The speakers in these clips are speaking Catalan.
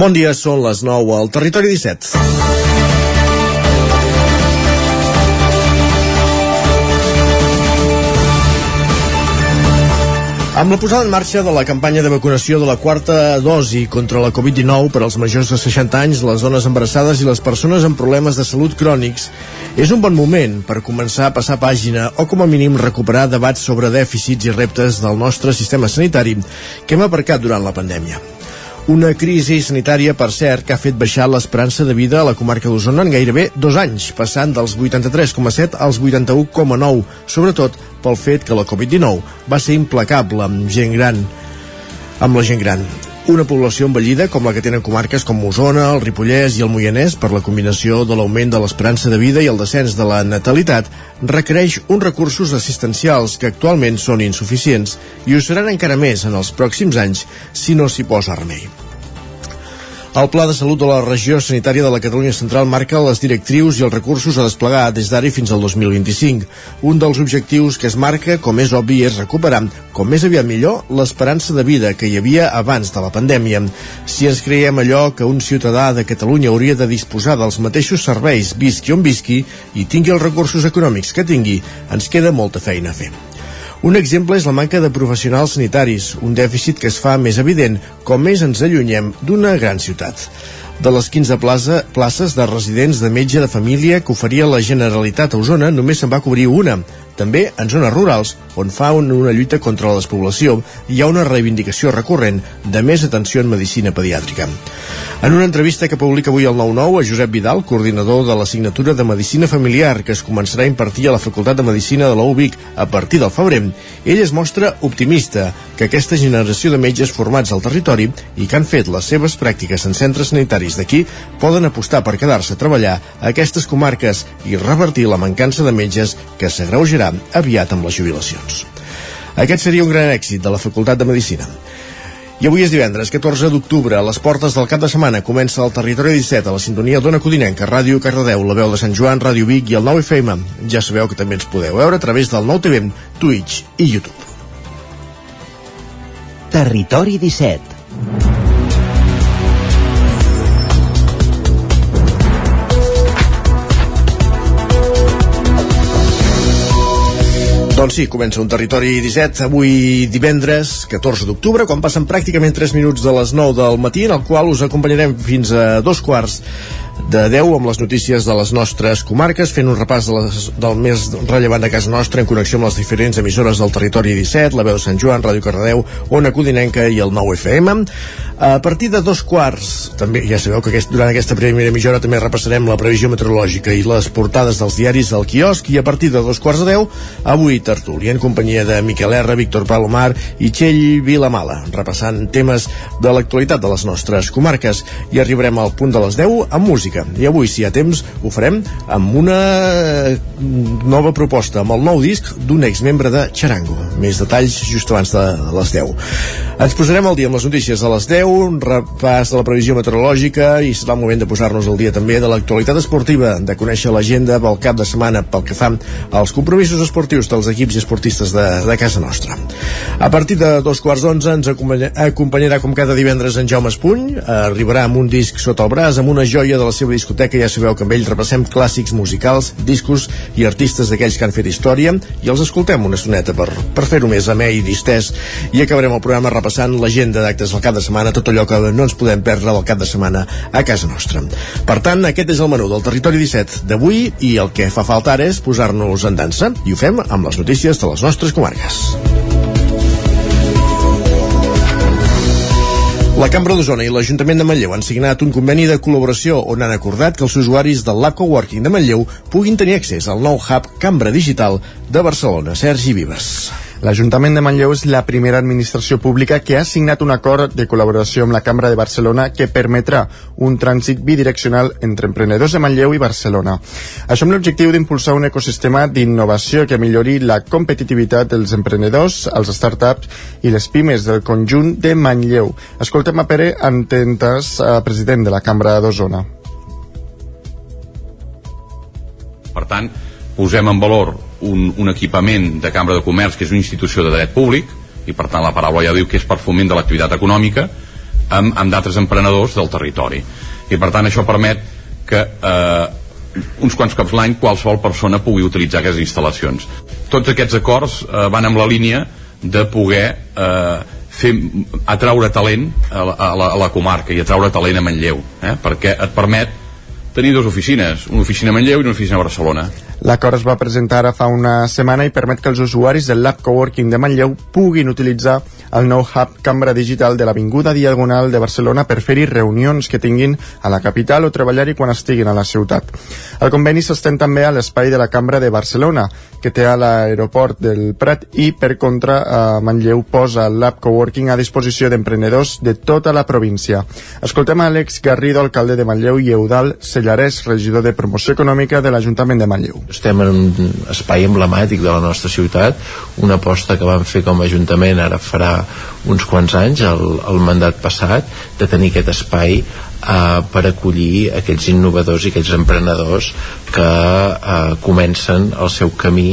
Bon dia, són les 9 al Territori 17. Amb la posada en marxa de la campanya de vacunació de la quarta dosi contra la Covid-19 per als majors de 60 anys, les dones embarassades i les persones amb problemes de salut crònics, és un bon moment per començar a passar pàgina o com a mínim recuperar debats sobre dèficits i reptes del nostre sistema sanitari que hem aparcat durant la pandèmia. Una crisi sanitària, per cert, que ha fet baixar l'esperança de vida a la comarca d'Osona en gairebé dos anys, passant dels 83,7 als 81,9, sobretot pel fet que la Covid-19 va ser implacable amb gent gran, amb la gent gran una població envellida com la que tenen comarques com Osona, el Ripollès i el Moianès per la combinació de l'augment de l'esperança de vida i el descens de la natalitat requereix uns recursos assistencials que actualment són insuficients i ho seran encara més en els pròxims anys si no s'hi posa remei. El Pla de Salut de la Regió Sanitària de la Catalunya Central marca les directrius i els recursos a desplegar des d'ara fins al 2025. Un dels objectius que es marca, com és obvi, és recuperar, com més aviat millor, l'esperança de vida que hi havia abans de la pandèmia. Si ens creiem allò que un ciutadà de Catalunya hauria de disposar dels mateixos serveis, visqui on visqui, i tingui els recursos econòmics que tingui, ens queda molta feina a fer. Un exemple és la manca de professionals sanitaris, un dèficit que es fa més evident com més ens allunyem d'una gran ciutat. De les 15 plaça, places de residents de metge de família que oferia la Generalitat a Osona, només se'n va cobrir una, també en zones rurals, on fa una lluita contra la despoblació, hi ha una reivindicació recurrent de més atenció en medicina pediàtrica. En una entrevista que publica avui el 9-9 a Josep Vidal, coordinador de l'assignatura de Medicina Familiar que es començarà a impartir a la Facultat de Medicina de la UBIC a partir del febrer, ell es mostra optimista que aquesta generació de metges formats al territori i que han fet les seves pràctiques en centres sanitaris d'aquí poden apostar per quedar-se a treballar a aquestes comarques i revertir la mancança de metges que s'agreujarà aviat amb les jubilacions. Aquest seria un gran èxit de la Facultat de Medicina. I avui és divendres, 14 d'octubre, a les portes del cap de setmana comença el Territori 17 a la sintonia d'Ona Codinenca, Ràdio Cardedeu, la veu de Sant Joan, Ràdio Vic i el 9 FM. Ja sabeu que també ens podeu veure a través del 9 TV, Twitch i YouTube. Territori 17 Doncs sí, comença un territori 17, avui divendres 14 d'octubre, quan passen pràcticament 3 minuts de les 9 del matí, en el qual us acompanyarem fins a dos quarts de 10 amb les notícies de les nostres comarques, fent un repàs de les, del més rellevant de casa nostra en connexió amb les diferents emissores del territori 17, la veu Sant Joan, Ràdio Cardedeu, Ona Codinenca i el 9 FM. A partir de dos quarts, també ja sabeu que aquest, durant aquesta primera mitja hora també repassarem la previsió meteorològica i les portades dels diaris al quiosc i a partir de dos quarts de deu, avui tertúlia en companyia de Miquel R, Víctor Palomar i Txell Vilamala, repassant temes de l'actualitat de les nostres comarques i arribarem al punt de les 10 amb música música. I avui, si hi ha temps, ho farem amb una nova proposta, amb el nou disc d'un exmembre de Charango. Més detalls just abans de les 10. Ens posarem al dia amb les notícies a les 10, un repàs de la previsió meteorològica i serà el moment de posar-nos al dia també de l'actualitat esportiva, de conèixer l'agenda pel cap de setmana pel que fa als compromisos esportius dels equips i esportistes de, de casa nostra. A partir de dos quarts d'onze ens acompanyarà com cada divendres en Jaume Espuny, arribarà amb un disc sota el braç, amb una joia de la seva discoteca ja sabeu que amb ell repassem clàssics musicals, discos i artistes d'aquells que han fet història i els escoltem una estoneta per, per fer-ho més amè i distès i acabarem el programa repassant l'agenda d'actes del cap de setmana, tot allò que no ens podem perdre del cap de setmana a casa nostra. Per tant, aquest és el menú del Territori 17 d'avui i el que fa falta ara és posar-nos en dansa i ho fem amb les notícies de les nostres comarques. La Cambra d'Osona i l'Ajuntament de Manlleu han signat un conveni de col·laboració on han acordat que els usuaris del Lab Coworking de Manlleu puguin tenir accés al nou hub Cambra Digital de Barcelona. Sergi Vives. L'Ajuntament de Manlleu és la primera administració pública que ha signat un acord de col·laboració amb la Cambra de Barcelona que permetrà un trànsit bidireccional entre emprenedors de Manlleu i Barcelona. Això amb l'objectiu d'impulsar un ecosistema d'innovació que millori la competitivitat dels emprenedors, els startups i les pimes del conjunt de Manlleu. Escoltem a Pere Antentes, eh, president de la Cambra d'Osona. Per tant, posem en valor un, un equipament de Cambra de Comerç que és una institució de dret públic i per tant la paraula ja diu que és per foment de l'activitat econòmica amb, amb d'altres emprenedors del territori. I per tant això permet que eh, uns quants cops l'any qualsevol persona pugui utilitzar aquestes instal·lacions. Tots aquests acords eh, van amb la línia de poder eh, fer, atraure talent a la, a, la, a la comarca i atraure talent a Manlleu eh? perquè et permet tenir dues oficines, una oficina a Manlleu i una oficina a Barcelona L'acord es va presentar ara fa una setmana i permet que els usuaris del Lab Coworking de Manlleu puguin utilitzar el nou hub Cambra Digital de l'Avinguda Diagonal de Barcelona per fer-hi reunions que tinguin a la capital o treballar-hi quan estiguin a la ciutat. El conveni s'estén també a l'espai de la Cambra de Barcelona, que té a l'aeroport del Prat i, per contra, a Manlleu posa el Lab Coworking a disposició d'emprenedors de tota la província. Escoltem a Àlex Garrido, alcalde de Manlleu, i Eudal Sellarès, regidor de Promoció Econòmica de l'Ajuntament de Manlleu estem en un espai emblemàtic de la nostra ciutat, una aposta que vam fer com a Ajuntament ara farà uns quants anys, el, el mandat passat, de tenir aquest espai eh, per acollir aquells innovadors i aquells emprenedors que eh, comencen el seu camí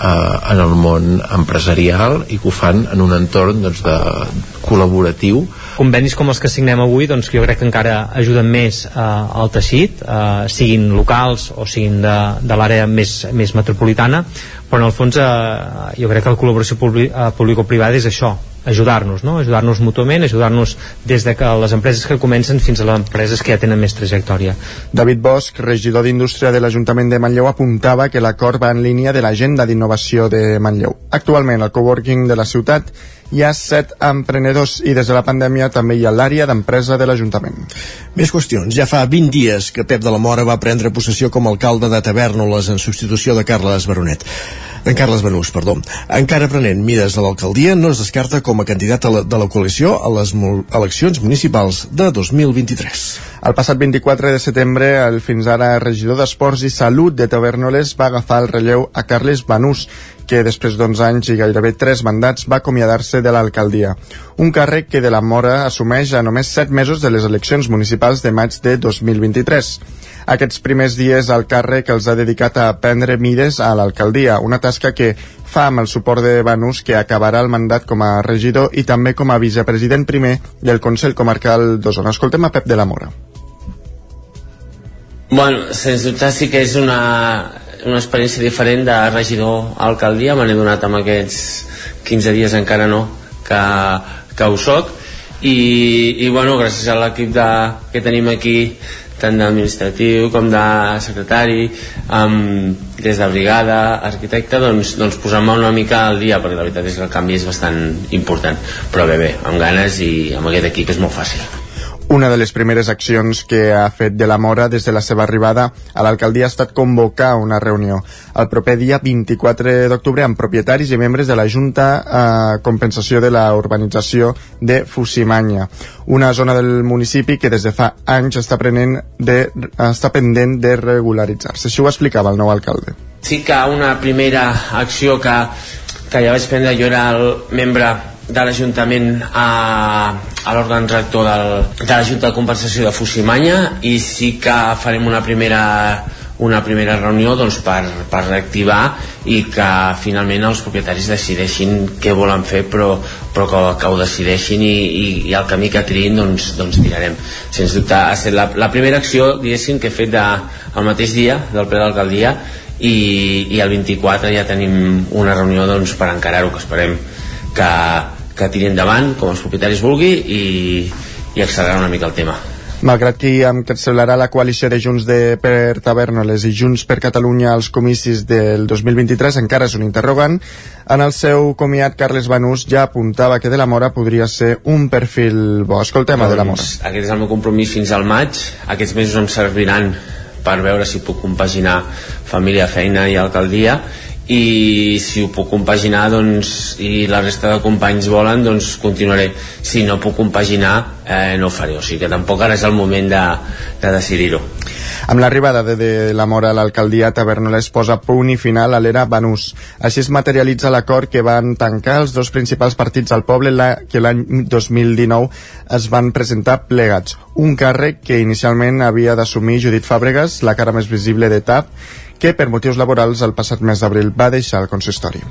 eh, en el món empresarial i que ho fan en un entorn doncs, de, col·laboratiu. Convenis com els que signem avui doncs jo crec que encara ajuden més eh, al teixit, eh, siguin locals o siguin de, de l'àrea més, més metropolitana, però en el fons eh, jo crec que la col·laboració eh, público-privada és això, ajudar-nos, no? ajudar-nos mútuament, ajudar-nos des de que les empreses que comencen fins a les empreses que ja tenen més trajectòria. David Bosch, regidor d'Indústria de l'Ajuntament de Manlleu, apuntava que l'acord va en línia de l'agenda d'innovació de Manlleu. Actualment, el coworking de la ciutat hi ha set emprenedors i des de la pandèmia també hi ha l'àrea d'empresa de l'Ajuntament. Més qüestions. Ja fa 20 dies que Pep de la Mora va prendre possessió com a alcalde de Tavernoles en substitució de Carles Baronet en Carles Benús, perdó. Encara prenent mides a l'alcaldia, no es descarta com a candidat a la, de la coalició a les eleccions municipals de 2023. El passat 24 de setembre, el fins ara regidor d'Esports i Salut de Tavernoles va agafar el relleu a Carles Benús, que després d'11 anys i gairebé 3 mandats va acomiadar-se de l'alcaldia. Un càrrec que de la Mora assumeix a només 7 mesos de les eleccions municipals de maig de 2023. Aquests primers dies al càrrec els ha dedicat a prendre mides a l'alcaldia, una tasca que fa amb el suport de Banús que acabarà el mandat com a regidor i també com a vicepresident primer del Consell Comarcal d'Osona. Escoltem a Pep de la Mora. Bueno, sens dubte sí que és una, una experiència diferent de regidor a alcaldia, me n'he donat amb aquests 15 dies encara no, que, que ho soc, i, i bueno, gràcies a l'equip que tenim aquí tant d'administratiu com de secretari um, des de brigada, arquitecte doncs, doncs posar-me una mica al dia perquè la veritat és que el canvi és bastant important. Però bé, bé, amb ganes i amb aquest equip és molt fàcil una de les primeres accions que ha fet de la Mora des de la seva arribada a l'alcaldia ha estat convocar una reunió el proper dia 24 d'octubre amb propietaris i membres de la Junta eh, Compensació de la Urbanització de Fusimanya, una zona del municipi que des de fa anys està, prenent de, està pendent de regularitzar-se. Això ho explicava el nou alcalde. Sí que una primera acció que, que ja vaig prendre, jo era el membre de l'Ajuntament a, a l'òrgan rector del, de la Junta de Compensació de Fusimanya i sí que farem una primera una primera reunió doncs, per, per reactivar i que finalment els propietaris decideixin què volen fer però, però que, que ho decideixin i, i, i el camí que triïn doncs, doncs tirarem. Sens dubte ha estat la, la primera acció diguéssim que he fet de, el mateix dia del ple d'alcaldia i, i el 24 ja tenim una reunió doncs, per encarar-ho que esperem que, que tiri endavant com els propietaris vulgui i, i accelerar una mica el tema Malgrat que celebrar la coalició de Junts de per Tavernoles i Junts per Catalunya als comicis del 2023 encara és un interrogant, en el seu comiat Carles Banús ja apuntava que de la Mora podria ser un perfil bo. Escoltem a de la Mora. Doncs, aquest és el meu compromís fins al maig. Aquests mesos em serviran per veure si puc compaginar família, feina i alcaldia i si ho puc compaginar doncs, i la resta de companys volen doncs continuaré, si no puc compaginar eh, no ho faré, o sigui que tampoc ara és el moment de, de decidir-ho amb l'arribada de, de la Mora a l'alcaldia Tavernoles posa punt i final a l'era Banús. Així es materialitza l'acord que van tancar els dos principals partits al poble la, que l'any 2019 es van presentar plegats. Un càrrec que inicialment havia d'assumir Judit Fàbregas, la cara més visible de TAP, que per motius laborals el passat mes d'abril va deixar el consistori.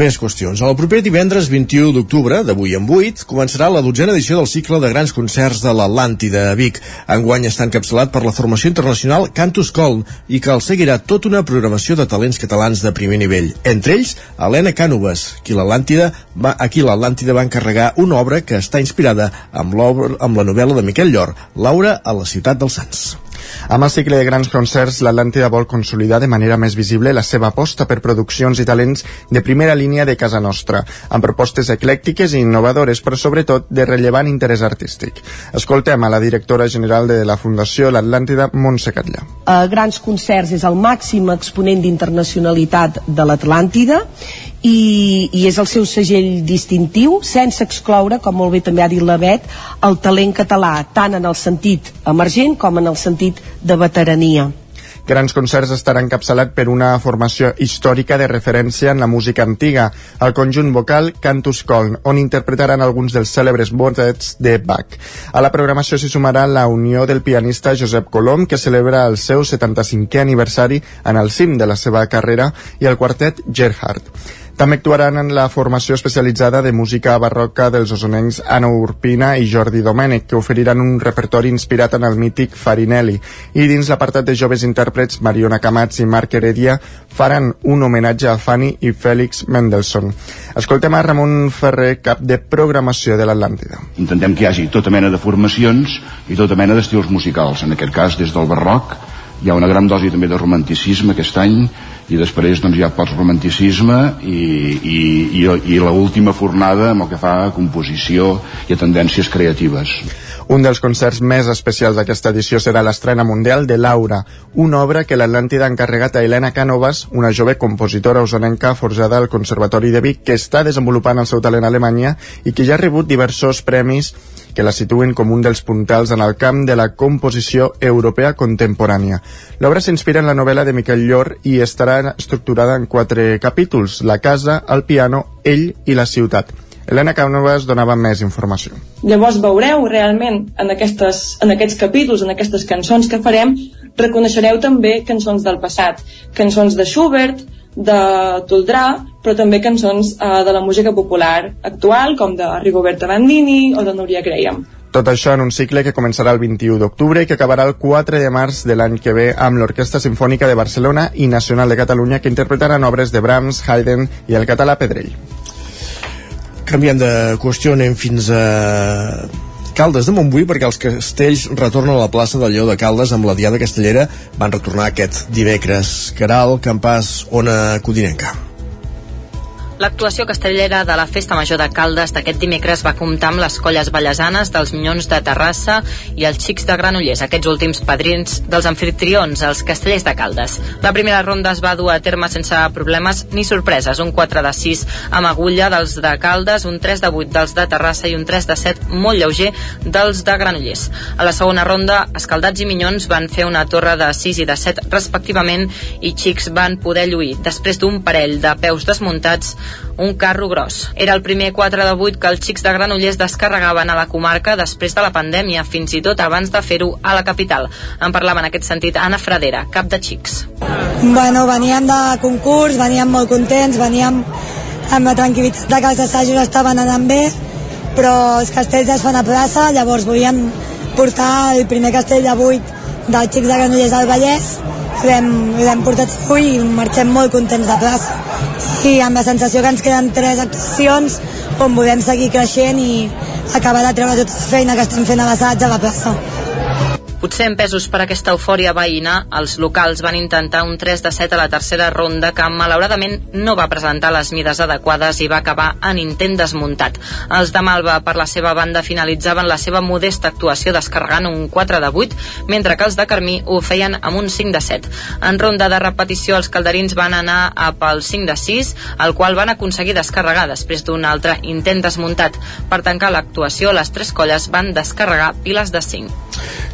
Més qüestions. El proper divendres 21 d'octubre, d'avui en 8, començarà la dotzena edició del cicle de grans concerts de l'Atlàntida a Vic. Enguany està encapçalat per la formació internacional Cantus Col i que el seguirà tota una programació de talents catalans de primer nivell. Entre ells, Helena Cànoves, qui l'Atlàntida va, a qui l'Atlàntida va encarregar una obra que està inspirada amb, amb la novel·la de Miquel Llor, Laura a la ciutat dels Sants. Amb el cicle de grans concerts, l'Atlàntida vol consolidar de manera més visible la seva aposta per produccions i talents de primera línia de casa nostra, amb propostes eclèctiques i innovadores, però sobretot de rellevant interès artístic. Escoltem a la directora general de la Fundació L'Atlàntida, Montse Catllà. A grans concerts és el màxim exponent d'internacionalitat de l'Atlàntida i, i és el seu segell distintiu sense excloure, com molt bé també ha dit la Bet, el talent català, tant en el sentit emergent com en el sentit de veterania. Grans concerts estarà encapçalat per una formació històrica de referència en la música antiga, el conjunt vocal Cantus Coln, on interpretaran alguns dels cèlebres motets de Bach. A la programació s'hi sumarà la unió del pianista Josep Colom, que celebra el seu 75è aniversari en el cim de la seva carrera, i el quartet Gerhard. També actuaran en la formació especialitzada de música barroca dels osonencs Anna Urpina i Jordi Domènech, que oferiran un repertori inspirat en el mític Farinelli. I dins l'apartat de joves intèrprets, Mariona Camats i Marc Heredia faran un homenatge a Fanny i Fèlix Mendelssohn. Escoltem a Ramon Ferrer, cap de programació de l'Atlàntida. Intentem que hi hagi tota mena de formacions i tota mena d'estils musicals. En aquest cas, des del barroc, hi ha una gran dosi també de romanticisme aquest any i després doncs, hi ha post-romanticisme i, i, i, i l'última fornada amb el que fa a composició i a tendències creatives. Un dels concerts més especials d'aquesta edició serà l'estrena mundial de Laura, una obra que l'Atlàntida ha encarregat a Helena Cànovas, una jove compositora usonenca forjada al Conservatori de Vic que està desenvolupant el seu talent a Alemanya i que ja ha rebut diversos premis que la situen com un dels puntals en el camp de la composició europea contemporània. L'obra s'inspira en la novel·la de Miquel Llor i estarà estructurada en quatre capítols, la casa, el piano, ell i la ciutat. Helena Cànovas donava més informació. Llavors veureu realment en, aquestes, en aquests capítols, en aquestes cançons que farem, reconeixereu també cançons del passat, cançons de Schubert, de Toldrà, però també cançons eh, de la música popular actual, com de Rigoberta Bandini o de Núria Graham. Tot això en un cicle que començarà el 21 d'octubre i que acabarà el 4 de març de l'any que ve amb l'Orquestra Simfònica de Barcelona i Nacional de Catalunya que interpretaran obres de Brahms, Haydn i el català Pedrell. Canviant de qüestió, anem fins a Caldes de Montbui perquè els castells retornen a la plaça del Lleó de Caldes amb la Diada Castellera van retornar aquest dimecres. Caral, Campàs, Ona Codinenca. L'actuació castellera de la Festa Major de Caldes d'aquest dimecres va comptar amb les colles ballesanes dels Minyons de Terrassa i els Xics de Granollers, aquests últims padrins dels anfitrions, els castellers de Caldes. La primera ronda es va dur a terme sense problemes ni sorpreses, un 4 de 6 amb agulla dels de Caldes, un 3 de 8 dels de Terrassa i un 3 de 7 molt lleuger dels de Granollers. A la segona ronda, Escaldats i Minyons van fer una torre de 6 i de 7 respectivament i Xics van poder lluir, després d'un parell de peus desmuntats, un carro gros. Era el primer 4 de 8 que els xics de Granollers descarregaven a la comarca després de la pandèmia, fins i tot abans de fer-ho a la capital. En parlava en aquest sentit Anna Fradera, cap de xics. Bueno, veníem de concurs, veníem molt contents, veníem amb la tranquil·litat de que els assajos estaven anant bé, però els castells es fan a plaça, llavors volíem portar el primer castell de 8 dels xics de Granollers al Vallès, l'hem portat avui i marxem molt contents de plaça i amb la sensació que ens queden tres actuacions on volem seguir creixent i acabar de treure tota la feina que estem fent a l'assaig a la plaça. Potser empesos per aquesta eufòria veïna, els locals van intentar un 3 de 7 a la tercera ronda que malauradament no va presentar les mides adequades i va acabar en intent desmuntat. Els de Malva, per la seva banda, finalitzaven la seva modesta actuació descarregant un 4 de 8, mentre que els de Carmí ho feien amb un 5 de 7. En ronda de repetició, els calderins van anar a pel 5 de 6, el qual van aconseguir descarregar després d'un altre intent desmuntat. Per tancar l'actuació, les tres colles van descarregar piles de 5.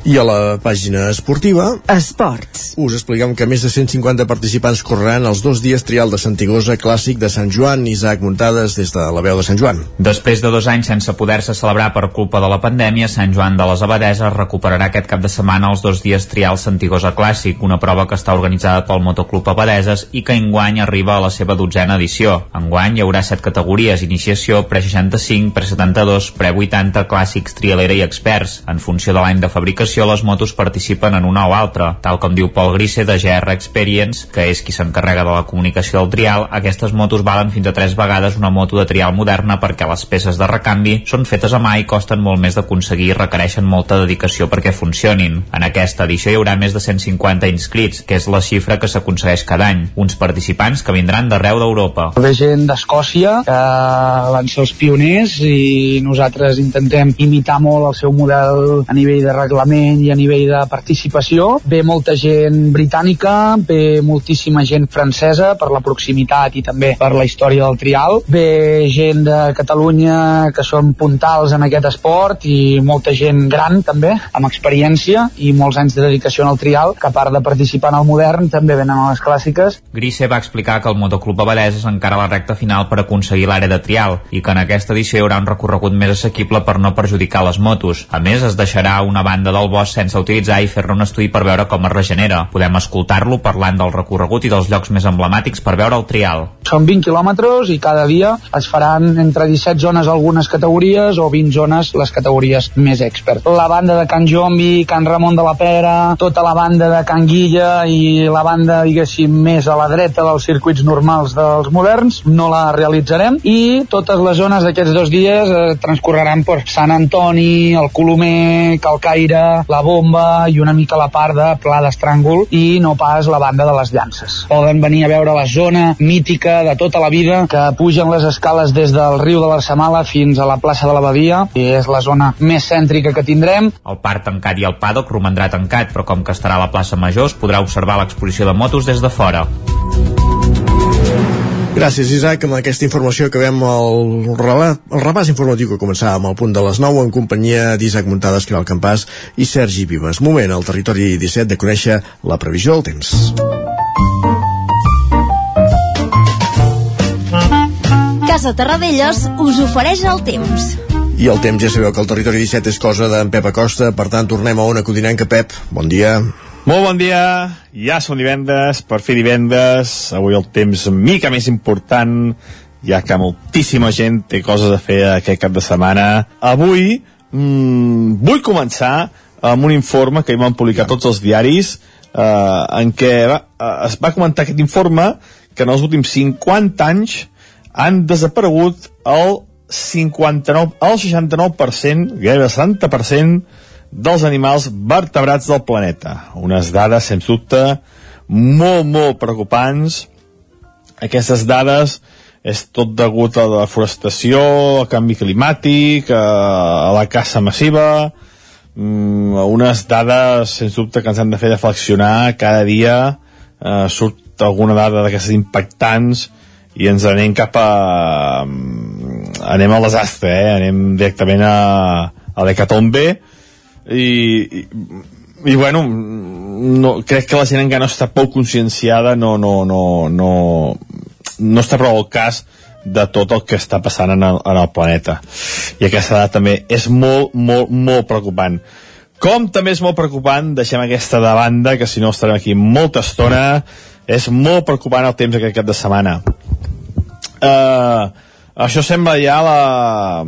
I a la pàgina esportiva... Esports. Us expliquem que més de 150 participants correran els dos dies trial de Santigosa clàssic de Sant Joan. Isaac Muntades des de la veu de Sant Joan. Després de dos anys sense poder-se celebrar per culpa de la pandèmia, Sant Joan de les Abadeses recuperarà aquest cap de setmana els dos dies trial Santigosa clàssic, una prova que està organitzada pel Motoclub Abadeses i que enguany arriba a la seva dotzena edició. Enguany hi haurà set categories, iniciació, pre-65, pre-72, pre-80, clàssics, trialera i experts. En funció de l'any de fabricació, les motos participen en una o altra. Tal com diu Pol Grise de GR Experience, que és qui s'encarrega de la comunicació del trial, aquestes motos valen fins a tres vegades una moto de trial moderna perquè les peces de recanvi són fetes a mà i costen molt més d'aconseguir i requereixen molta dedicació perquè funcionin. En aquesta edició hi haurà més de 150 inscrits, que és la xifra que s'aconsegueix cada any. Uns participants que vindran d'arreu d'Europa. Ve gent d'Escòcia, que van ser els pioners i nosaltres intentem imitar molt el seu model a nivell de reglament i a nivell de participació. Ve molta gent britànica, ve moltíssima gent francesa per la proximitat i també per la història del trial. Ve gent de Catalunya que són puntals en aquest esport i molta gent gran també, amb experiència i molts anys de dedicació en el trial, que a part de participar en el modern també venen a les clàssiques. Grise va explicar que el Motoclub Abadès és encara a la recta final per aconseguir l'àrea de trial i que en aquesta edició hi haurà un recorregut més assequible per no perjudicar les motos. A més, es deixarà una banda del bosc sense utilitzar i fer-ne un estudi per veure com es regenera. Podem escoltar-lo parlant del recorregut i dels llocs més emblemàtics per veure el trial. Són 20 quilòmetres i cada dia es faran entre 17 zones algunes categories o 20 zones les categories més expert. La banda de Can Jombi, Can Ramon de la Pera, tota la banda de Can Guilla i la banda, diguéssim, més a la dreta dels circuits normals dels moderns, no la realitzarem i totes les zones d'aquests dos dies eh, transcorreran per Sant Antoni, el Colomer, Calcaire, la Bomba i una mica la part de Pla d'Estràngol i no pas la banda de les llances. Poden venir a veure la zona mítica de tota la vida que pugen les escales des del riu de l'Arsamala fins a la plaça de l'Abadia i és la zona més cèntrica que tindrem. El parc tancat i el paddock romandrà tancat, però com que estarà a la plaça Major es podrà observar l'exposició de motos des de fora. Gràcies, Isaac. Amb aquesta informació acabem el, relat, el repàs informatiu que començava amb el punt de les 9 en companyia d'Isaac Muntades, Caral Campàs i Sergi Vives. Moment al territori 17 de conèixer la previsió del temps. Casa Terradellos us ofereix el temps. I el temps ja sabeu que el territori 17 és cosa d'en Pep Acosta, per tant tornem a una codinenca. Pep, bon dia. Molt bon dia, ja som divendres, per fer divendres, avui el temps mica més important, ja que moltíssima gent té coses a fer aquest cap de setmana. Avui mmm, vull començar amb un informe que hi van publicar tots els diaris, eh, en què va, eh, es va comentar aquest informe que en els últims 50 anys han desaparegut el 59, el 69%, gairebé el 70% dels animals vertebrats del planeta. Unes dades, sens dubte, molt, molt preocupants. Aquestes dades és tot degut a la deforestació, al canvi climàtic, a la caça massiva, mm, unes dades, sens dubte, que ens han de fer reflexionar cada dia, eh, surt alguna dada d'aquestes impactants i ens anem cap a... anem al desastre, eh? anem directament a, a l'hecatombe, i, i, i bueno no, crec que la gent encara no està poc conscienciada no, no, no, no, no està prou al cas de tot el que està passant en el, en el planeta. I aquesta dada també és molt, molt, molt preocupant. Com també és molt preocupant deixem aquesta de banda que si no estarem aquí molta estona és molt preocupant el temps aquest cap de setmana. Eh uh, això sembla ja la,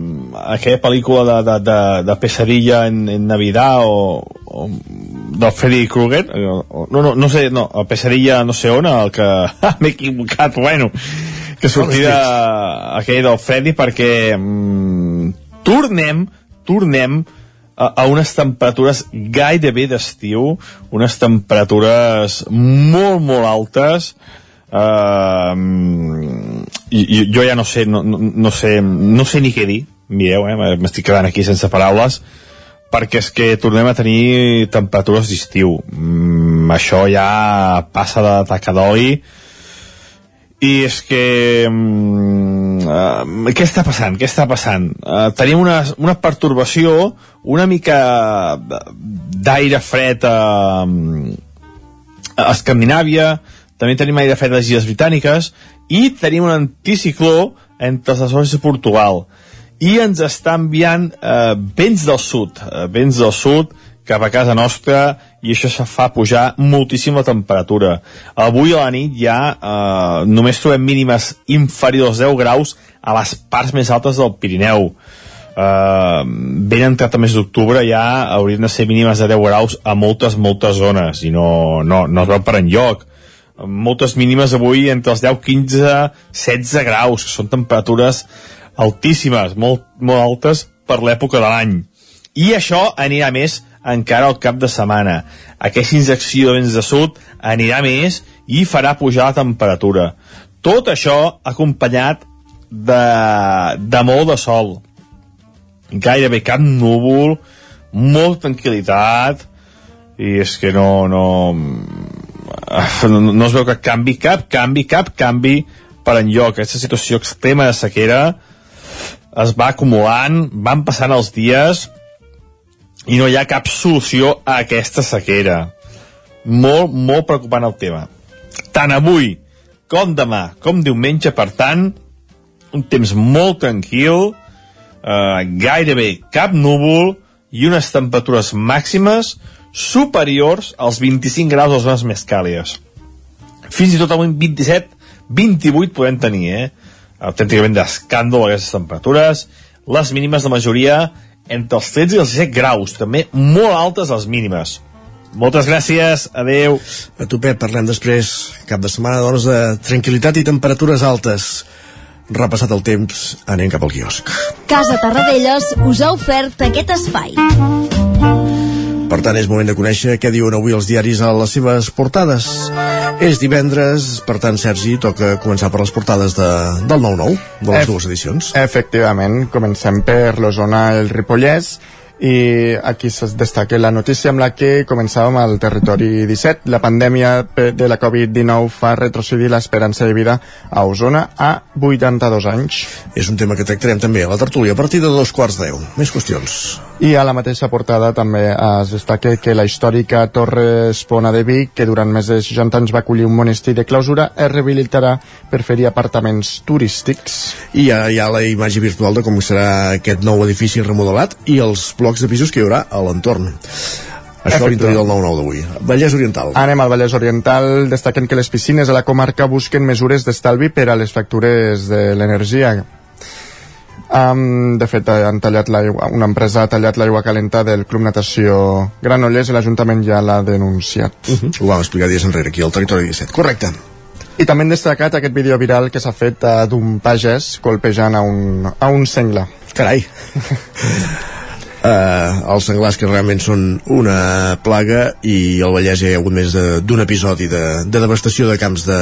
aquella pel·lícula de, de, de, de Pesadilla en, en Navidad o, o del Freddy Krueger? No, no, no sé, no, el Pesadilla no sé on el que, m'he equivocat bueno, que sortia aquell del Freddy perquè mm, tornem tornem a, a unes temperatures gairebé d'estiu unes temperatures molt molt altes Uh, i, i jo ja no sé no, no, no sé no sé ni què dir mireu, eh, m'estic quedant aquí sense paraules perquè és que tornem a tenir temperatures d'estiu mm, això ja passa de taca d'oli i és que mm, uh, què està passant? Què està passant? Uh, tenim una, una pertorbació, una mica d'aire fred a, a Escandinàvia, també tenim aire fred a les Illes Britàniques i tenim un anticicló entre les Açores i Portugal i ens està enviant eh, vents del sud, eh, vents del sud cap a casa nostra i això se fa pujar moltíssim la temperatura. Avui a la nit ja eh, només trobem mínimes inferiors als 10 graus a les parts més altes del Pirineu. Eh, ben entrat a mes d'octubre ja haurien de ser mínimes de 10 graus a moltes, moltes zones i no, no, no es veu per enlloc moltes mínimes avui entre els 10, 15, 16 graus, que són temperatures altíssimes, molt, molt altes per l'època de l'any. I això anirà més encara al cap de setmana. Aquesta injecció de vents de sud anirà més i farà pujar la temperatura. Tot això acompanyat de, de molt de sol. Gairebé cap núvol, molt tranquil·litat, i és que no, no, no, no es veu que canvi cap canvi, cap canvi per enlloc. Aquesta situació extrema de sequera es va acumulant, van passant els dies i no hi ha cap solució a aquesta sequera. Molt, molt preocupant el tema. Tant avui com demà, com diumenge, per tant, un temps molt tranquil, eh, gairebé cap núvol i unes temperatures màximes superiors als 25 graus a les zones més càlides. Fins i tot avui 27, 28 podem tenir, eh? Autènticament d'escàndol aquestes temperatures. Les mínimes de majoria entre els 13 i els 17 graus, també molt altes les mínimes. Moltes gràcies, adeu. A tu, Pep, parlem després, cap de setmana, doncs, de tranquil·litat i temperatures altes. Repassat el temps, anem cap al quiosc. Casa Tarradellas us ha ofert aquest espai. Per tant, és moment de conèixer què diuen avui els diaris a les seves portades. És divendres, per tant, Sergi, toca començar per les portades de, del 9-9, de les Ef dues edicions. Efectivament, comencem per l'Osona el Ripollès i aquí es destaca la notícia amb la que començàvem al territori 17. La pandèmia de la Covid-19 fa retrocedir l'esperança de vida a Osona a 82 anys. És un tema que tractarem també a la tertúlia a partir de dos quarts de deu. Més qüestions. I a la mateixa portada també es destaca que la històrica Torre Espona de Vic, que durant més de 60 anys va acollir un monestir de clausura, es rehabilitarà per fer apartaments turístics. I hi ha, hi ha la imatge virtual de com serà aquest nou edifici remodelat i els blocs de pisos que hi haurà a l'entorn. Això a l'interior del 9-9 d'avui. Vallès Oriental. Anem al Vallès Oriental. Destaquen que les piscines de la comarca busquen mesures d'estalvi per a les factures de l'energia. Um, de fet, han tallat una empresa ha tallat l'aigua calenta del Club Natació Granollers i l'Ajuntament ja l'ha denunciat. Uh -huh. Ho vam explicar dies enrere aquí al territori 17. Correcte. I també hem destacat aquest vídeo viral que s'ha fet uh, d'un pagès colpejant a un, a un sengle. Carai. uh, els senglars que realment són una plaga i al Vallès hi ha hagut més d'un episodi de, de devastació de camps de,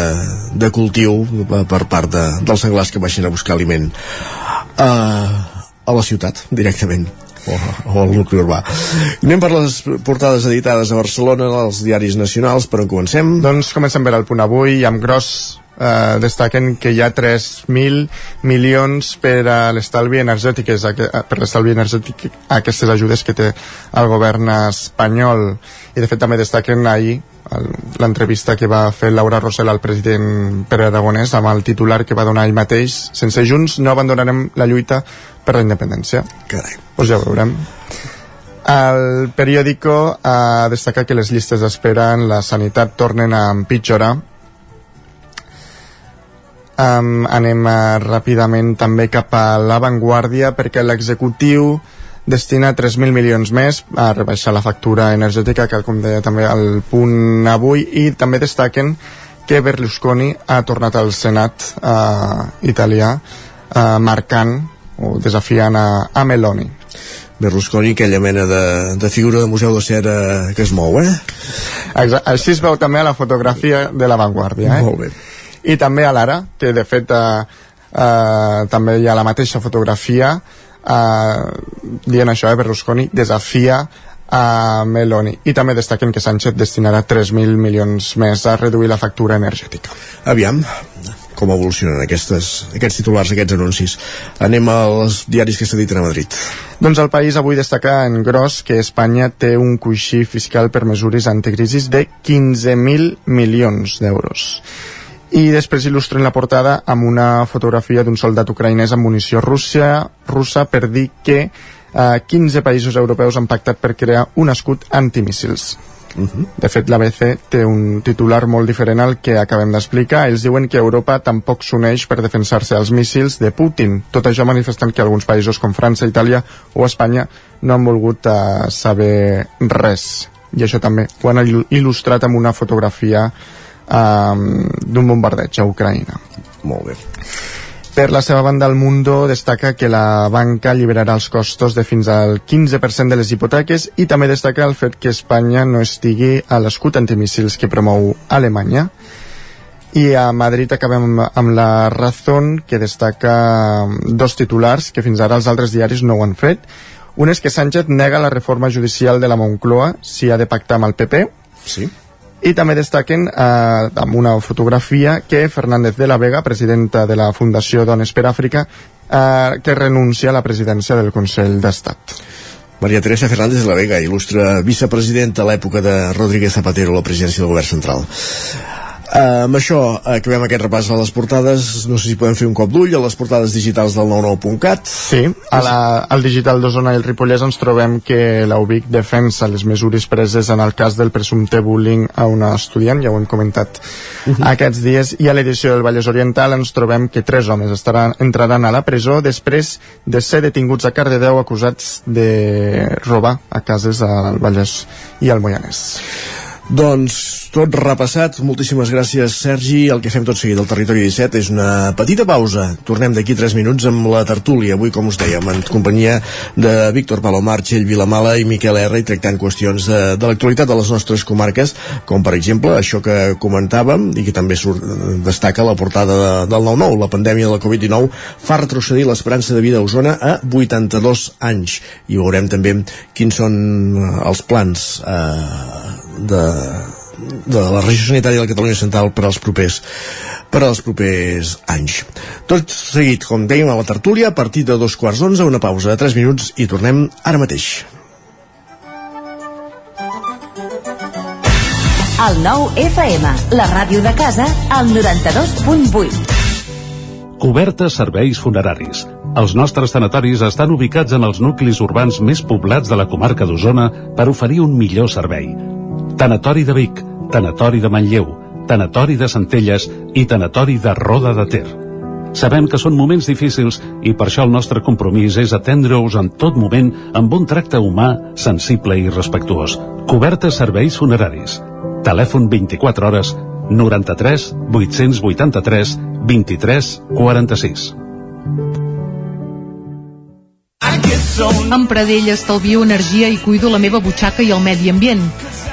de cultiu per part de, dels senglars que baixen a buscar aliment uh, a la ciutat directament o, o al nucli urbà. Anem per les portades editades a Barcelona, als diaris nacionals, per on comencem? Doncs comencem per al punt avui, amb gros eh, destaquen que hi ha 3.000 milions per a l'estalvi energètic, per l'estalvi energètic aquestes ajudes que té el govern espanyol. I de fet també destaquen ahir l'entrevista que va fer Laura Rossell al president Pere Aragonès amb el titular que va donar ell mateix sense Junts no abandonarem la lluita per la independència Carai. pues ja ho veurem el periòdico ha destacat que les llistes d'espera en la sanitat tornen a empitjorar um, anem a, ràpidament també cap a l'avantguàrdia perquè l'executiu destina 3.000 milions més a rebaixar la factura energètica, que com deia també al punt avui, i també destaquen que Berlusconi ha tornat al Senat eh, italià eh, marcant o desafiant a, a Meloni. Berlusconi, aquella mena de, de figura de museu de cera que es mou, eh? Exacte. Així es veu també a la fotografia de l'avantguàrdia, eh? Molt bé. I també a l'ara, que de fet eh, eh, també hi ha la mateixa fotografia eh, dient això, eh, Berlusconi desafia a Meloni i també destaquen que Sánchez destinarà 3.000 milions més a reduir la factura energètica. Aviam, com evolucionen aquestes, aquests titulars, aquests anuncis. Anem als diaris que s'editen a Madrid. Doncs el país avui destaca en gros que Espanya té un coixí fiscal per mesures anticrisis de 15.000 milions d'euros i després il·lustren la portada amb una fotografia d'un soldat ucraïnès amb munició russa, russa per dir que eh, 15 països europeus han pactat per crear un escut antimíssils. Uh -huh. De fet, l'ABC té un titular molt diferent al que acabem d'explicar. Ells diuen que Europa tampoc s'uneix per defensar-se als míssils de Putin. Tot això manifestant que alguns països com França, Itàlia o Espanya no han volgut uh, saber res. I això també ho han il·lustrat amb una fotografia um, d'un bombardeig a Ucraïna. Molt bé. Per la seva banda, el Mundo destaca que la banca alliberarà els costos de fins al 15% de les hipoteques i també destaca el fet que Espanya no estigui a l'escut antimissils que promou Alemanya. I a Madrid acabem amb, amb la Razón, que destaca dos titulars que fins ara els altres diaris no ho han fet. Un és que Sánchez nega la reforma judicial de la Moncloa si ha de pactar amb el PP. Sí i també destaquen eh, amb una fotografia que Fernández de la Vega, presidenta de la Fundació Dones per Àfrica, eh, que renuncia a la presidència del Consell d'Estat. Maria Teresa Fernández de la Vega, il·lustre vicepresidenta a l'època de Rodríguez Zapatero a la presidència del govern central. Uh, amb això acabem aquest repàs a les portades. No sé si podem fer un cop d'ull a les portades digitals del 99.cat Sí, a la, al digital d'Osona i el Ripollès ens trobem que l'UBIC defensa les mesures preses en el cas del presumpte bullying a una estudiant, ja ho hem comentat uh -huh. aquests dies, i a l'edició del Vallès Oriental ens trobem que tres homes estaran, entraran a la presó després de ser detinguts a Cardedeu acusats de robar a cases al Vallès i al Moianès doncs tot repassat, moltíssimes gràcies Sergi, el que fem tot seguit al Territori 17 és una petita pausa, tornem d'aquí 3 minuts amb la tertúlia, avui com us dèiem en companyia de Víctor Palomar, Txell Vilamala i Miquel R i tractant qüestions de, de l'actualitat de les nostres comarques, com per exemple això que comentàvem i que també surt, destaca la portada de, del 9-9 la pandèmia de la Covid-19 fa retrocedir l'esperança de vida a Osona a 82 anys. I veurem també quins són eh, els plans eh, de, de la regió sanitària de la Catalunya Central per als propers per als propers anys. Tot seguit, com dèiem a la tertúlia, a partir de dos quarts d'onze, una pausa de 3 minuts i tornem ara mateix. El nou FM, la ràdio de casa, al 92.8. Cobertes serveis funeraris. Els nostres tanatoris estan ubicats en els nuclis urbans més poblats de la comarca d'Osona per oferir un millor servei. Tanatori de Vic, Tanatori de Manlleu, Tanatori de Centelles i Tanatori de Roda de Ter. Sabem que són moments difícils i per això el nostre compromís és atendre-us en tot moment amb un tracte humà, sensible i respectuós. Cobertes serveis funeraris. Telèfon 24 hores 93 883 23 46. Amb Pradell estalvio energia i cuido la meva butxaca i el medi ambient.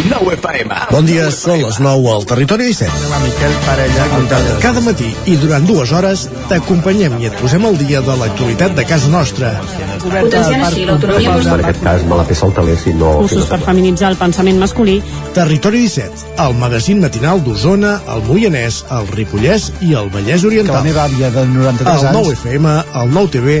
El 9 FM. Bon dia, són les 9 al Territori 17. Miquel Parella, Cada matí i durant dues hores t'acompanyem i et posem al dia de l'actualitat de casa nostra. Potenciant així l'autonomia En aquest cas me la peça el taler si no... Cursos per feminitzar el pensament masculí. Territori 17, el magazín matinal d'Osona, el Moianès, el Ripollès i el Vallès Oriental. Que la meva àvia de 93 el anys... 9 FM, el 9 TV,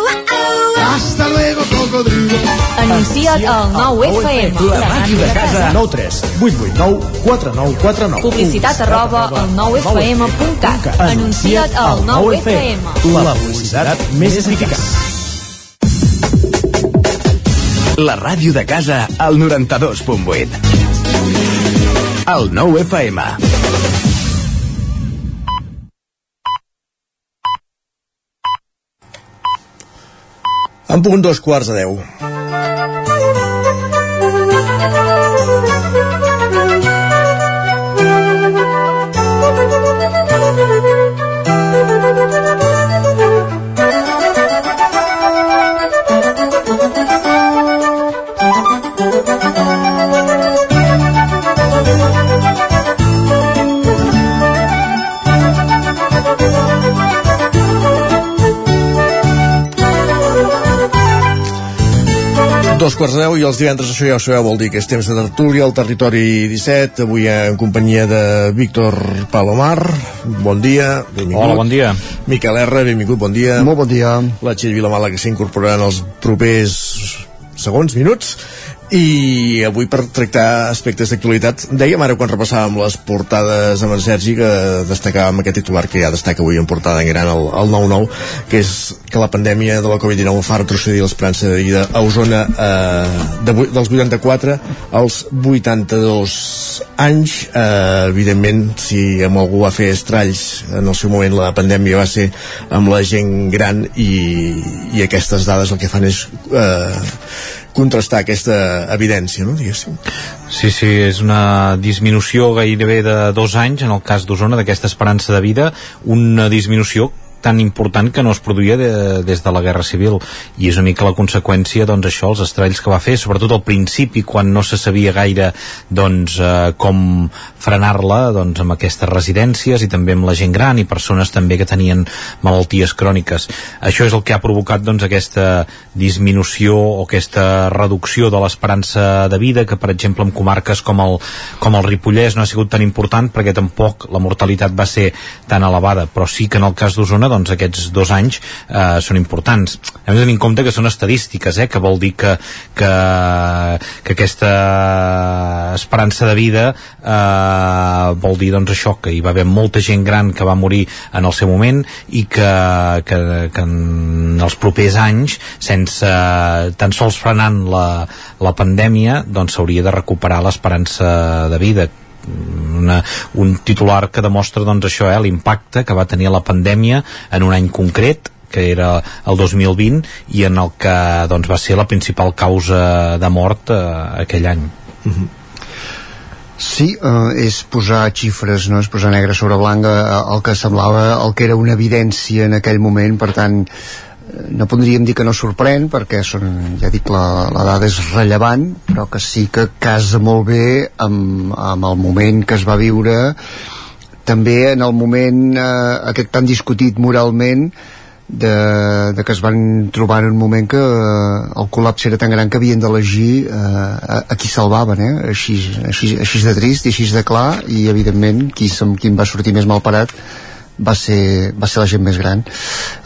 Hasta luego, cocodrilo. Anuncia't al 9FM. La màquina de casa. 9 3 8 8 9 4 9 4 9 Publicitat arroba al 9FM.cat. Anuncia't al 9FM. La publicitat més eficaç. La ràdio de casa al 92.8. El 9 FM. En punt dos quarts de deu. Dos quarts de deu i els divendres, això ja ho sabeu, vol dir que és temps de tertúlia al territori 17, avui en companyia de Víctor Palomar. Bon dia, benvingut. Hola, bon dia. Miquel R, benvingut, bon dia. Molt bon dia. La Txell Vilamala, que s'incorporarà en els propers segons, minuts i avui per tractar aspectes d'actualitat dèiem ara quan repassàvem les portades amb en Sergi que destacàvem aquest titular que ja destaca avui en portada en gran el, el 9-9 que és que la pandèmia de la Covid-19 fa retrocedir l'esperança de vida a Osona eh, de, dels 84 als 82 anys. Eh, evidentment si amb algú va fer estralls en el seu moment la pandèmia va ser amb la gent gran i, i aquestes dades el que fan és eh, contrastar aquesta evidència, no, diguéssim. Sí, sí, és una disminució gairebé de dos anys, en el cas d'Osona, d'aquesta esperança de vida, una disminució tan important que no es produïa de, des de la Guerra Civil i és una mica la conseqüència doncs això, els estralls que va fer, sobretot al principi quan no se sabia gaire doncs eh, com frenar-la doncs amb aquestes residències i també amb la gent gran i persones també que tenien malalties cròniques. Això és el que ha provocat doncs aquesta disminució o aquesta reducció de l'esperança de vida que per exemple en comarques com el, com el Ripollès no ha sigut tan important perquè tampoc la mortalitat va ser tan elevada, però sí que en el cas d'Osona doncs aquests dos anys eh, són importants. Hem de tenir en compte que són estadístiques, eh, que vol dir que, que, que aquesta esperança de vida eh, vol dir doncs això, que hi va haver molta gent gran que va morir en el seu moment i que, que, que en els propers anys sense tan sols frenant la, la pandèmia doncs de recuperar l'esperança de vida una, un titular que demostra doncs això, eh, l'impacte que va tenir la pandèmia en un any concret que era el 2020 i en el que doncs, va ser la principal causa de mort eh, aquell any. Sí, eh, és posar xifres, no? és posar negre sobre blanc eh, el que semblava, el que era una evidència en aquell moment, per tant no podríem dir que no sorprèn perquè són, ja dic, la, la dada és rellevant però que sí que casa molt bé amb, amb el moment que es va viure també en el moment eh, aquest tan discutit moralment de, de que es van trobar en un moment que eh, el col·lapse era tan gran que havien d'elegir eh, a, a qui salvaven eh? així, així, així de trist així de clar i evidentment qui, se'm- qui en va sortir més mal parat va ser, va ser la gent més gran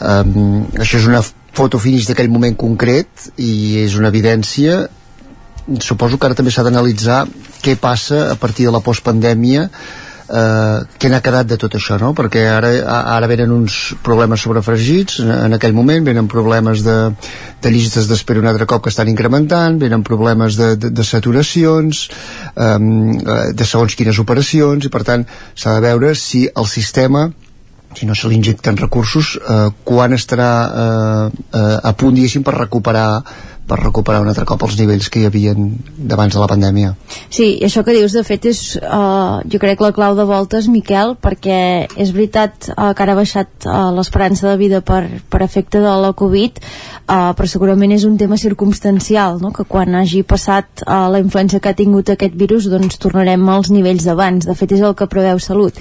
um, això és una foto finish d'aquell moment concret i és una evidència suposo que ara també s'ha d'analitzar què passa a partir de la postpandèmia eh, què n'ha quedat de tot això no? perquè ara, ara venen uns problemes sobrefregits en, aquell moment venen problemes de, de llistes d'espera un altre cop que estan incrementant venen problemes de, de, de saturacions um, de segons quines operacions i per tant s'ha de veure si el sistema si no se li injecten recursos, eh, quan estarà eh, eh, a punt, diguéssim, per recuperar per recuperar un altre cop els nivells que hi havien d'abans de la pandèmia. Sí, i això que dius de fet és uh, jo crec la clau de voltes Miquel perquè és veritat uh, que ara ha baixat uh, l'esperança de vida per, per efecte de la Covid uh, però segurament és un tema circumstancial no? que quan hagi passat uh, la influència que ha tingut aquest virus doncs tornarem als nivells d'abans de fet és el que preveu Salut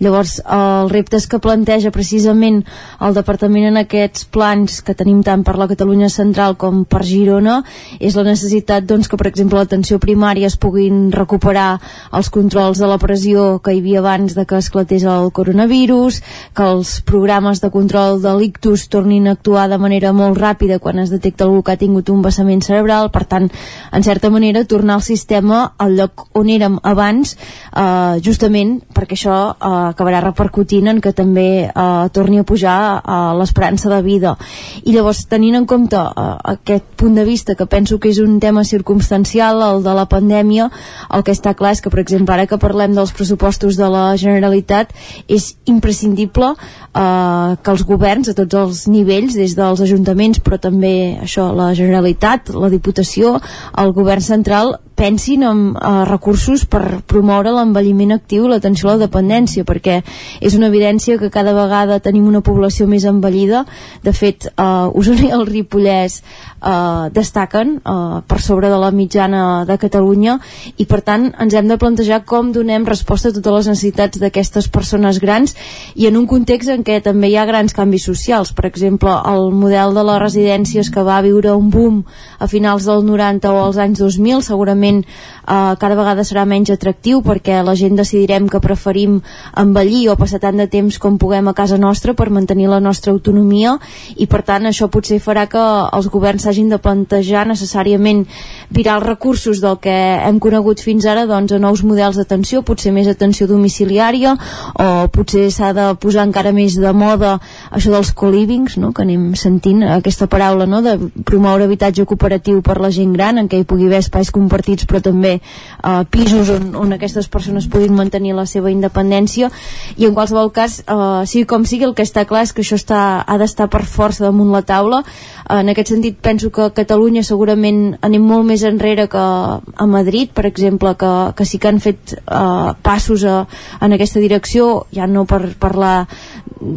llavors uh, els reptes que planteja precisament el Departament en aquests plans que tenim tant per la Catalunya central com per Girona és la necessitat doncs, que per exemple l'atenció primària es puguin recuperar els controls de la pressió que hi havia abans de que esclatés el coronavirus que els programes de control de l'ictus tornin a actuar de manera molt ràpida quan es detecta algú que ha tingut un vessament cerebral. Per tant, en certa manera tornar al sistema al lloc on érem abans eh, justament perquè això eh, acabarà repercutint en que també eh, torni a pujar eh, l'esperança de vida. I llavors tenint en compte uh, aquest punt de vista que penso que és un tema circumstancial el de la pandèmia el que està clar és que per exemple ara que parlem dels pressupostos de la Generalitat és imprescindible uh, que els governs a tots els nivells des dels ajuntaments però també això la Generalitat, la Diputació el govern central pensin en uh, recursos per promoure l'envelliment actiu i l'atenció a la dependència perquè és una evidència que cada vegada tenim una població més envellida. De fet uh, Osona i el Ripollès uh, destaquen uh, per sobre de la mitjana de Catalunya i per tant ens hem de plantejar com donem resposta a totes les necessitats d'aquestes persones grans i en un context en què també hi ha grans canvis socials. Per exemple el model de les residències que va viure un boom a finals del 90 o als anys 2000 segurament segurament eh, cada vegada serà menys atractiu perquè la gent decidirem que preferim envellir o passar tant de temps com puguem a casa nostra per mantenir la nostra autonomia i per tant això potser farà que els governs s'hagin de plantejar necessàriament virar els recursos del que hem conegut fins ara doncs, a nous models d'atenció, potser més atenció domiciliària o potser s'ha de posar encara més de moda això dels co-livings, no? que anem sentint aquesta paraula no? de promoure habitatge cooperatiu per la gent gran en què hi pugui haver espais compartits petits però també eh, pisos on, on aquestes persones puguin mantenir la seva independència. I en qualsevol cas eh, sigui com sigui el que està clar és que això està, ha d'estar per força damunt la taula. En aquest sentit penso que Catalunya segurament anem molt més enrere que a Madrid per exemple que, que sí que han fet eh, passos a, en aquesta direcció ja no per parlar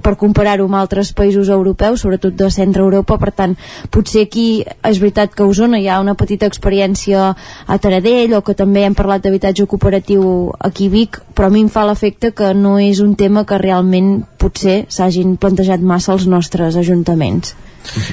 per comparar-ho amb altres països europeus, sobretot de centre Europa, per tant, potser aquí és veritat que a Osona hi ha una petita experiència a Taradell o que també hem parlat d'habitatge cooperatiu aquí a Vic, però a mi em fa l'efecte que no és un tema que realment potser s'hagin plantejat massa els nostres ajuntaments.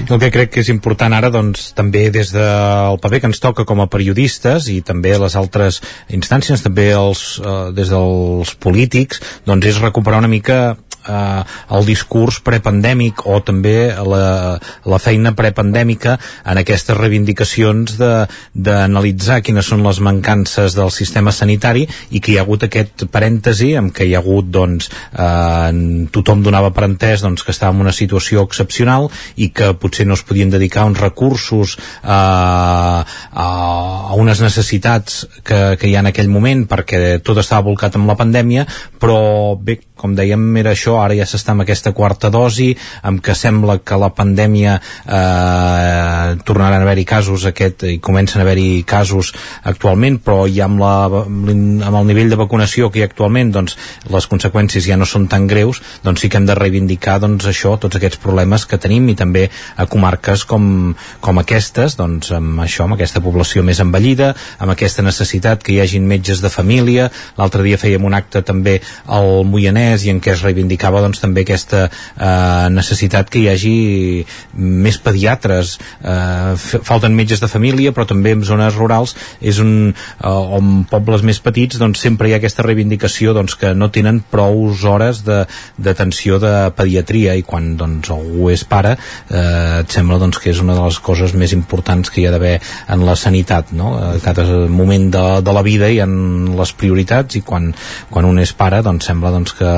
El que crec que és important ara, doncs, també des del paper que ens toca com a periodistes i també les altres instàncies, també els, eh, des dels polítics, doncs és recuperar una mica eh, el discurs prepandèmic o també la, la feina prepandèmica en aquestes reivindicacions d'analitzar quines són les mancances del sistema sanitari i que hi ha hagut aquest parèntesi en què hi ha hagut doncs, eh, tothom donava per entès doncs, que estava en una situació excepcional i que potser no es podien dedicar uns recursos eh, a, a unes necessitats que, que hi ha en aquell moment perquè tot estava volcat amb la pandèmia però bé, com dèiem, era això, ara ja s'està amb aquesta quarta dosi, amb que sembla que la pandèmia eh, tornaran a haver-hi casos aquest, i comencen a haver-hi casos actualment, però ja amb, la, amb el nivell de vacunació que hi ha actualment, doncs les conseqüències ja no són tan greus, doncs sí que hem de reivindicar doncs això, tots aquests problemes que tenim i també a comarques com, com aquestes, doncs amb això, amb aquesta població més envellida, amb aquesta necessitat que hi hagin metges de família, l'altre dia fèiem un acte també al Moianès i en què es reivindicava doncs, també aquesta eh, necessitat que hi hagi més pediatres eh, falten metges de família però també en zones rurals és un, eh, on pobles més petits doncs sempre hi ha aquesta reivindicació doncs, que no tenen prou hores d'atenció de, de pediatria i quan doncs, algú és pare eh, et sembla doncs, que és una de les coses més importants que hi ha d'haver en la sanitat no? a cada moment de, de la vida hi ha les prioritats i quan, quan un és pare doncs sembla doncs, que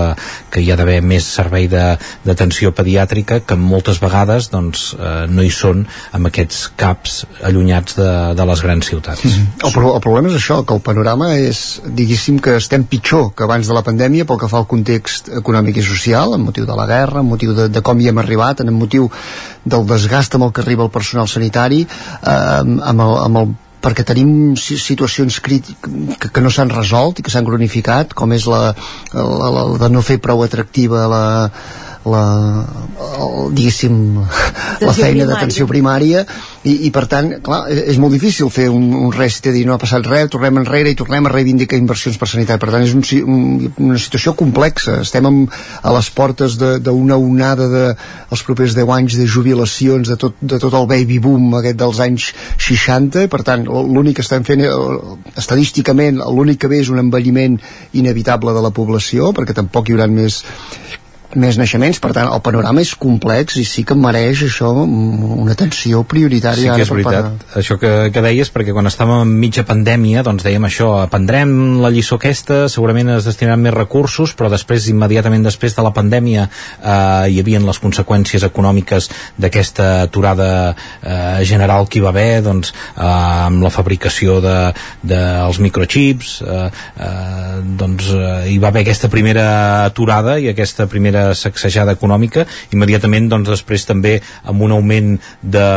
que hi ha d'haver més servei d'atenció pediàtrica que moltes vegades doncs, eh, no hi són amb aquest aquests caps allunyats de, de les grans ciutats. Mm -hmm. el, pro el problema és això, que el panorama és, diguéssim, que estem pitjor que abans de la pandèmia pel que fa al context econòmic i social, amb motiu de la guerra, amb motiu de, de com hi hem arribat, amb motiu del desgast amb el que arriba el personal sanitari, eh, amb, el, amb el perquè tenim situacions que, que no s'han resolt i que s'han cronificat, com és la, la, la, de no fer prou atractiva la, la, el, diguéssim la feina d'atenció primària i, i per tant, clar, és molt difícil fer un, un rest i dir no ha passat res, tornem enrere i tornem a reivindicar inversions per sanitat, per tant és un, un, una situació complexa, estem amb, a les portes d'una onada de els propers 10 anys de jubilacions de tot, de tot el baby boom aquest dels anys 60, per tant l'únic que estem fent eh, estadísticament l'únic que ve és un envelliment inevitable de la població, perquè tampoc hi haurà més més naixements, per tant el panorama és complex i sí que mereix això una atenció prioritària sí que és veritat, per... això que, que deies perquè quan estàvem en mitja pandèmia doncs dèiem això, aprendrem la lliçó aquesta segurament es destinaran més recursos però després, immediatament després de la pandèmia eh, hi havia les conseqüències econòmiques d'aquesta aturada eh, general que hi va haver doncs, eh, amb la fabricació de, dels de, microchips eh, eh, doncs eh, hi va haver aquesta primera aturada i aquesta primera sacsejada econòmica immediatament doncs després també amb un augment de,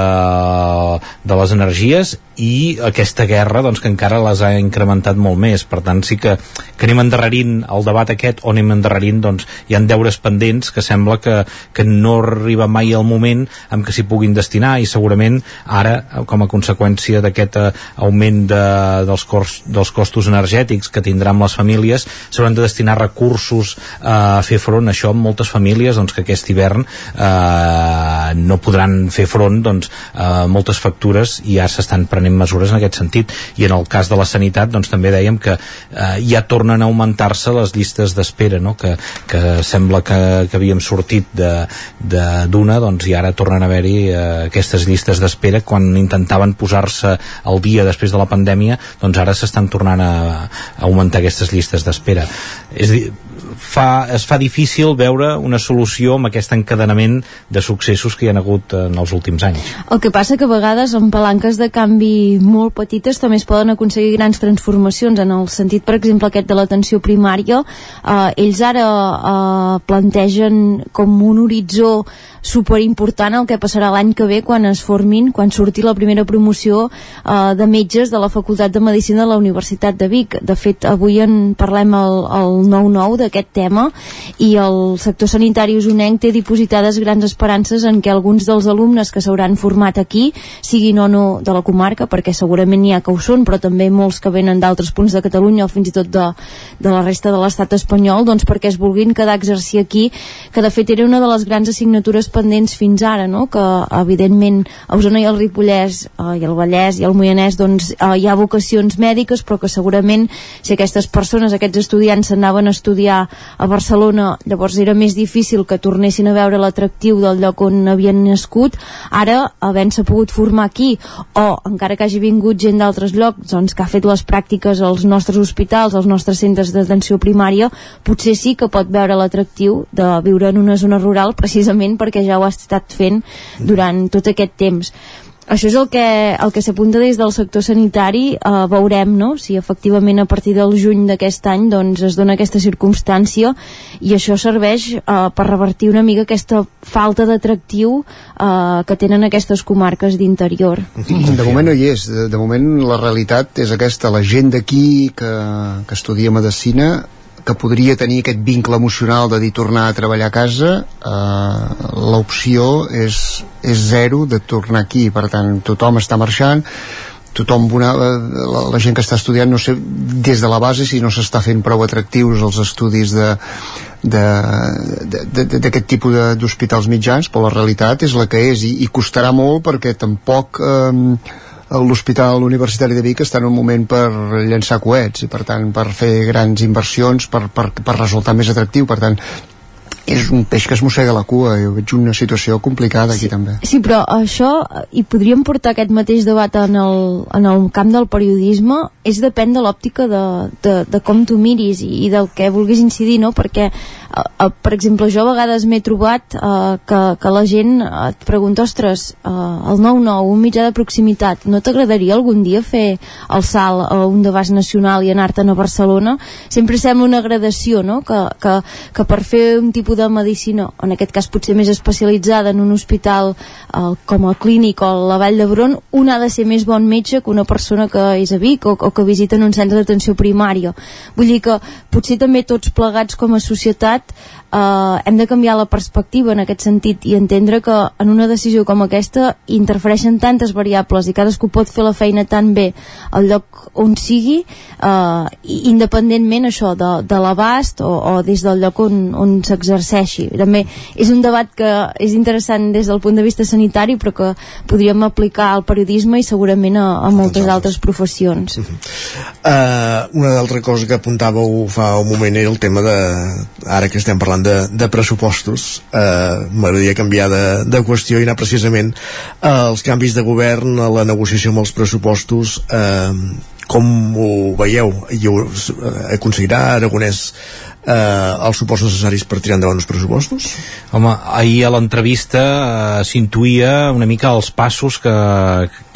de les energies i aquesta guerra doncs, que encara les ha incrementat molt més. Per tant sí que, que anem endarrerint el debat aquest o anem endarrerint doncs, hi han deures pendents que sembla que, que no arriba mai el moment en què s'hi puguin destinar i segurament ara com a conseqüència d'aquest eh, augment de, dels, cors, dels costos energètics que tindran les famílies s'hauran de destinar recursos eh, a fer front a això amb moltes famílies doncs, que aquest hivern eh, no podran fer front doncs, a moltes factures i ja s'estan prenent prenent mesures en aquest sentit. I en el cas de la sanitat doncs també dèiem que eh, ja tornen a augmentar-se les llistes d'espera no? que, que sembla que, que havíem sortit d'una doncs i ara tornen a haver-hi eh, aquestes llistes d'espera. Quan intentaven posar-se al dia després de la pandèmia doncs ara s'estan tornant a, a augmentar aquestes llistes d'espera. És dir, fa, es fa difícil veure una solució amb aquest encadenament de successos que hi ha hagut en els últims anys. El que passa que a vegades amb palanques de canvi molt petites també es poden aconseguir grans transformacions en el sentit, per exemple, aquest de l'atenció primària eh, ells ara eh, plantegen com un horitzó superimportant el que passarà l'any que ve quan es formin, quan surti la primera promoció eh, de metges de la Facultat de Medicina de la Universitat de Vic. De fet, avui en parlem al 9-9 d'aquest tema i el sector sanitari usonenc té dipositades grans esperances en què alguns dels alumnes que s'hauran format aquí siguin o no de la comarca, perquè segurament n'hi ha que ho són, però també molts que venen d'altres punts de Catalunya o fins i tot de, de la resta de l'estat espanyol, doncs perquè es vulguin quedar a exercir aquí, que de fet era una de les grans assignatures pendents fins ara, no? que evidentment a Osona i el Ripollès eh, i el Vallès i el Moianès doncs, eh, hi ha vocacions mèdiques però que segurament si aquestes persones, aquests estudiants s'anaven a estudiar a Barcelona. Llavors era més difícil que tornessin a veure l'atractiu del lloc on havien nascut. Ara havent-se pogut formar aquí o encara que hagi vingut gent d'altres llocs doncs, que ha fet les pràctiques als nostres hospitals, als nostres centres d'atenció primària potser sí que pot veure l'atractiu de viure en una zona rural precisament perquè ja ho ha estat fent durant tot aquest temps això és el que, el que s'apunta des del sector sanitari eh, veurem no? si efectivament a partir del juny d'aquest any doncs, es dona aquesta circumstància i això serveix eh, per revertir una mica aquesta falta d'atractiu eh, que tenen aquestes comarques d'interior. De moment no hi és, de, de moment la realitat és aquesta, la gent d'aquí que, que estudia Medicina que podria tenir aquest vincle emocional de dir tornar a treballar a casa eh, l'opció és, és zero de tornar aquí. Per tant tothom està marxant tothom una, eh, la, la gent que està estudiant no sé des de la base si no s'està fent prou atractius els estudis d'aquest tipus d'hospitals mitjans però la realitat és la que és i, i costarà molt perquè tampoc eh, l'Hospital Universitari de Vic està en un moment per llançar coets i per tant per fer grans inversions per, per, per resultar més atractiu. Per tant és un peix que es mossega la cua. Jo veig una situació complicada aquí sí, també. Sí, però això i podríem portar aquest mateix debat en el, en el camp del periodisme? És depèn de l'òptica de, de, de com tu miris i, i del que vulguis incidir no? perquè uh, uh, per exemple jo a vegades m'he trobat uh, que, que la gent uh, et pregunta ostres, uh, el 9-9 un mitjà de proximitat, no t'agradaria algun dia fer el salt a un d'abast nacional i anar-te'n a Barcelona sempre sembla una gradació no? que, que, que per fer un tipus de medicina en aquest cas potser més especialitzada en un hospital uh, com el clínic o la Vall d'Hebron un ha de ser més bon metge que una persona que és a Vic o, o que visita en un centre d'atenció primària vull dir que potser també tots plegats com a societat But. Eh, hem de canviar la perspectiva en aquest sentit i entendre que en una decisió com aquesta interfereixen tantes variables i cadascú pot fer la feina tan bé al lloc on sigui eh, independentment això de, de l'abast o, o des del lloc on, on s'exerceixi. També és un debat que és interessant des del punt de vista sanitari però que podríem aplicar al periodisme i segurament a, a moltes altres professions. Uh -huh. uh, una altra cosa que apuntàveu fa un moment era el tema de ara que estem parlant de, de pressupostos uh, m'agradaria canviar de, de qüestió i anar precisament als canvis de govern a la negociació amb els pressupostos eh, com ho veieu? I ho aconseguirà Aragonès eh, els suports necessaris per tirar endavant els pressupostos? Home, ahir a l'entrevista eh, s'intuïa una mica els passos que,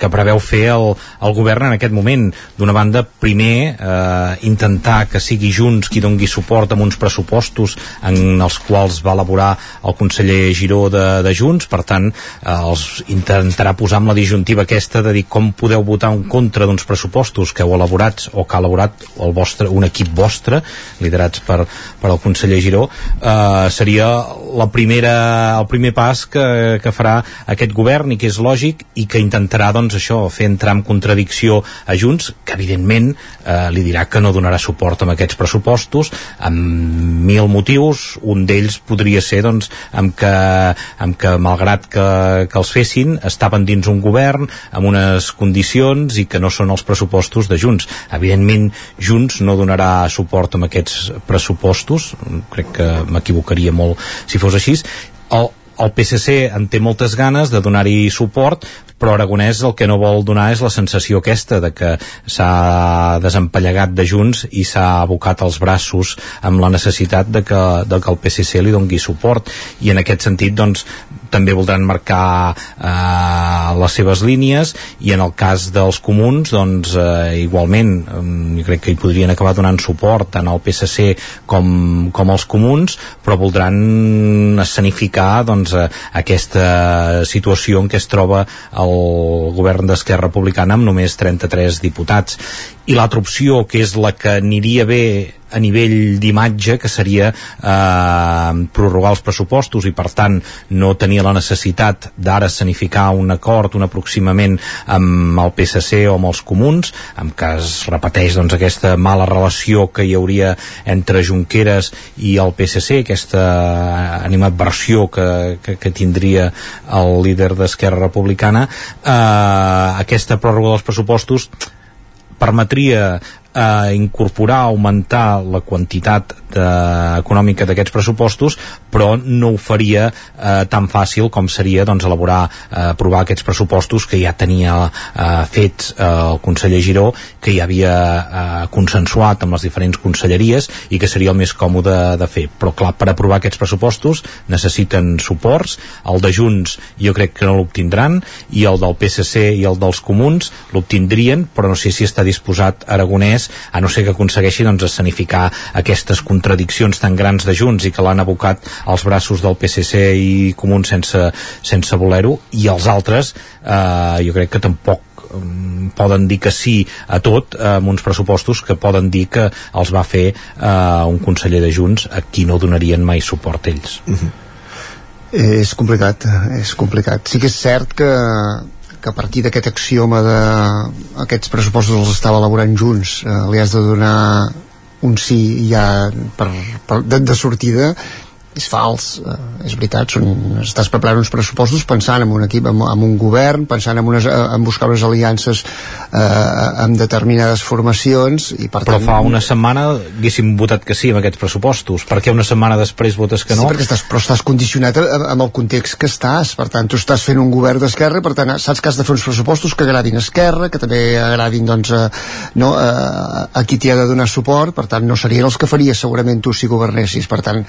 que preveu fer el, el govern en aquest moment. D'una banda, primer, eh, intentar que sigui Junts qui dongui suport amb uns pressupostos en els quals va elaborar el conseller Giró de, de Junts, per tant, eh, els intentarà posar amb la disjuntiva aquesta de dir com podeu votar en contra d'uns pressupostos que heu elaborats o que ha elaborat el vostre, un equip vostre, liderats per, per al conseller Giró, eh, seria la primera, el primer pas que, que farà aquest govern i que és lògic i que intentarà doncs, doncs això, fer entrar en contradicció a Junts, que evidentment eh, li dirà que no donarà suport amb aquests pressupostos, amb mil motius, un d'ells podria ser doncs, amb que, amb que malgrat que, que els fessin, estaven dins un govern amb unes condicions i que no són els pressupostos de Junts. Evidentment, Junts no donarà suport amb aquests pressupostos, crec que m'equivocaria molt si fos així, el, el PSC en té moltes ganes de donar-hi suport però Aragonès el que no vol donar és la sensació aquesta de que s'ha desempallegat de Junts i s'ha abocat els braços amb la necessitat de que, de que el PSC li dongui suport. I en aquest sentit doncs també voldran marcar eh, les seves línies i en el cas dels comuns doncs eh, igualment jo crec que hi podrien acabar donant suport tant al PSC com, com als comuns però voldran escenificar doncs, eh, aquesta situació en què es troba el govern d'Esquerra Republicana amb només 33 diputats. I l'altra opció que és la que aniria bé a nivell d'imatge que seria eh, prorrogar els pressupostos i per tant no tenir la necessitat d'ara escenificar un acord, un aproximament amb el PSC o amb els comuns en cas es repeteix doncs, aquesta mala relació que hi hauria entre Junqueras i el PSC aquesta animadversió que, que, que tindria el líder d'Esquerra Republicana eh, aquesta pròrroga dels pressupostos permetria a incorporar, augmentar la quantitat de, econòmica d'aquests pressupostos, però no ho faria eh, tan fàcil com seria doncs, elaborar, eh, aprovar aquests pressupostos que ja tenia eh, fets eh, el conseller Giró, que ja havia eh, consensuat amb les diferents conselleries i que seria el més còmode de fer. Però clar, per aprovar aquests pressupostos necessiten suports, el de Junts jo crec que no l'obtindran, i el del PSC i el dels comuns l'obtindrien, però no sé si està disposat Aragonès més, a no ser que aconsegueixi doncs, escenificar aquestes contradiccions tan grans de Junts i que l'han abocat als braços del PSC i Comuns sense, sense voler-ho, i els altres eh, jo crec que tampoc mm, poden dir que sí a tot eh, amb uns pressupostos que poden dir que els va fer eh, un conseller de Junts a qui no donarien mai suport ells uh -huh. És complicat, és complicat. Sí que és cert que que a partir d'aquest axioma de aquests pressupostos els estava elaborant junts eh, li has de donar un sí ja per, per, de, de sortida és fals, eh, és veritat són, estàs preparant uns pressupostos pensant en un equip, en, en un govern pensant en, unes, eh, en buscar unes aliances eh, amb determinades formacions i per Però tant, fa una setmana haguéssim votat que sí amb aquests pressupostos. Per què una setmana després votes que no? Sí, perquè estàs, però estàs condicionat amb el context que estàs. Per tant, tu estàs fent un govern d'esquerra, per tant, saps que has de fer uns pressupostos que agradin a Esquerra, que també agradin doncs, a, no, a, a qui t'hi ha de donar suport, per tant, no serien els que faries segurament tu si governessis. Per tant,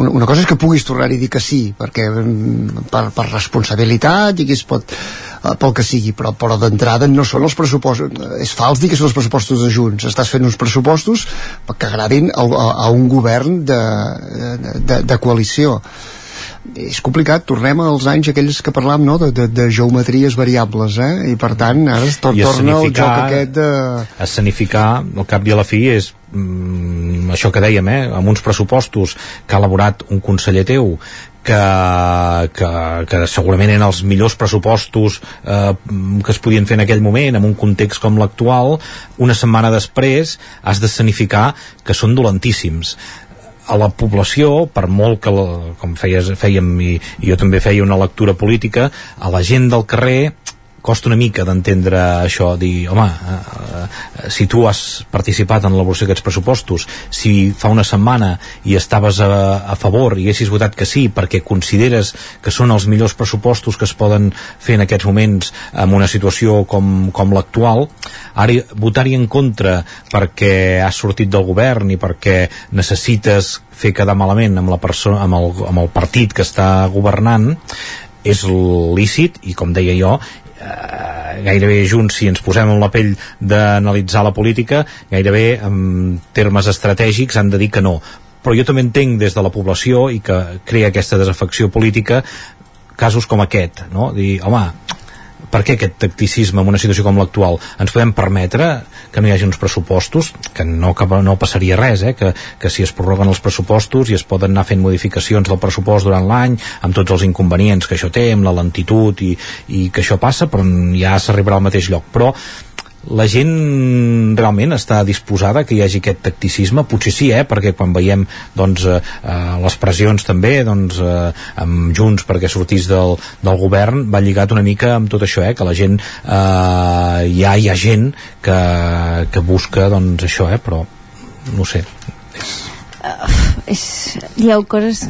una, una cosa és que puguis tornar i dir que sí, perquè mm, per, per responsabilitat i que es pot eh, pel que sigui, però, però d'entrada no són els pressupostos, és fals dir que són els pressupostos de Junts, estàs fent uns pressupostos que agradin a, a, a un govern de, de, de coalició és complicat, tornem als anys aquells que parlàvem no? de, de, de geometries variables eh? i per tant ara es tor torna el joc aquest de... escenificar al cap i a la fi és mm, això que dèiem, eh, amb uns pressupostos que ha elaborat un conseller teu que, que, que segurament eren els millors pressupostos eh, que es podien fer en aquell moment en un context com l'actual una setmana després has d'escenificar que són dolentíssims a la població, per molt que, la, com feies, fèiem i, i jo també feia una lectura política, a la gent del carrer costa una mica d'entendre això, dir, home, eh, eh, si tu has participat en l'elaboració d'aquests pressupostos, si fa una setmana i estaves a, a favor i haguessis votat que sí perquè consideres que són els millors pressupostos que es poden fer en aquests moments en una situació com, com l'actual, ara votar-hi en contra perquè has sortit del govern i perquè necessites fer quedar malament amb, la persona, amb, el, amb el partit que està governant és lícit i com deia jo eh, gairebé junts si ens posem en la pell d'analitzar la política gairebé en termes estratègics han de dir que no però jo també entenc des de la població i que crea aquesta desafecció política casos com aquest no? dir, home, per què aquest tacticisme en una situació com l'actual? Ens podem permetre que no hi hagi uns pressupostos, que no, que no passaria res, eh? que, que si es prorroguen els pressupostos i es poden anar fent modificacions del pressupost durant l'any, amb tots els inconvenients que això té, amb la lentitud i, i que això passa, però ja s'arribarà al mateix lloc. Però la gent realment està disposada que hi hagi aquest tacticisme? Potser sí, eh? perquè quan veiem doncs, eh, eh, les pressions també doncs, eh, amb Junts perquè sortís del, del govern va lligat una mica amb tot això, eh? que la gent eh, ja hi ha gent que, que busca doncs, això, eh? però no sé és, ha coses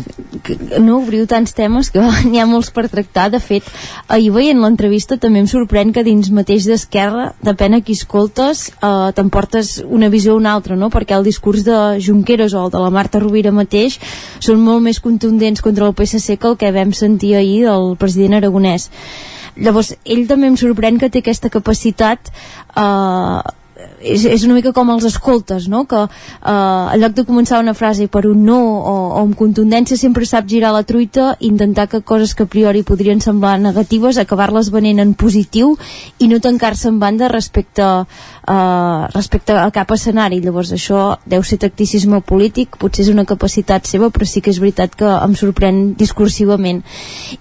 que, no obriu tants temes que n'hi ha molts per tractar de fet, ahir veient l'entrevista també em sorprèn que dins mateix d'Esquerra depèn a qui escoltes eh, t'emportes una visió o una altra no? perquè el discurs de Junqueras o el de la Marta Rovira mateix són molt més contundents contra el PSC que el que vam sentir ahir del president Aragonès llavors ell també em sorprèn que té aquesta capacitat eh, és, és una mica com els escoltes, no? que eh, en lloc de començar una frase per un no o, o amb contundència sempre sap girar la truita intentar que coses que a priori podrien semblar negatives acabar-les venent en positiu i no tancar-se en banda respecte, eh, respecte a cap escenari. Llavors això deu ser tacticisme polític potser és una capacitat seva però sí que és veritat que em sorprèn discursivament.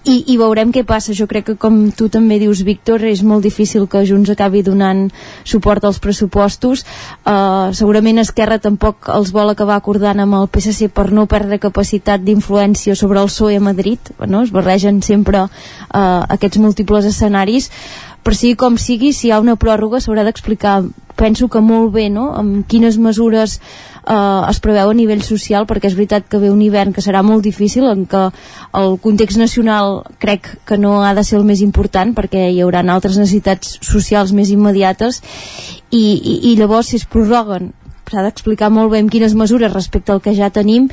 I, i veurem què passa. Jo crec que com tu també dius Víctor és molt difícil que Junts acabi donant suport als pressupostos uh, segurament Esquerra tampoc els vol acabar acordant amb el PSC per no perdre capacitat d'influència sobre el PSOE a Madrid no? es barregen sempre uh, aquests múltiples escenaris per sigui com sigui, si hi ha una pròrroga s'haurà d'explicar, penso que molt bé no? amb quines mesures eh, es preveu a nivell social perquè és veritat que ve un hivern que serà molt difícil en què el context nacional crec que no ha de ser el més important perquè hi haurà altres necessitats socials més immediates i, i, i llavors si es prorroguen s'ha d'explicar molt bé amb quines mesures respecte al que ja tenim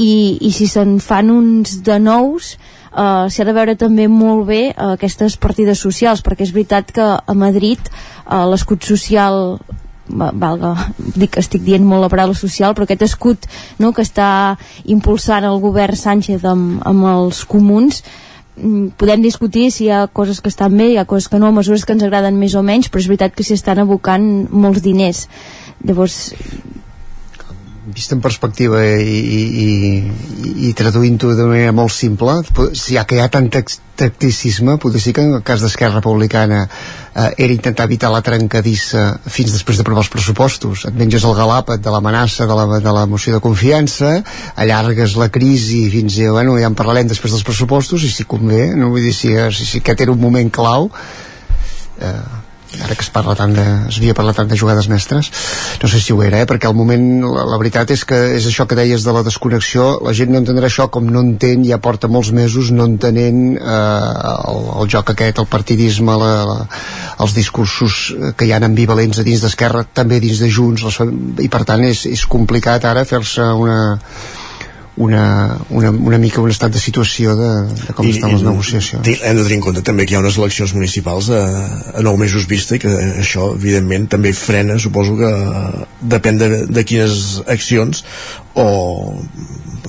i, i si se'n fan uns de nous Uh, s'ha de veure també molt bé uh, aquestes partides socials perquè és veritat que a Madrid uh, l'escut social valga, dic que estic dient molt la paraula social, però aquest escut no, que està impulsant el govern Sánchez amb, amb els comuns mm, podem discutir si hi ha coses que estan bé, hi ha coses que no, mesures que ens agraden més o menys, però és veritat que s'hi estan abocant molts diners. Llavors, vist en perspectiva i, i, i, i traduint-ho de manera molt simple, ja que hi ha tant tacticisme, potser sí que en el cas d'Esquerra Republicana eh, era intentar evitar la trencadissa fins després d'aprovar els pressupostos. Et menges el galàpet de l'amenaça de, la, de la moció de confiança, allargues la crisi fins a, bueno, ja en parlarem després dels pressupostos i si convé, no vull dir si, si, si aquest era un moment clau, eh, ara que es parla tant de, es havia parlat tant de jugades mestres no sé si ho era, eh? perquè al moment la, la veritat és que és això que deies de la desconnexió la gent no entendrà això com no entén ja porta molts mesos no entenent eh, el, el joc aquest, el partidisme la, la, els discursos que hi ha ambivalents a dins d'Esquerra també dins de Junts les, i per tant és, és complicat ara fer-se una una, una, una mica un estat de situació de, de com I, estan les negociacions. Hem de tenir en compte també que hi ha unes eleccions municipals a, a nou mesos vista i que això evidentment també frena, suposo que depèn de, de quines accions o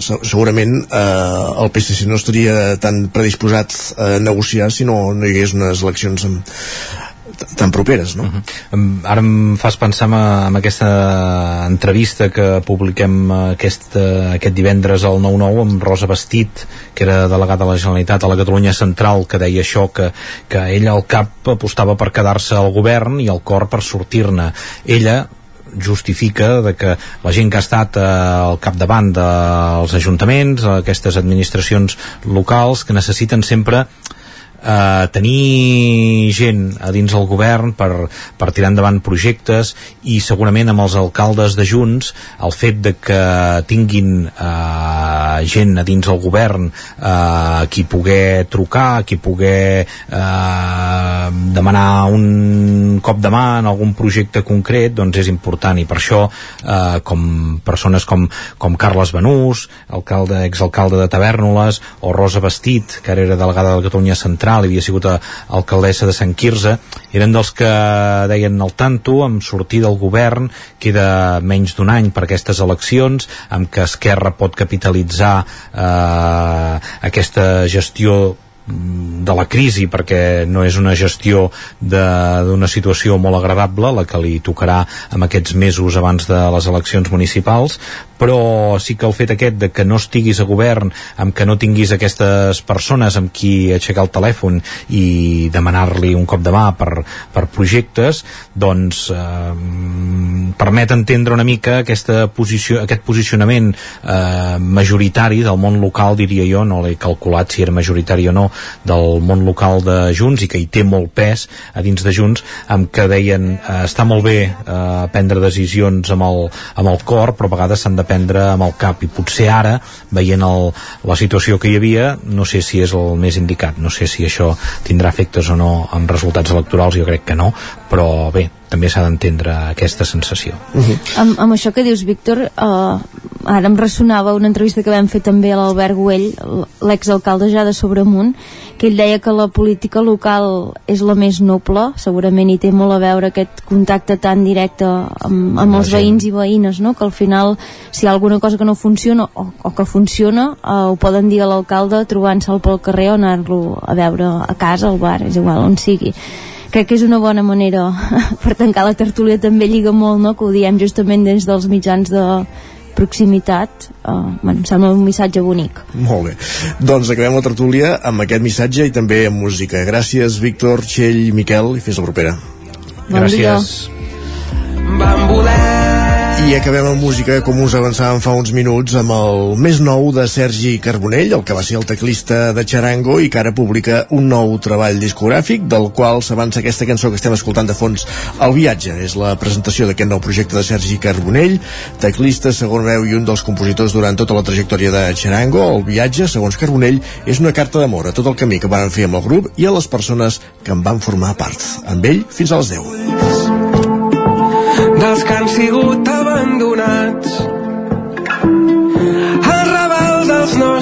segurament eh, el PSC no estaria tan predisposat a negociar si no, no hi hagués unes eleccions amb, tan properes, no? Uh -huh. Ara em fas pensar en, en aquesta entrevista que publiquem aquest, aquest divendres al 9-9 amb Rosa Bastit, que era delegada de la Generalitat a la Catalunya Central, que deia això, que, que ella al cap apostava per quedar-se al govern i al cor per sortir-ne. Ella, justifica de que la gent que ha estat eh, al capdavant dels ajuntaments, aquestes administracions locals, que necessiten sempre eh, tenir gent a dins el govern per, per tirar endavant projectes i segurament amb els alcaldes de Junts el fet de que tinguin eh, gent a dins el govern eh, qui poder trucar, qui poder eh, demanar un cop de mà en algun projecte concret doncs és important. I per això eh, com persones com, com Carles Benús, alcalde, exalcalde de Tavernoles o Rosa Bastit que ara era delegada de Catalunya Central Nacional, havia sigut alcaldessa de Sant Quirze, eren dels que deien el tanto amb sortir del govern, queda menys d'un any per aquestes eleccions, amb que Esquerra pot capitalitzar eh, aquesta gestió de la crisi perquè no és una gestió d'una situació molt agradable la que li tocarà en aquests mesos abans de les eleccions municipals però sí que el fet aquest de que no estiguis a govern, amb que no tinguis aquestes persones amb qui aixecar el telèfon i demanar-li un cop de mà per, per projectes, doncs eh, permet entendre una mica aquesta posició, aquest posicionament eh, majoritari del món local, diria jo, no l'he calculat si era majoritari o no, del món local de Junts i que hi té molt pes a dins de Junts, amb que deien eh, està molt bé eh, prendre decisions amb el, amb el cor, però a vegades s'han de prendre amb el cap. I potser ara, veient el, la situació que hi havia, no sé si és el més indicat, no sé si això tindrà efectes o no en resultats electorals, jo crec que no, però bé, també s'ha d'entendre aquesta sensació. Uh -huh. amb, amb això que dius, Víctor, uh, ara em ressonava una entrevista que vam fer també a l'Albert Güell, l'exalcalde ja de Sobremunt, que ell deia que la política local és la més noble, segurament hi té molt a veure aquest contacte tan directe amb, amb els veïns i veïnes, no? que al final, si hi ha alguna cosa que no funciona o, o que funciona, uh, ho poden dir a l'alcalde trobant-se'l pel carrer o anar-lo a veure a casa, al bar, és igual on sigui crec que és una bona manera per tancar la tertúlia també lliga molt no? que ho diem justament des dels mitjans de proximitat. Uh, bueno, em sembla un missatge bonic. Molt bé, doncs acabem la tertúlia amb aquest missatge i també amb música. Gràcies Víctor, Txell, Miquel i fins la propera. Bon gràcies. Dia. Vam voler i acabem amb música, com us avançàvem fa uns minuts, amb el més nou de Sergi Carbonell, el que va ser el teclista de Charango i que ara publica un nou treball discogràfic, del qual s'avança aquesta cançó que estem escoltant de fons, El viatge. És la presentació d'aquest nou projecte de Sergi Carbonell, teclista, segon veu i un dels compositors durant tota la trajectòria de Charango. El viatge, segons Carbonell, és una carta d'amor a tot el camí que van fer amb el grup i a les persones que en van formar part. Amb ell, fins a les 10 dels que han sigut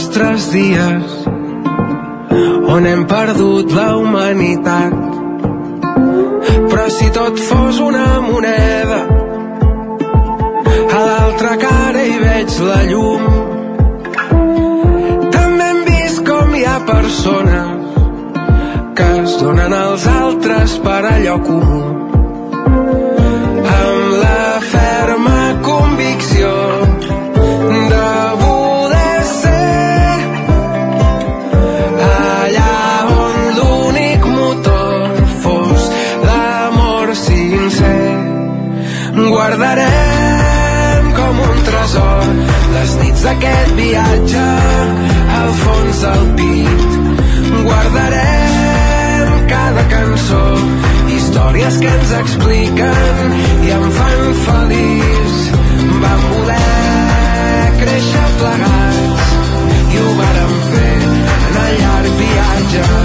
nostres dies on hem perdut la humanitat. Però si tot fos una moneda a l'altra cara hi veig la llum. També hem vist com hi ha persones que es donen als altres per allò comú Guardarem com un tresor les nits d'aquest viatge al fons del pit. Guardarem cada cançó, històries que ens expliquen i em fan feliç. Vam voler créixer plegats i ho vàrem fer en el llarg viatge.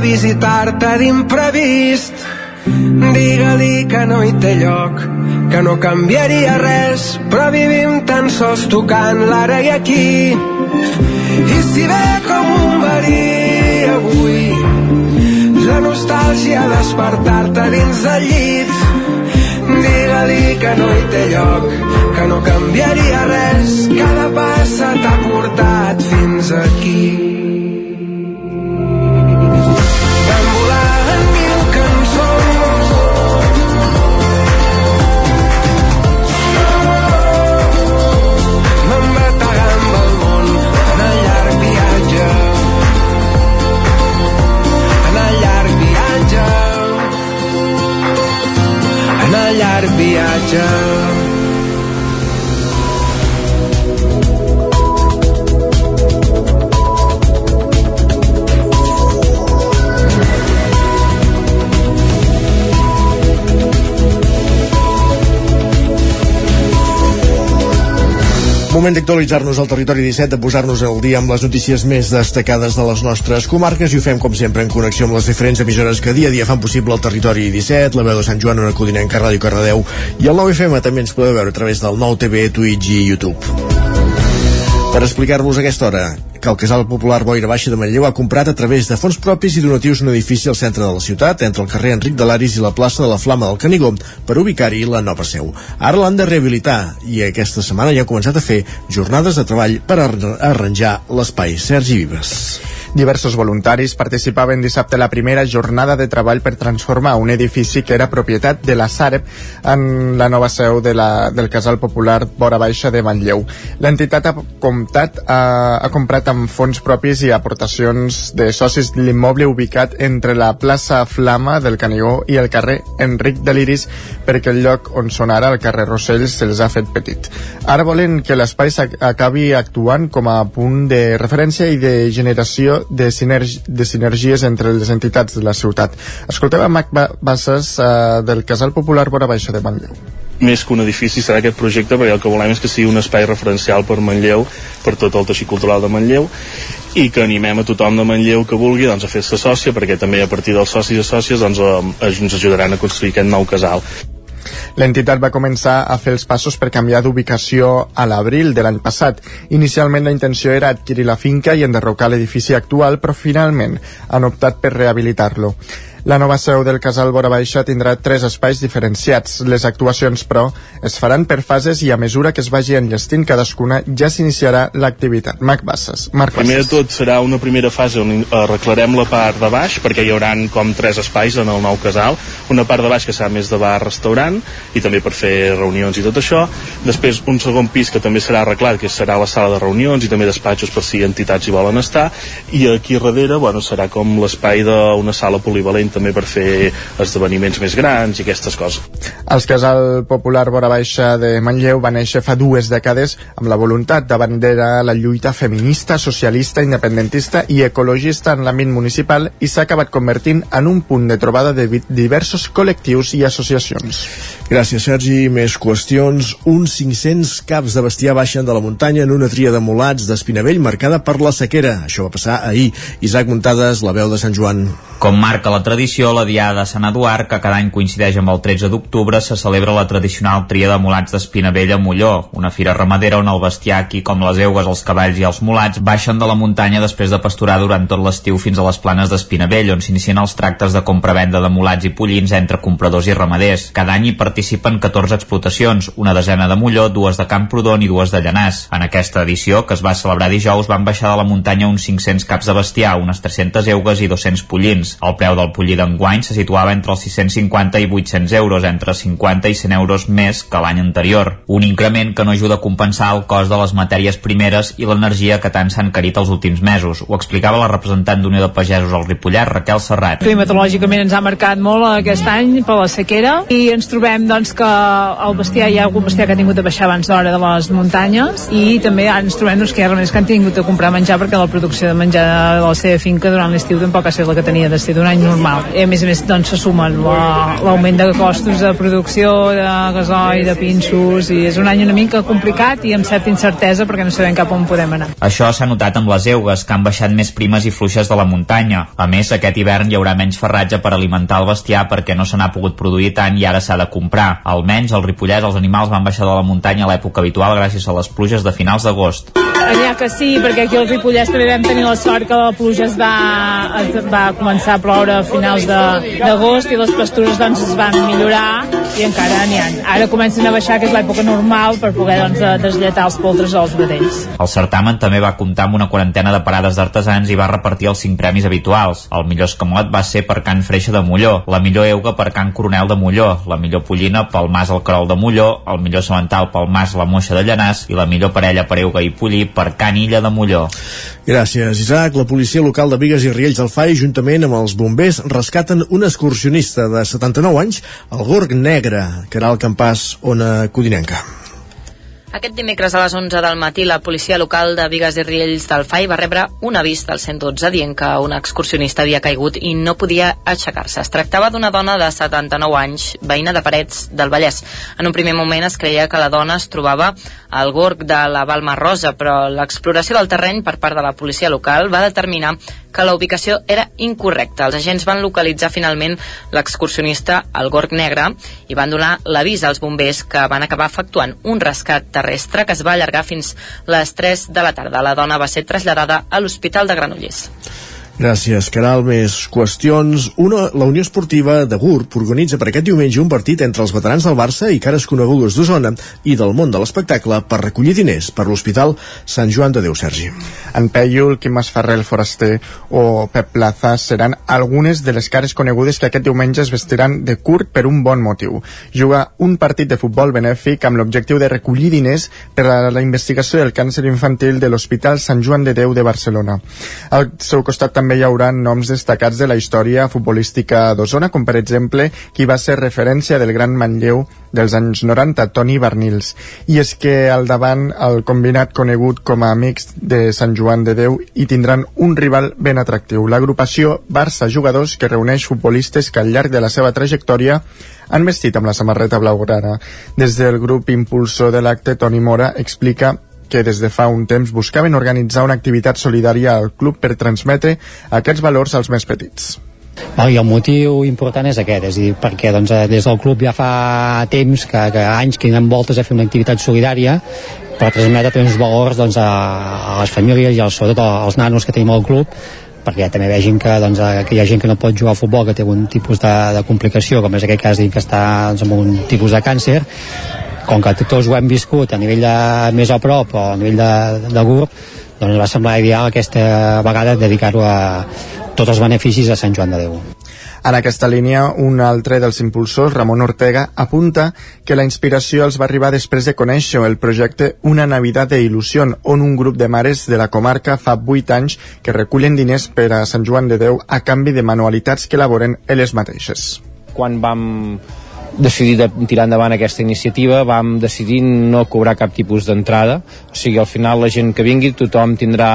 Visitar-te d'imprevist. Digue-li que no hi té lloc que no canviaria res però vivim tan sols tocant l'ara i aquí. I si ve com un verí avui la nostàlgia despertar-te dins del llit. Digue-li que no hi té lloc que no canviaria res cada passa t'ha portat fins aquí Moment d'actualitzar-nos al territori 17, de posar-nos al dia amb les notícies més destacades de les nostres comarques i ho fem, com sempre, en connexió amb les diferents emissores que dia a dia fan possible el territori 17, la veu de Sant Joan, una codinenca, Ràdio Cardedeu i el 9FM també ens podeu veure a través del 9TV, Twitch i YouTube. Per explicar-vos aquesta hora que el Casal Popular Boira Baixa de Manlleu ha comprat a través de fons propis i donatius un edifici al centre de la ciutat, entre el carrer Enric de l'Aris i la plaça de la Flama del Canigó, per ubicar-hi la nova seu. Ara l'han de rehabilitar i aquesta setmana ja ha començat a fer jornades de treball per ar- arranjar l'espai. Sergi Vives. Diversos voluntaris participaven dissabte a la primera jornada de treball per transformar un edifici que era propietat de la Sareb en la nova seu de la, del Casal Popular Vora Baixa de Manlleu. L'entitat ha comptat ha, ha comprat amb fons propis i aportacions de socis l'immoble ubicat entre la plaça Flama del Canigó i el carrer Enric de l'Iris perquè el lloc on són ara, el carrer Rossell, se'ls ha fet petit. Ara volen que l'espai acabi actuant com a punt de referència i de generació de, sinergi de sinergies entre les entitats de la ciutat. Escoltem a Mac Ba- Bassas eh, del Casal Popular Vora Baixa de Manlleu. més que un edifici serà aquest projecte perquè el que volem és que sigui un espai referencial per Manlleu, per tot el teixit cultural de Manlleu i que animem a tothom de Manlleu que vulgui doncs, a fer-se sòcia perquè també a partir dels socis i sòcies doncs, eh, ens ajudaran a construir aquest nou casal. L'entitat va començar a fer els passos per canviar d'ubicació a l'abril de l'any passat. Inicialment la intenció era adquirir la finca i enderrocar l'edifici actual, però finalment han optat per rehabilitar-lo. La nova seu del Casal Vora Baixa tindrà tres espais diferenciats. Les actuacions, però, es faran per fases i a mesura que es vagi enllestint cadascuna ja s'iniciarà l'activitat. Marc Bassas. Marc Primer de Bassas. tot serà una primera fase on arreglarem la part de baix perquè hi haurà com tres espais en el nou casal una part de baix que serà més de bar-restaurant i també per fer reunions i tot això després un segon pis que també serà arreglat que serà la sala de reunions i també despatxos per si entitats hi volen estar i aquí darrere bueno, serà com l'espai d'una sala polivalent també per fer esdeveniments més grans i aquestes coses El Casal Popular Vora Baixa de Manlleu va néixer fa dues dècades amb la voluntat de banderar la lluita feminista, socialista, independentista i ecologista en l'àmbit municipal i s'ha acabat convertint en un punt de trobada de diversos col·lectius i associacions. Gràcies, Sergi. Més qüestions. Uns 500 caps de bestiar baixen de la muntanya en una tria de mulats d'Espinavell marcada per la sequera. Això va passar ahir. Isaac Muntades, la veu de Sant Joan. Com marca la tradició, edició, la Diada de Sant Eduard, que cada any coincideix amb el 13 d'octubre, se celebra la tradicional tria de mulats d'Espinavell a Molló, una fira ramadera on el bestiar, aquí com les eugues, els cavalls i els mulats, baixen de la muntanya després de pasturar durant tot l'estiu fins a les planes d'Espinavell, on s'inicien els tractes de compra-venda de mulats i pollins entre compradors i ramaders. Cada any hi participen 14 explotacions, una desena de Molló, dues de Camprodon i dues de Llanàs. En aquesta edició, que es va celebrar dijous, van baixar de la muntanya uns 500 caps de bestiar, unes 300 eugues i 200 pollins. El preu del pollí d'enguany se situava entre els 650 i 800 euros, entre 50 i 100 euros més que l'any anterior. Un increment que no ajuda a compensar el cost de les matèries primeres i l'energia que tant s'han carit els últims mesos. Ho explicava la representant d'Unió de Pagesos al Ripollet, Raquel Serrat. Climatològicament ens ha marcat molt aquest any per la sequera i ens trobem doncs, que el bestiar hi ha algun bestiar que ha tingut de baixar abans d'hora de les muntanyes i també ens trobem doncs, que hi ha remeis que han tingut de comprar menjar perquè la producció de menjar de la seva finca durant l'estiu tampoc ha estat la que tenia de ser d'un any normal. I a més a més doncs, se sumen l'augment de costos de producció, de gasoil, de pinxos i és un any una mica complicat i amb certa incertesa perquè no sabem cap on podem anar. Això s'ha notat amb les eugues, que han baixat més primes i fluixes de la muntanya. A més, aquest hivern hi haurà menys ferratge per alimentar el bestiar perquè no se n'ha pogut produir tant i ara s'ha de comprar. Almenys al Ripollès els animals van baixar de la muntanya a l'època habitual gràcies a les pluges de finals d'agost. N'hi ha que sí, perquè aquí al Ripollès també vam tenir la sort que la pluja es va, es va començar a ploure a finals d'agost i les pastures doncs es van millorar i encara n'hi ha. Ara comencen a baixar, que és l'època normal, per poder doncs, eh, deslletar els poltres als vedells. El certamen també va comptar amb una quarantena de parades d'artesans i va repartir els cinc premis habituals. El millor escamot va ser per Can Freixa de Molló, la millor euga per Can Coronel de Molló, la millor pollina pel Mas el Carol de Molló, el millor semental pel Mas la Moixa de Llanàs i la millor parella per euga i pollí per Can Illa de Molló. Gràcies, Isaac. La policia local de Vigues i Riells del FAI, juntament amb els bombers, rescaten un excursionista de 79 anys, el Gorg Negre, que era el campàs Ona Codinenca. Aquest dimecres a les 11 del matí la policia local de Vigues i Riells del FAI va rebre un avís del 112 dient que un excursionista havia caigut i no podia aixecar-se. Es tractava d'una dona de 79 anys, veïna de Parets del Vallès. En un primer moment es creia que la dona es trobava al gorg de la Balma Rosa, però l'exploració del terreny per part de la policia local va determinar que la ubicació era incorrecta. Els agents van localitzar finalment l'excursionista al Gorg Negre i van donar l'avís als bombers que van acabar efectuant un rescat terrestre que es va allargar fins les 3 de la tarda. La dona va ser traslladada a l'Hospital de Granollers. Gràcies, Caral. Més qüestions. Una, la Unió Esportiva de GURB organitza per aquest diumenge un partit entre els veterans del Barça i cares conegudes d'Osona i del món de l'espectacle per recollir diners per l'Hospital Sant Joan de Déu, Sergi. En Pèiol, Quim Masferrer, el Foraster o Pep Plaza seran algunes de les cares conegudes que aquest diumenge es vestiran de curt per un bon motiu. Juga un partit de futbol benèfic amb l'objectiu de recollir diners per a la investigació del càncer infantil de l'Hospital Sant Joan de Déu de Barcelona. Al seu costat també hi haurà noms destacats de la història futbolística d'Osona, com per exemple qui va ser referència del gran Manlleu dels anys 90, Toni Barnils. I és que al davant el combinat conegut com a amics de Sant Joan de Déu hi tindran un rival ben atractiu, l'agrupació Barça Jugadors que reuneix futbolistes que al llarg de la seva trajectòria han vestit amb la samarreta blaugrana. Des del grup impulsor de l'acte, Toni Mora explica que des de fa un temps buscaven organitzar una activitat solidària al club per transmetre aquests valors als més petits. I el motiu important és aquest, és dir, perquè doncs, eh, des del club ja fa temps, que, que anys que anem voltes a fer una activitat solidària per transmetre uns valors doncs, a, a les famílies i als, sobretot als nanos que tenim al club perquè també vegin que, doncs, eh, que hi ha gent que no pot jugar a futbol, que té un tipus de, de complicació, com és aquest cas que està doncs, amb un tipus de càncer, com que tots ho hem viscut a nivell de, més a prop o a nivell de, de grup, doncs va semblar ideal aquesta vegada dedicar-ho a tots els beneficis a Sant Joan de Déu. En aquesta línia, un altre dels impulsors, Ramon Ortega, apunta que la inspiració els va arribar després de conèixer el projecte Una Navidad de Il·lusió, on un grup de mares de la comarca fa 8 anys que recullen diners per a Sant Joan de Déu a canvi de manualitats que elaboren elles mateixes. Quan vam decidir de tirar endavant aquesta iniciativa vam decidir no cobrar cap tipus d'entrada o sigui, al final la gent que vingui tothom tindrà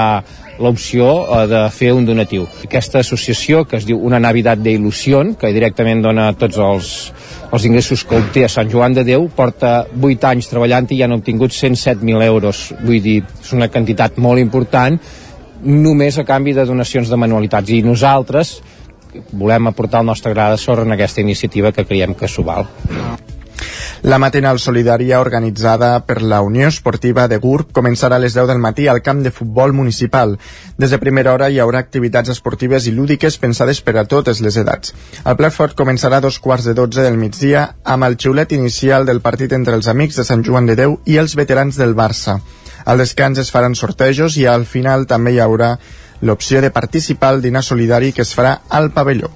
l'opció eh, de fer un donatiu. Aquesta associació que es diu Una Navidad de Il·lusió, que directament dona tots els, els ingressos que obté a Sant Joan de Déu, porta 8 anys treballant i ja han obtingut 107.000 euros. Vull dir, és una quantitat molt important només a canvi de donacions de manualitats. I nosaltres volem aportar el nostre gra de sorra en aquesta iniciativa que creiem que s'ho val. La matinal solidària organitzada per la Unió Esportiva de Gurb començarà a les 10 del matí al camp de futbol municipal. Des de primera hora hi haurà activitats esportives i lúdiques pensades per a totes les edats. El ple fort començarà a dos quarts de 12 del migdia amb el xiulet inicial del partit entre els amics de Sant Joan de Déu i els veterans del Barça. Al descans es faran sortejos i al final també hi haurà l'opció de participar al dinar solidari que es farà al pavelló.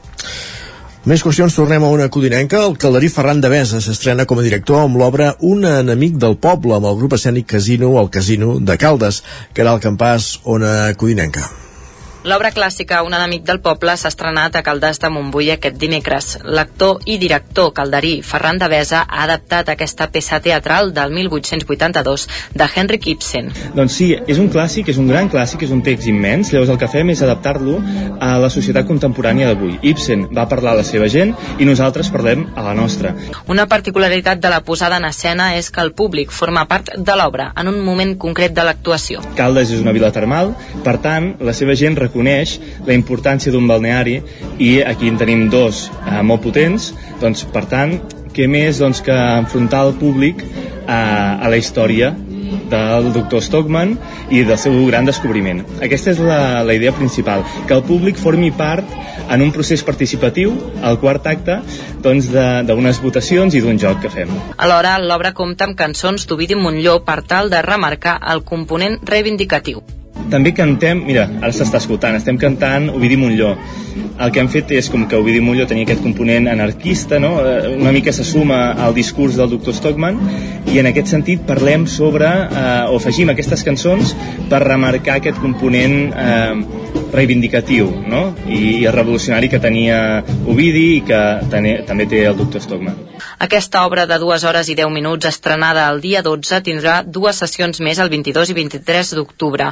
Més qüestions, tornem a una codinenca. El calderí Ferran de Besa s'estrena com a director amb l'obra Un enemic del poble, amb el grup escènic Casino, el Casino de Caldes, que era el campàs Ona Codinenca. L'obra clàssica Un enemic del poble s'ha estrenat a Caldes de Montbui aquest dimecres. L'actor i director calderí Ferran de Besa ha adaptat aquesta peça teatral del 1882 de Henrik Ibsen. Doncs sí, és un clàssic, és un gran clàssic, és un text immens, llavors el que fem és adaptar-lo a la societat contemporània d'avui. Ibsen va parlar a la seva gent i nosaltres parlem a la nostra. Una particularitat de la posada en escena és que el públic forma part de l'obra en un moment concret de l'actuació. Caldes és una vila termal, per tant, la seva gent reconeix la importància d'un balneari i aquí en tenim dos eh, molt potents, doncs per tant, què més doncs, que enfrontar el públic a, a la història del doctor Stockman i del seu gran descobriment. Aquesta és la, la idea principal, que el públic formi part en un procés participatiu, al quart acte, doncs d'unes votacions i d'un joc que fem. Alhora, l'obra compta amb cançons d'Ovidi Montlló per tal de remarcar el component reivindicatiu. També cantem, mira, ara s'està escoltant, estem cantant Ovidi Montlló. El que hem fet és com que Ovidi Montlló tenia aquest component anarquista, no? Eh, una mica se suma al discurs del doctor Stockman i en aquest sentit parlem sobre, eh, o afegim aquestes cançons per remarcar aquest component eh, reivindicatiu no? I, revolucionari que tenia Ovidi i que tene, també té el doctor Stockman. Aquesta obra de 2 hores i 10 minuts, estrenada el dia 12, tindrà dues sessions més el 22 i 23 d'octubre.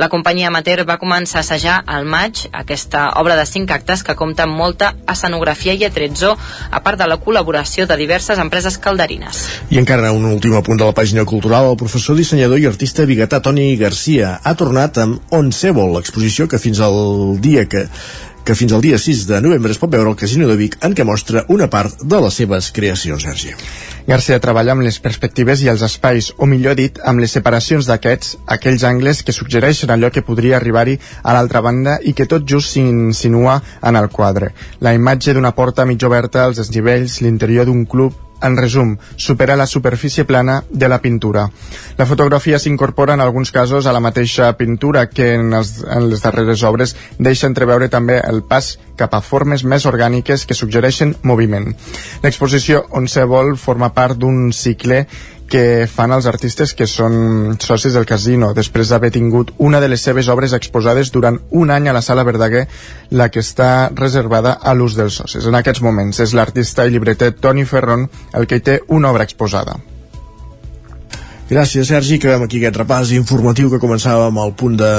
La companyia amateur va començar a assajar al maig aquesta obra de 5 actes que compta amb molta escenografia i atrezzo, a part de la col·laboració de diverses empreses calderines. I encara un últim apunt de la pàgina cultural, el professor dissenyador i artista biguetà Toni Garcia ha tornat amb On Sèvol, l'exposició que fins al dia que que fins al dia 6 de novembre es pot veure al Casino de Vic en què mostra una part de les seves creacions, Sergi. Garcia treballa amb les perspectives i els espais, o millor dit, amb les separacions d'aquests, aquells angles que suggereixen allò que podria arribar-hi a l'altra banda i que tot just s'insinua en el quadre. La imatge d'una porta mig oberta als desnivells, l'interior d'un club, en resum, supera la superfície plana de la pintura. La fotografia s'incorpora en alguns casos a la mateixa pintura que en, els, en les darreres obres deixa entreveure també el pas cap a formes més orgàniques que suggereixen moviment. L'exposició On se vol forma part d'un cicle que fan els artistes que són socis del casino després d'haver tingut una de les seves obres exposades durant un any a la Sala Verdaguer, la que està reservada a l'ús dels socis. En aquests moments és l'artista i llibreter Toni Ferron el que hi té una obra exposada. Gràcies, Sergi. Acabem aquí aquest repàs informatiu que començàvem al punt de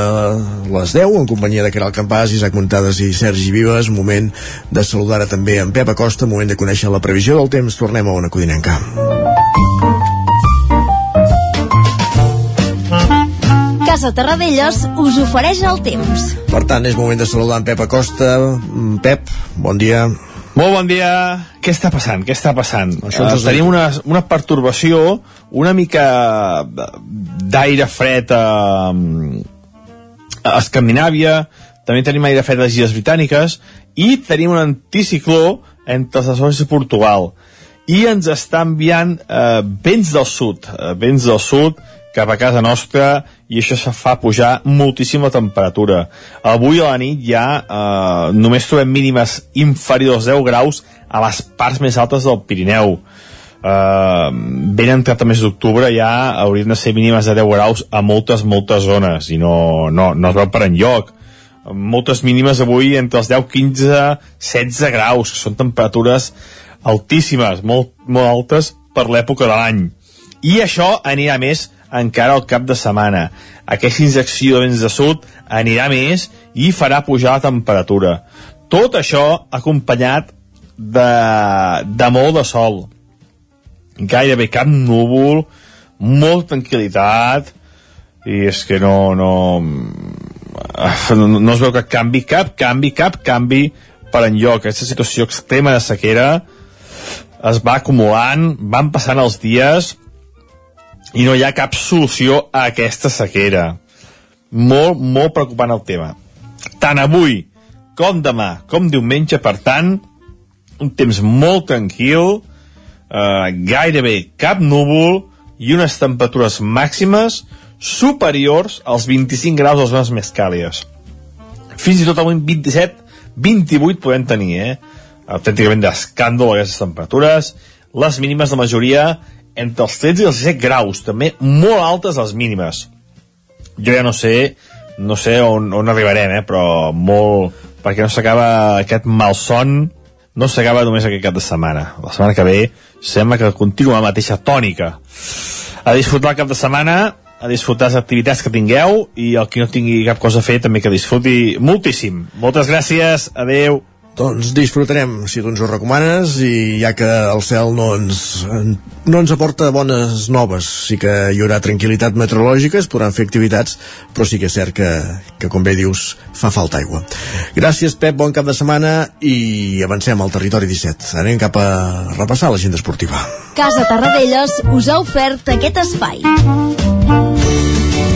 les 10 en companyia de Caral Campàs, Isaac Montades i Sergi Vives. Moment de saludar també en Pep Acosta, moment de conèixer la previsió del temps. Tornem a una codinenca. Casa Terradellos us ofereix el temps. Per tant, és moment de saludar en Pep Acosta. Mm, Pep, bon dia. Molt bon dia. Què està passant? Què està passant? Això ens uh, tenim una, una pertorbació, una mica d'aire fred a, a Escandinàvia, també tenim aire fred a les Illes Britàniques, i tenim un anticicló entre les Açores i Portugal. I ens està enviant eh, vents del sud, eh, vents del sud, cap a casa nostra i això se fa pujar moltíssim la temperatura. Avui a la nit ja eh, només trobem mínimes inferiors als 10 graus a les parts més altes del Pirineu. Eh, ben entrat a mes d'octubre ja haurien de ser mínimes de 10 graus a moltes, moltes zones i no, no, no es veu per enlloc. Moltes mínimes avui entre els 10, 15, 16 graus, que són temperatures altíssimes, molt, molt altes per l'època de l'any. I això anirà més encara al cap de setmana. Aquesta injecció de vents de sud anirà més i farà pujar la temperatura. Tot això acompanyat de, de molt de sol. Gairebé cap núvol, molta tranquil·litat, i és que no, no, no, no es veu que canvi cap canvi, cap canvi per enlloc. Aquesta situació extrema de sequera es va acumulant, van passant els dies i no hi ha cap solució a aquesta sequera. Molt, molt preocupant el tema. Tant avui com demà, com diumenge, per tant, un temps molt tranquil, eh, gairebé cap núvol i unes temperatures màximes superiors als 25 graus de les zones més càlides. Fins i tot avui 27, 28 podem tenir, eh? Autènticament d'escàndol aquestes temperatures. Les mínimes de majoria entre els 13 i els 17 graus, també molt altes les mínimes. Jo ja no sé, no sé on, on arribarem, eh? però molt... perquè no s'acaba aquest malson no s'acaba només aquest cap de setmana. La setmana que ve sembla que continua la mateixa tònica. A disfrutar el cap de setmana, a disfrutar les activitats que tingueu i el que no tingui cap cosa a fer també que disfruti moltíssim. Moltes gràcies, adeu. Doncs disfrutarem, si tu ens ho recomanes, i ja que el cel no ens, no ens aporta bones noves, sí que hi haurà tranquil·litat meteorològica, es podran fer activitats, però sí que és cert que, que com bé dius, fa falta aigua. Gràcies, Pep, bon cap de setmana, i avancem al territori 17. Anem cap a repassar l'agenda esportiva. Casa Tarradellas us ha ofert aquest espai.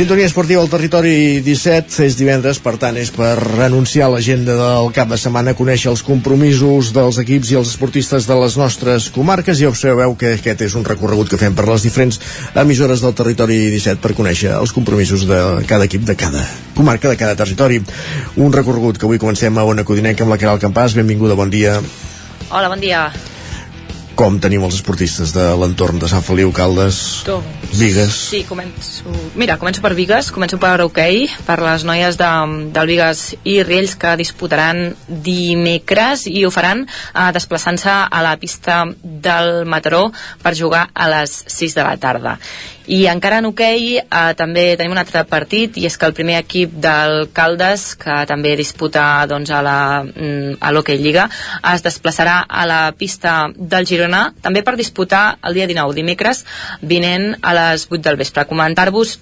Sintonia esportiva al territori 17 és divendres, per tant és per anunciar l'agenda del cap de setmana, conèixer els compromisos dels equips i els esportistes de les nostres comarques i observeu que aquest és un recorregut que fem per les diferents emissores del territori 17 per conèixer els compromisos de cada equip de cada comarca, de cada territori. Un recorregut que avui comencem a Ona Codinenca amb la Caral Campàs. Benvinguda, bon dia. Hola, bon dia. Com tenim els esportistes de l'entorn de Sant Feliu, Caldes, Doncs, Vigues? Sí, començo... Mira, començo per Vigues, començo per hoquei, per les noies de, del Vigues i Riells que disputaran dimecres i ho faran eh, desplaçant-se a la pista del Mataró per jugar a les 6 de la tarda. I encara en hoquei eh, també tenim un altre partit i és que el primer equip del Caldes que també disputa doncs, a la mm, a l'Hockey Lliga es desplaçarà a la pista del Girona també per disputar el dia 19 dimecres vinent a les 8 del vespre. Comentar-vos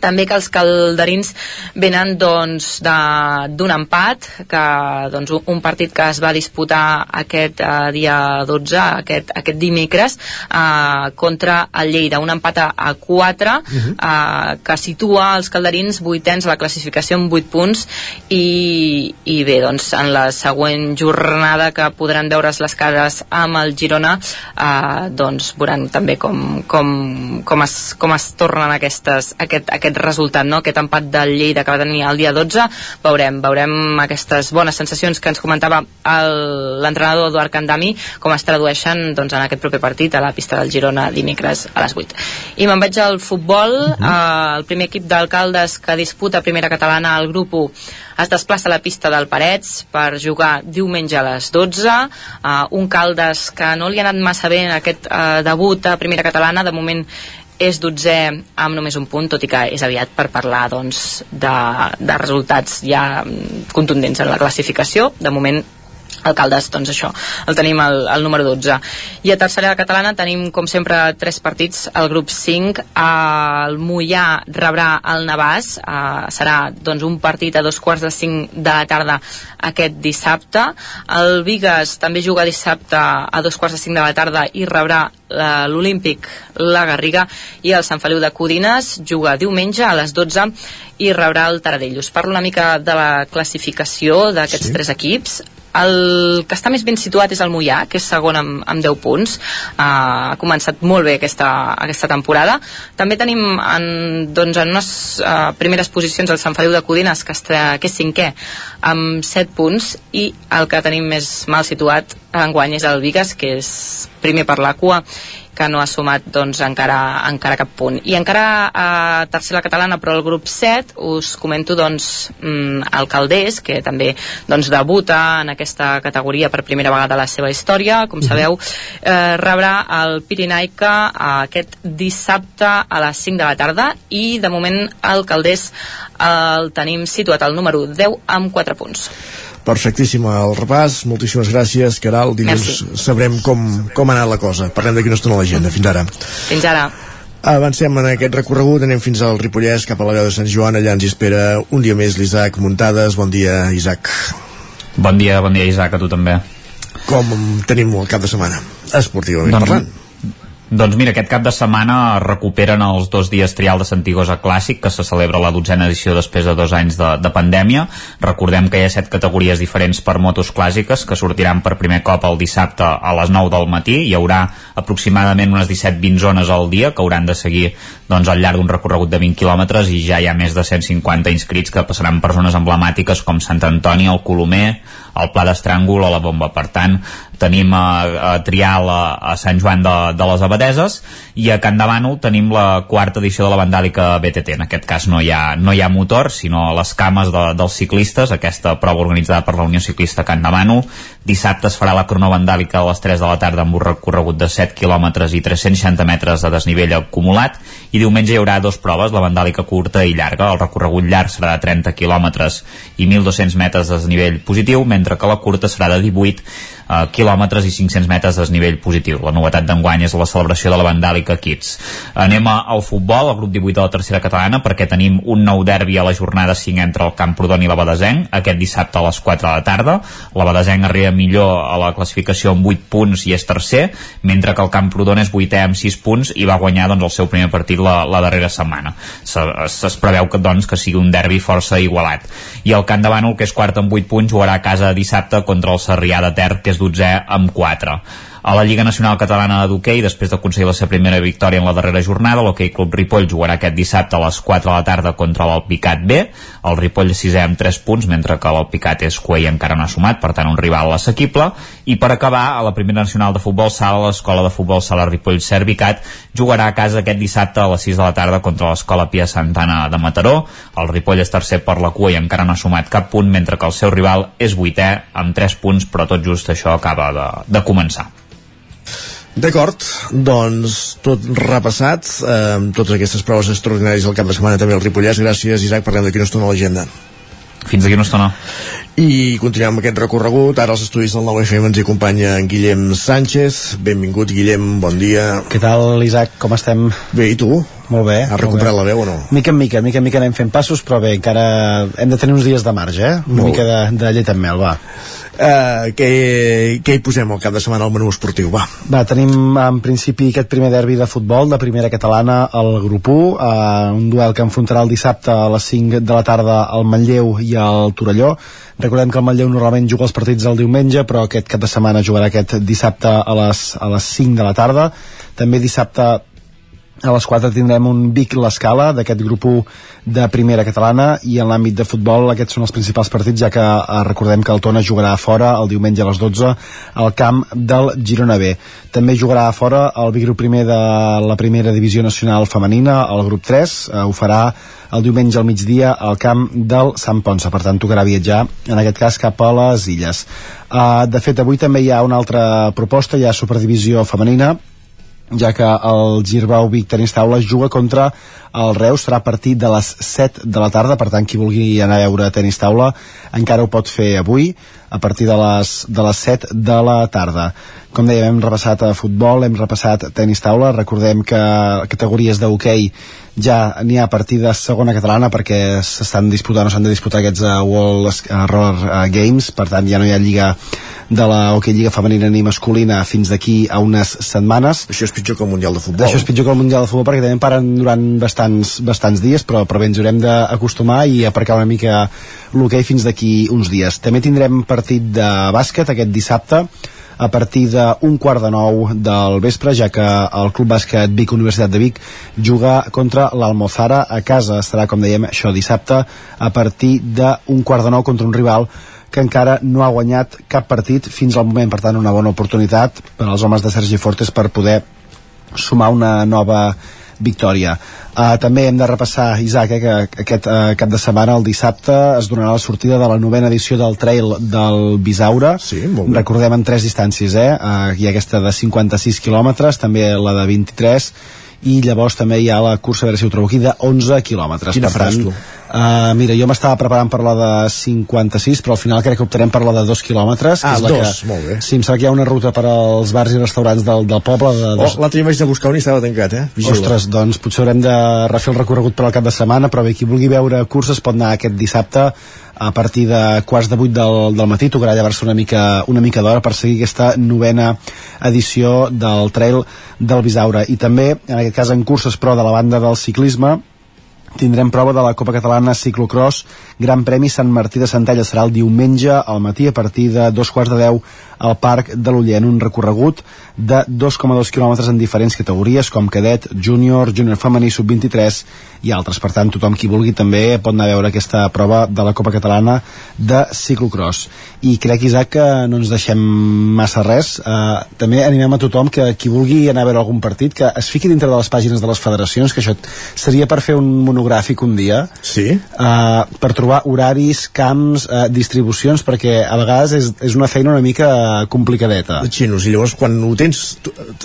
també que els calderins venen doncs d'un empat que doncs un- partit que es va disputar aquest eh, dia 12 aquest, aquest dimecres eh, contra el Lleida, un empat a, a 4 eh, que situa els calderins vuitens a la classificació amb 8 punts i, i bé, doncs en la següent jornada que podran veure's les cares amb el Girona eh, doncs veuran també com, com, com, es, com es tornen aquestes, aquest, aquest resultat, no? aquest empat del Lleida que va tenir el dia 12 veurem, veurem aquestes bones sensacions que ens comentava l'entrenador Eduard Candami com es tradueixen doncs, en aquest proper partit a la pista del Girona dimecres a les 8 i me'n vaig al futbol. Eh, el primer equip d'alcaldes que disputa primera catalana al grup 1 es desplaça a la pista del Parets per jugar diumenge a les 12 uh, un Caldes que no li ha anat massa bé en aquest uh, debut a primera catalana. De moment és dotzè amb només un punt, tot i que és aviat per parlar doncs, de, de resultats ja mm, contundents en la classificació. De moment alcaldes, doncs això, el tenim al, al número 12. I a tercera catalana tenim, com sempre, tres partits. El grup 5, el Mollà rebrà el Navàs, eh, serà doncs, un partit a dos quarts de cinc de la tarda aquest dissabte. El Vigues també juga dissabte a dos quarts de cinc de la tarda i rebrà la- l'Olímpic la Garriga i el Sant Feliu de Codines juga diumenge a les 12 i rebrà el Taradellus. Parlo una mica de la classificació d'aquests Sí. tres equips. El que està més ben situat és el Mollà, que és segon amb, amb 10 punts. Uh, ha començat molt bé aquesta, aquesta temporada. També tenim en, doncs, en unes uh, primeres posicions el Sant Feliu de Codines, que, està, que és cinquè, amb 7 punts, i el que tenim més mal situat enguany és el Vigas, que és primer per la cua que no ha sumat doncs, encara, encara cap punt. I encara a tercera catalana, però el grup 7, us comento doncs, mm, el Caldés, que també doncs, debuta en aquesta categoria per primera vegada a la seva història. Com sabeu, eh, rebrà el Pirinaica aquest dissabte a les 5 de la tarda i de moment el Caldés el tenim situat al número 10 amb 4 punts. Perfectíssim el repàs, moltíssimes gràcies, Caral. Dilluns Merci. sabrem com, com ha anat la cosa. Parlem d'aquí una estona a l'agenda. Fins ara. Fins ara. Avancem en aquest recorregut, anem fins al Ripollès, cap a la veu de Sant Joan, allà ens hi espera un dia més l'Isaac Muntades. Bon dia, Isaac. Bon dia, bon dia Isaac, a tu també. Com tenim el cap de setmana, esportivament Doncs- parlant? Doncs mira, aquest cap de setmana recuperen els dos dies trial de Santigosa Clàssic, que se celebra la dotzena edició després de dos anys de, de pandèmia. Recordem que hi ha set categories diferents per motos clàssiques que sortiran per primer cop el dissabte a les 9 del matí. Hi haurà aproximadament unes 17-20 zones al dia que hauran de seguir doncs, al llarg d'un recorregut de 20 quilòmetres i ja hi ha més de 150 inscrits que passaran per zones emblemàtiques com Sant Antoni, el Colomer, el Pla d'Estràngol o la Bomba. Per tant, tenim a, a Trial a, a Sant Joan de, de les Abadeses i a Can Davano tenim la quarta edició de la Vandàlica BTT. En aquest cas no hi ha, no hi ha motor, sinó les cames de, dels ciclistes, aquesta prova organitzada per la Unió Ciclista Can Davano. Dissabte es farà la cronovandàlica a les 3 de la tarda amb un recorregut de 7 km i 360 metres de desnivell acumulat i diumenge hi haurà dues proves, la vandàlica curta i llarga. El recorregut llarg serà de 30 km i 1.200 metres de desnivell positiu, mentre que la curta serà de 18 eh, quilòmetres i 500 metres de desnivell positiu. La novetat d'enguany és la celebració de la Vandàlica Kids. Anem al futbol, al grup 18 de la tercera catalana, perquè tenim un nou derbi a la jornada 5 entre el Camprodon i la Badesenc, aquest dissabte a les 4 de la tarda. La Badesenc arriba millor a la classificació amb 8 punts i és tercer, mentre que el Camprodon és vuitè amb 6 punts i va guanyar doncs, el seu primer partit la, la darrera setmana. Se, es preveu que, doncs, que sigui un derbi força igualat. I el Camp de Bànol, que és quart amb 8 punts, jugarà a casa dissabte contra el Sarrià de Ter, que és 12è amb 4. A la Lliga Nacional Catalana d'Hoquei, després d'aconseguir la seva primera victòria en la darrera jornada, l'Hoquei Club Ripoll jugarà aquest dissabte a les 4 de la tarda contra l'Alpicat B. El Ripoll és sisè amb 3 punts, mentre que l'Alpicat és cué i encara no ha sumat, per tant un rival assequible. I per acabar, a la primera nacional de futbol sala, l'escola de futbol sala Ripoll Servicat jugarà a casa aquest dissabte a les 6 de la tarda contra l'escola Pia Santana de Mataró. El Ripoll és tercer per la cua i encara no ha sumat cap punt, mentre que el seu rival és vuitè amb 3 punts, però tot just això acaba de, de començar. D'acord, doncs tot repassat, eh, amb totes aquestes proves extraordinàries al cap de setmana també al Ripollès. Gràcies, Isaac, parlem d'aquí una estona a l'agenda. Fins d'aquí una estona. I continuem amb aquest recorregut. Ara als estudis del 9FM ens hi acompanya en Guillem Sánchez. Benvingut, Guillem, bon dia. Què tal, Isaac? Com estem? Bé, i tu? Molt bé. Has recuperat la veu o no? Mica en mica, mica en mica anem fent passos, però bé, encara hem de tenir uns dies de marge, eh? Una Molt mica de, de llet amb mel, va. Uh, què, què hi posem al cap de setmana al menú esportiu? Va. Va, tenim en principi aquest primer derbi de futbol de primera catalana al grup 1, eh, un duel que enfrontarà el dissabte a les 5 de la tarda al Manlleu i al Torelló. Recordem que el Manlleu normalment juga els partits el diumenge, però aquest cap de setmana jugarà aquest dissabte a les, a les 5 de la tarda. També dissabte a les 4 tindrem un Vic l'Escala d'aquest grup 1 de primera catalana i en l'àmbit de futbol aquests són els principals partits ja que eh, recordem que el Tona jugarà a fora el diumenge a les 12 al camp del Girona B. També jugarà a fora el Vic grup primer de la primera divisió nacional femenina, el grup 3, eh, ho farà el diumenge al migdia al camp del Sant Ponsa, per tant tocarà viatjar en aquest cas cap a les illes. Uh, de fet avui també hi ha una altra proposta, hi ha Superdivisió femenina ja que el Girbau Vic Tenis Taula juga contra el Reus, serà a partir de les 7 de la tarda, per tant qui vulgui anar a veure tenis taula encara ho pot fer avui a partir de les, de les 7 de la tarda. Com dèiem, hem repassat a futbol, hem repassat tenis taula, recordem que categories de hoquei ja n'hi ha a partir de segona catalana perquè s'estan disputant o s'han de disputar aquests uh, World uh, Roller uh, Games, per tant ja no hi ha lliga de la Hockey Lliga Femenina ni masculina fins d'aquí a unes setmanes. Això és pitjor que el Mundial de Futbol. Això és pitjor que el Mundial de Futbol perquè també paren durant bastant bastants, bastants dies, però, però bé, ens haurem d'acostumar i aparcar una mica l'hoquei fins d'aquí uns dies. També tindrem partit de bàsquet aquest dissabte, a partir d'un quart de nou del vespre, ja que el Club Bàsquet Vic Universitat de Vic juga contra l'Almozara a casa. Estarà, com dèiem, això dissabte a partir d'un quart de nou contra un rival que encara no ha guanyat cap partit fins al moment, per tant una bona oportunitat per als homes de Sergi Fortes per poder sumar una nova victòria. Uh, també hem de repassar, Isaac, eh, que aquest uh, cap de setmana, el dissabte, es donarà la sortida de la novena edició del Trail del Bisaure. Sí, molt bé. Recordem en tres distàncies, eh? Uh, hi ha aquesta de 56 quilòmetres, també la de 23, i llavors també hi ha la cursa, a veure si ho trobo aquí, de 11 quilòmetres. Quina Per tant? Uh, mira, jo m'estava preparant per la de 56, però al final crec que optarem per la de 2 quilòmetres. que Ah, és la dos, que, molt bé. Sí, em sembla que hi ha una ruta per als bars i restaurants del, del poble. De, de, Oh, l'altre dia vaig a buscar un i estava tancat, eh? Vigila. Ostres, doncs potser haurem de refer el recorregut per al cap de setmana, però bé, qui vulgui veure curses pot anar aquest dissabte a partir de quarts de vuit del, del matí, tocarà llevar-se una mica, una mica d'hora per seguir aquesta novena edició del Trail del Bisaure. I també, en aquest cas en curses, però de la banda del ciclisme, tindrem prova de la Copa Catalana Ciclocross Gran Premi Sant Martí de Centella serà el diumenge al matí a partir de dos quarts de deu al Parc de l'Uller en un recorregut de 2,2 quilòmetres en diferents categories com cadet, júnior, júnior femení, sub-23 i altres. Per tant, tothom qui vulgui també pot anar a veure aquesta prova de la Copa Catalana de Ciclocross. I crec, Isaac, que no ens deixem massa res. Uh, també animem a tothom que qui vulgui anar a veure algun partit que es fiqui dintre de les pàgines de les federacions, que això seria per fer un monogràfic un dia. Sí? Uh, per trobar horaris, camps, uh, distribucions, perquè a vegades és, és una feina una mica complicadeta. Xinos, i llavors quan ho tens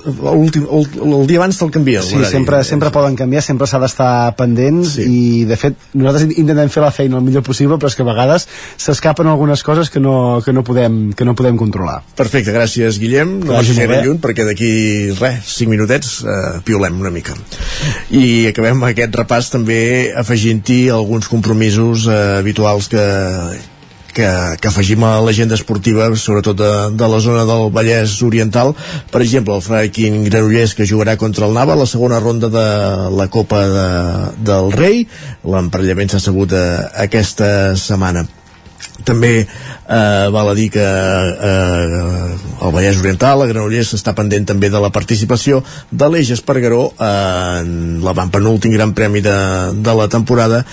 l'últim, el, el dia abans te'l canvien Sí, sempre, sempre poden canviar, sempre s'ha d'estar pendents sí. i de fet nosaltres intentem fer la feina el millor possible però és que a vegades s'escapen algunes coses que no, que no, podem, que no podem controlar. Perfecte, gràcies Guillem no vagi vagis gaire bé. lluny perquè d'aquí res, 5 minutets eh, piolem una mica i acabem aquest repàs també afegint-hi alguns compromisos eh, habituals que que, que afegim a l'agenda esportiva sobretot de, de la zona del Vallès Oriental. Per exemple el Fraikin Granollers que jugarà contra el Nava a la segona ronda de la Copa de, del Rei. L'emparellament s'ha sabut eh, aquesta setmana també eh, val a dir que eh, el Vallès Oriental, a Granollers està pendent també de la participació de l'Eix Espargaró en la penúltim gran premi de, de la temporada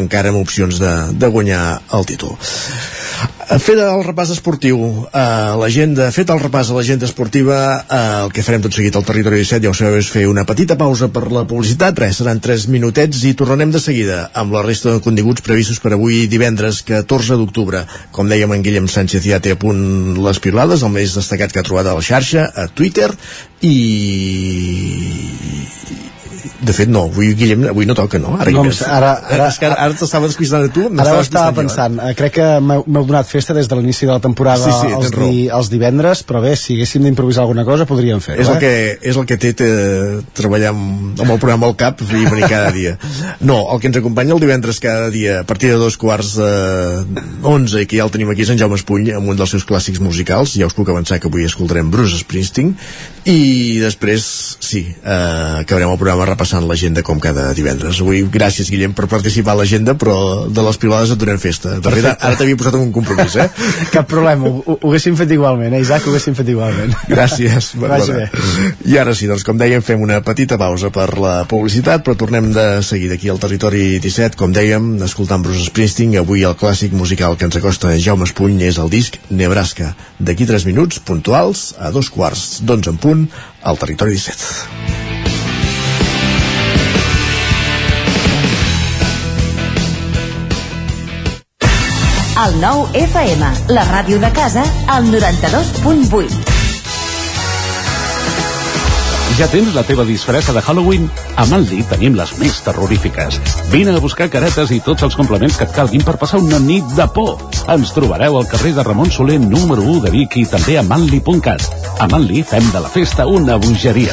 encara amb opcions de, de guanyar el títol. Fet el repàs esportiu. A l'agenda, fet el repàs a l'agenda esportiva eh, el que farem tot seguit al territori 17 ja ho sabeu és fer una petita pausa per la publicitat. Res, seran 3 minutets i tornarem de seguida amb la resta de continguts previstos per avui divendres 14 d'octubre com dèiem en Guillem Sánchez ja té a punt les pilades el més destacat que ha trobat a la xarxa a Twitter i de fet no, avui Guillem avui no toca, no? Ara, No, hi ves. ara- ara- és que ara, ara t'estava descuidant a tu Ara ho estava jo, eh? pensant, eh, crec que m'heu donat festa des de l'inici de la temporada Sí, sí, els, di, els divendres, però bé, si haguéssim d'improvisar alguna cosa podríem fer-ho. és el, eh? que, és el que té eh, treballar amb, amb el programa al cap i venir cada dia no, el que ens acompanya el divendres cada dia a partir de dos quarts eh, 11 i que ja el tenim aquí és en Jaume Espuny amb un dels seus clàssics musicals ja us puc avançar que avui escoltarem Bruce Springsteen i després sí, eh, acabarem el programa repassant l'agenda com cada divendres avui gràcies Guillem per participar a l'agenda però de les pilades et donem festa de fet, ara t'havia posat en un compromís eh? Cap problema, ho, ho, ho haguéssim fet igualment, eh, Isaac? Ho haguéssim fet igualment. Gràcies, vagi bé. I ara sí, doncs com dèiem, fem una petita pausa per la publicitat, però tornem de seguida aquí al territori 17, com dèiem, escoltant Bruce Springsteen, avui el clàssic musical que ens acosta Jaume Espuny és el disc Nebraska. D'aquí 3 minuts, puntuals, a dos quarts d'onze en punt, al territori 17. El nou FM, la ràdio de casa, al 92.8. Ja tens la teva disfressa de Halloween? A Manli tenim les més terrorífiques. Vine a buscar caretes i tots els complements que et calguin per passar una nit de por. Ens trobareu al carrer de Ramon Soler número 1 de Vic i també a manli.cat. A Manli fem de la festa una bogeria.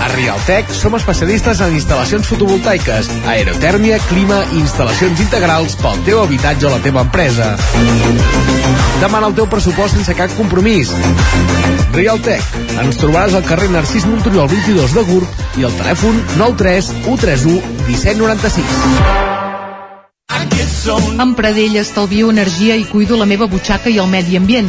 A Rialtec som especialistes en instal·lacions fotovoltaiques, aerotèrmia, clima i instal·lacions integrals pel teu habitatge o la teva empresa. Demana el teu pressupost sense cap compromís. Rialtec. Ens trobaràs al carrer Narcís Monturiol 22 de Gurb i al telèfon 93 131 1796. Amb Pradell estalvio energia i cuido la meva butxaca i el medi ambient.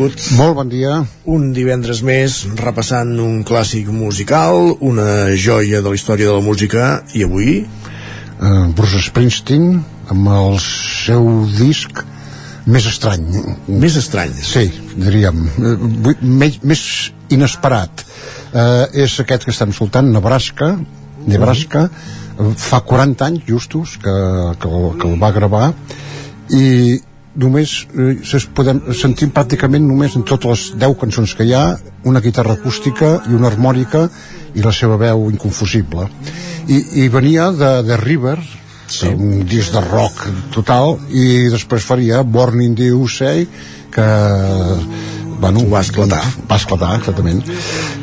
benvingut. Molt bon dia. Un divendres més, repassant un clàssic musical, una joia de la història de la música, i avui... Uh, Bruce Springsteen, amb el seu disc més estrany. Més estrany? Sí, diríem. Vull- més, més inesperat. Uh, és aquest que estem escoltant, Nebraska, Nebraska, uh, fa 40 anys justos que, que, que el va gravar i només eh, podem sentir pràcticament només en totes les 10 cançons que hi ha una guitarra acústica i una harmònica i la seva veu inconfusible i, i venia de, de River sí. un disc de rock total i després faria Born in the USA que bueno, va esclatar. va esclatar, exactament.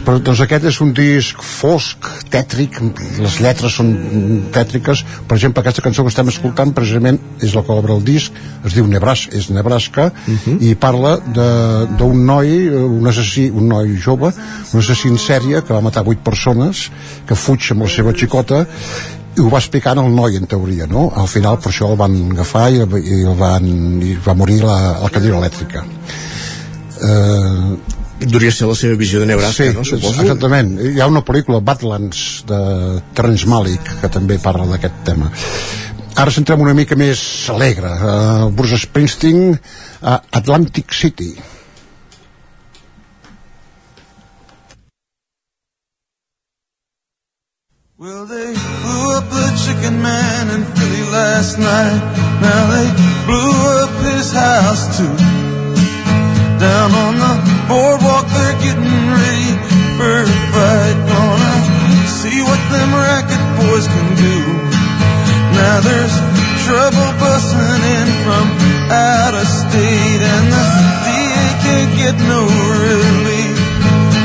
Però doncs aquest és un disc fosc tètric, les lletres són tètriques, per exemple aquesta cançó que estem escoltant precisament és la que obre el disc es diu Nebraska, és Nebraska i parla d'un noi un assassí, un noi jove un assassí en sèrie que va matar 8 persones que fuig amb la seva xicota i ho va explicant el noi en teoria no? al final per això el van agafar i, i, el van, i va morir la, la cadira elèctrica eh, Duria ser la seva visió de Nebraska, sí, no? Suposo. exactament. Hi ha una pel·lícula, Badlands, de Terrence Malick, que també parla d'aquest tema. Ara centrem una mica més alegre. Uh, Bruce Springsteen, a Atlantic City. Well, they blew up the chicken man in Philly last night. Now they blew up his house too. Down on the boardwalk, they're getting ready for a fight. Gonna see what them racket boys can do. Now there's trouble busting in from out of state, and the DA can't get no relief.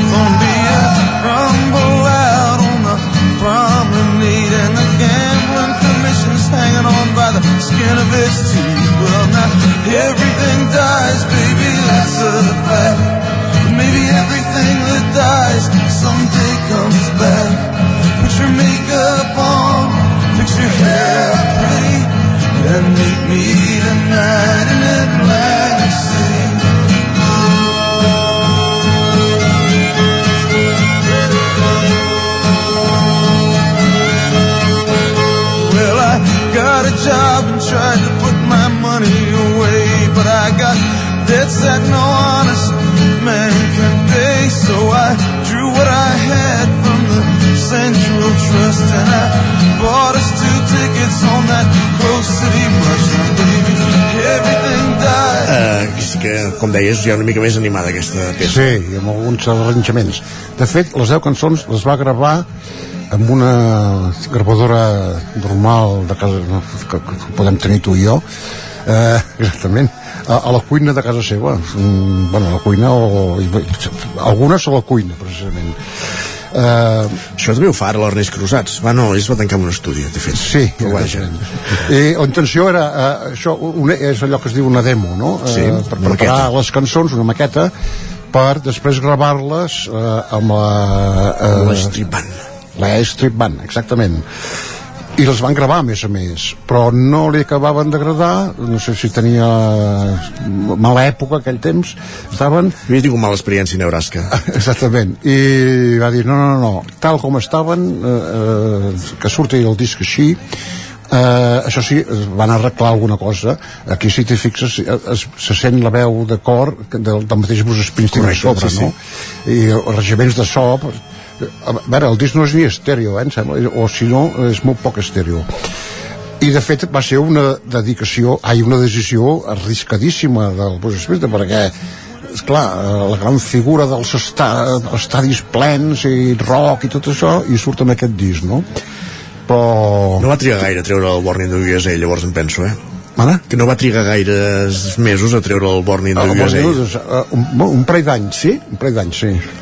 Gonna be a rumble out on the promenade, and the gambling commission's hanging on by the skin of its teeth. Well, now everything dies, baby, that's maybe everything that dies someday comes back. Put your makeup on, fix your hair pretty, and meet me tonight in Atlantic debts that no honest man can pay. So I drew what I had from the Central Trust and I bought us two tickets on that Coast City bus. Now, baby, everything died. Eh, que sí que, com deies, ja una mica més animada aquesta peça. Sí, i amb alguns arranjaments. De fet, les 10 cançons les va gravar amb una gravadora normal de casa no, que, que podem tenir tu i jo eh, exactament a, a la cuina de casa seva. Mm, bueno, a la cuina o i, algunes a la cuina precisament. Uh, això també ho fa ara l'Ernest Cruzats. Va no, ell es va tancar un estudi de fet. Sí, però vaja. i la intenció era uh, això una, és allò que es diu una demo no? Sí, uh, per preparar maqueta. les cançons, una maqueta per després gravar-les uh, amb la uh, la strip band. la strip band, exactament i les van gravar a més a més. Però no li acabaven d'agradar no sé si tenia mala època aquell temps estaven havia tingut mala experiència a Nebraska. Exactament. I va dir no, no, no, tal com estaven eh, eh, que surti el disc així eh, això sí, van arreglar alguna cosa. Aquí si t'hi fixes es, es, se sent la veu de cor del, del mateix Bruce Springsteen a Correcte, sobre sí, no? i els regiments de so a veure, el disc no és ni estèreo, eh, em sembla, o si no, és molt poc estèreo. I, de fet, va ser una dedicació, ai, una decisió arriscadíssima del Bruce Springsteen, perquè esclar, eh, la gran figura dels esta estadis plens i rock i tot això, i surt amb aquest disc, no? Però... no va trigar gaire a treure el Born in the USA llavors em penso, eh? Ara? Que no va trigar gaires mesos a treure el Born in the USA. In the USA, eh, un, un parell d'anys, sí? Un parell d'anys, sí.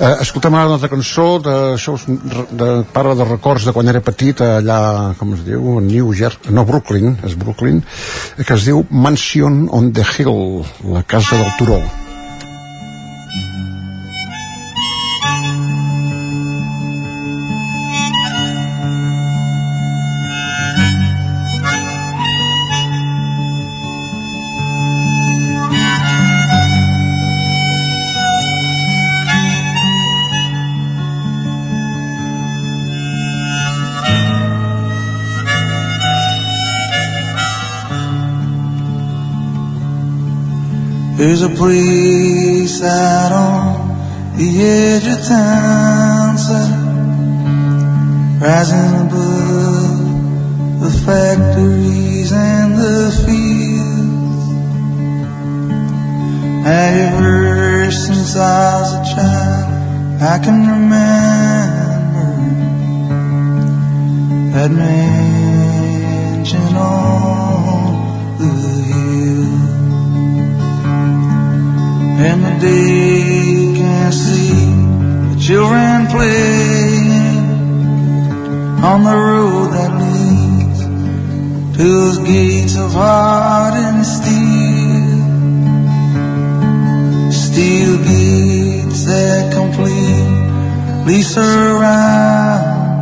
Eh, escoltem ara una altra cançó de, això és de, parla de records de quan era petit allà, com es diu, New Jersey, no, Brooklyn, és Brooklyn, que es diu Mansion on the Hill, la casa del turó. There's a place out on the edge of town, sir, rising above the factories and the fields. Ever since I was a child, I can remember that mansion on And the day can see the children playing on the road that leads to those gates of hardened steel. Steel gates that completely surround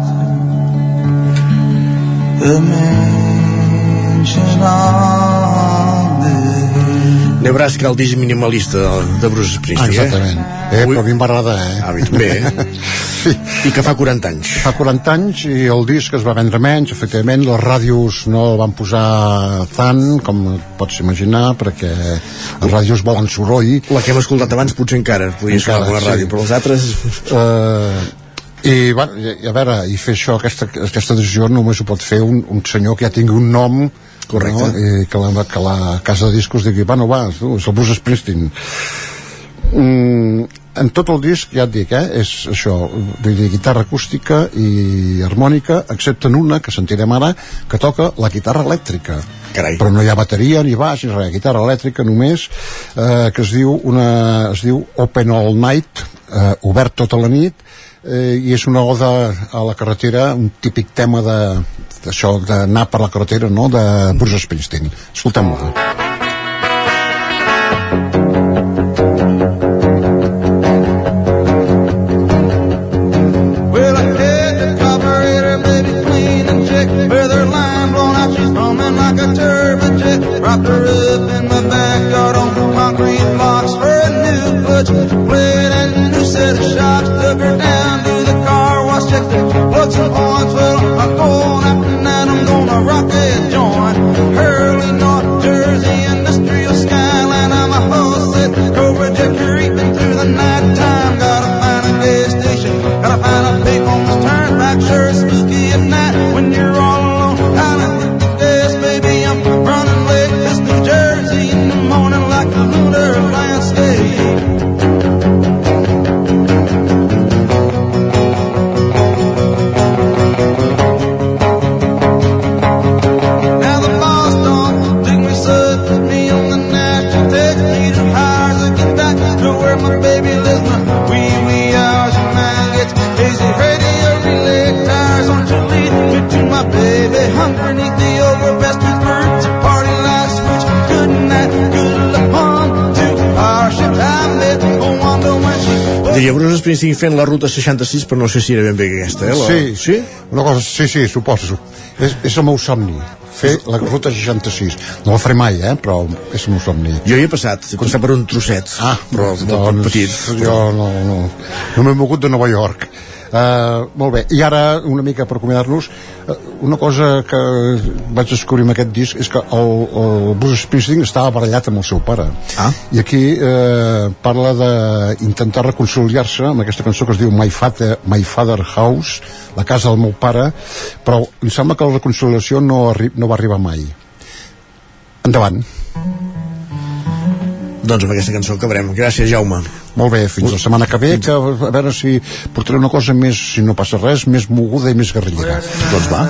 the mansion hill. Nebraska, el disc minimalista de, Bruce Springsteen, Exactament. Eh, però a mi em va agradar, eh? A mi també, eh? sí. I que fa 40 anys. Fa 40 anys i el disc es va vendre menys, efectivament, les ràdios no el van posar tant, com pots imaginar, perquè les ràdios volen soroll. La que hem escoltat abans potser encara podria sonar Encara, com a sí. ràdio, però els altres... Eh, i, bueno, i a veure, i fer això, aquesta, aquesta decisió només ho pot fer un, un senyor que ja tingui un nom Correcte. no? I que, la, que la casa de discos digui, bueno, va, tu, és el Bruce Springsteen mm, en tot el disc ja et dic, eh, és això vull dir, guitarra acústica i harmònica, excepte en una que sentirem ara, que toca la guitarra elèctrica Carai. però no hi ha bateria ni baix ni res, guitarra elèctrica només eh, que es diu, una, es diu Open All Night eh, obert tota la nit eh, i és una oda a la carretera un típic tema de d'això d'anar per la carretera no? de Bruce Springsteen escoltem-lo Bruce Springsteen fent la ruta 66, però no sé si era ben bé aquesta, eh? La... Sí, sí? Una cosa, sí, sí, suposo. És, és el meu somni, fer la ruta 66. No la faré mai, eh, però és el meu somni. Jo hi he passat, he passat per un trosset, Ah, però doncs, petit. Jo no, no, no m'he mogut de Nova York. Uh, molt bé, i ara una mica per acomiadar-nos una cosa que vaig descobrir amb aquest disc és que el, el Bruce Springsteen estava barallat amb el seu pare ah. i aquí uh, parla d'intentar reconciliar-se amb aquesta cançó que es diu My Father, My Father House la casa del meu pare però em sembla que la reconciliació no, arri no va arribar mai endavant Doncs amb aquesta cançó acabarem. Gràcies, Jaume. Molt bé, fins la setmana que ve que a veure si portaré una cosa més si no passa res, més moguda i més guerrillera doncs va,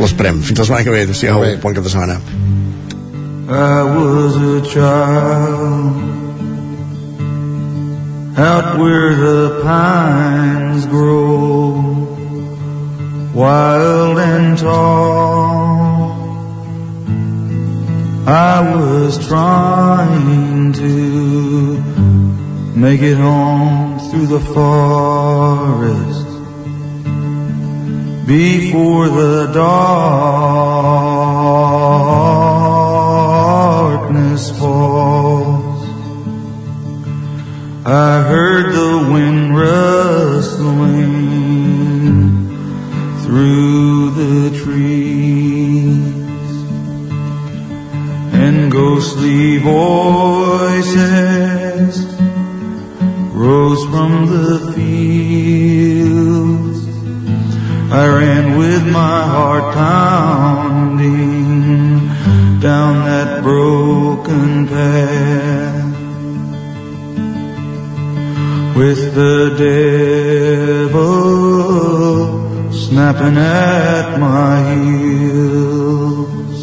l'esperem. Fins la setmana que ve, adéu-siau, bon cap de setmana. I was a child out where the pines grow wild and tall. I was trying to make it home through the forest before the darkness falls. I heard the wind rustling through the trees and ghostly voices rose from the fields. I ran with my heart pounding down that broken path with the devil snapping at my heels.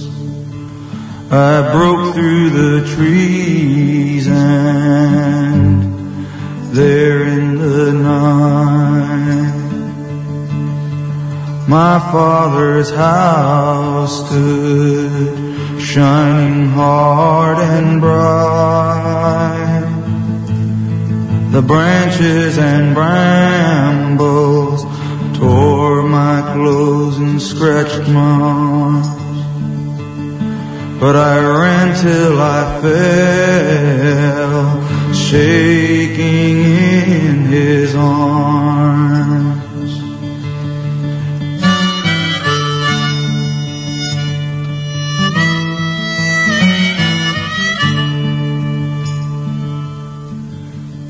I broke through the trees and there in the night my father's house stood shining hard and bright. The branches and brambles tore my clothes and scratched my arms. But I ran till I fell, shaking in his arms.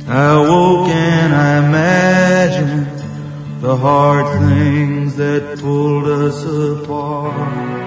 I woke and I imagined the hard things that pulled us apart.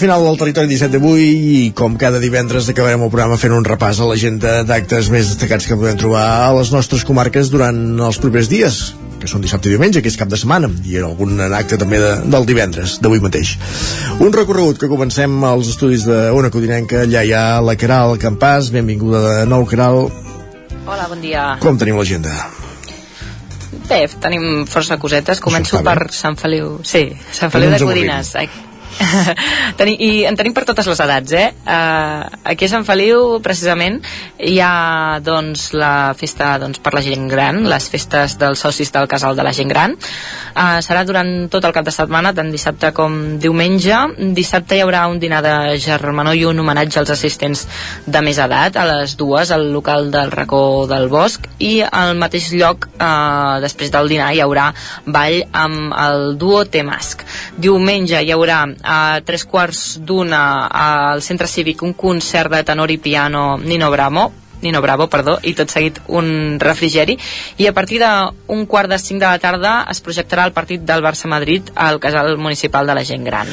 Final del territori 17 d'avui i com cada divendres acabarem el programa fent un repàs a l'agenda d'actes més destacats que podem trobar a les nostres comarques durant els propers dies que són dissabte i diumenge, que és cap de setmana i algun acte també de, del divendres d'avui mateix. Un recorregut que comencem als estudis d'Ona Codinenca allà hi ha la Caral Campàs, benvinguda de nou Caral Hola, bon dia. com tenim l'agenda? Bé, tenim força cosetes. Començo per Sant Feliu. Sí, Sant Feliu no de ens avorrim. Teni, I en tenim per totes les edats, eh? Uh, aquí a Sant Feliu, precisament, hi ha doncs, la festa doncs, per la gent gran, les festes dels socis del casal de la gent gran. Uh, serà durant tot el cap de setmana, tant dissabte com diumenge. Dissabte hi haurà un dinar de germanor i un homenatge als assistents de més edat, a les dues, al local del racó del bosc, i al mateix lloc, uh, després del dinar, hi haurà ball amb el duo T-Mask. Diumenge hi haurà a tres quarts d'una al centre cívic un concert de tenor i piano Nino Bravo Nino Bravo, perdó, i tot seguit un refrigeri. I a partir d'un quart de cinc de la tarda es projectarà el partit del Barça-Madrid al casal municipal de la gent gran.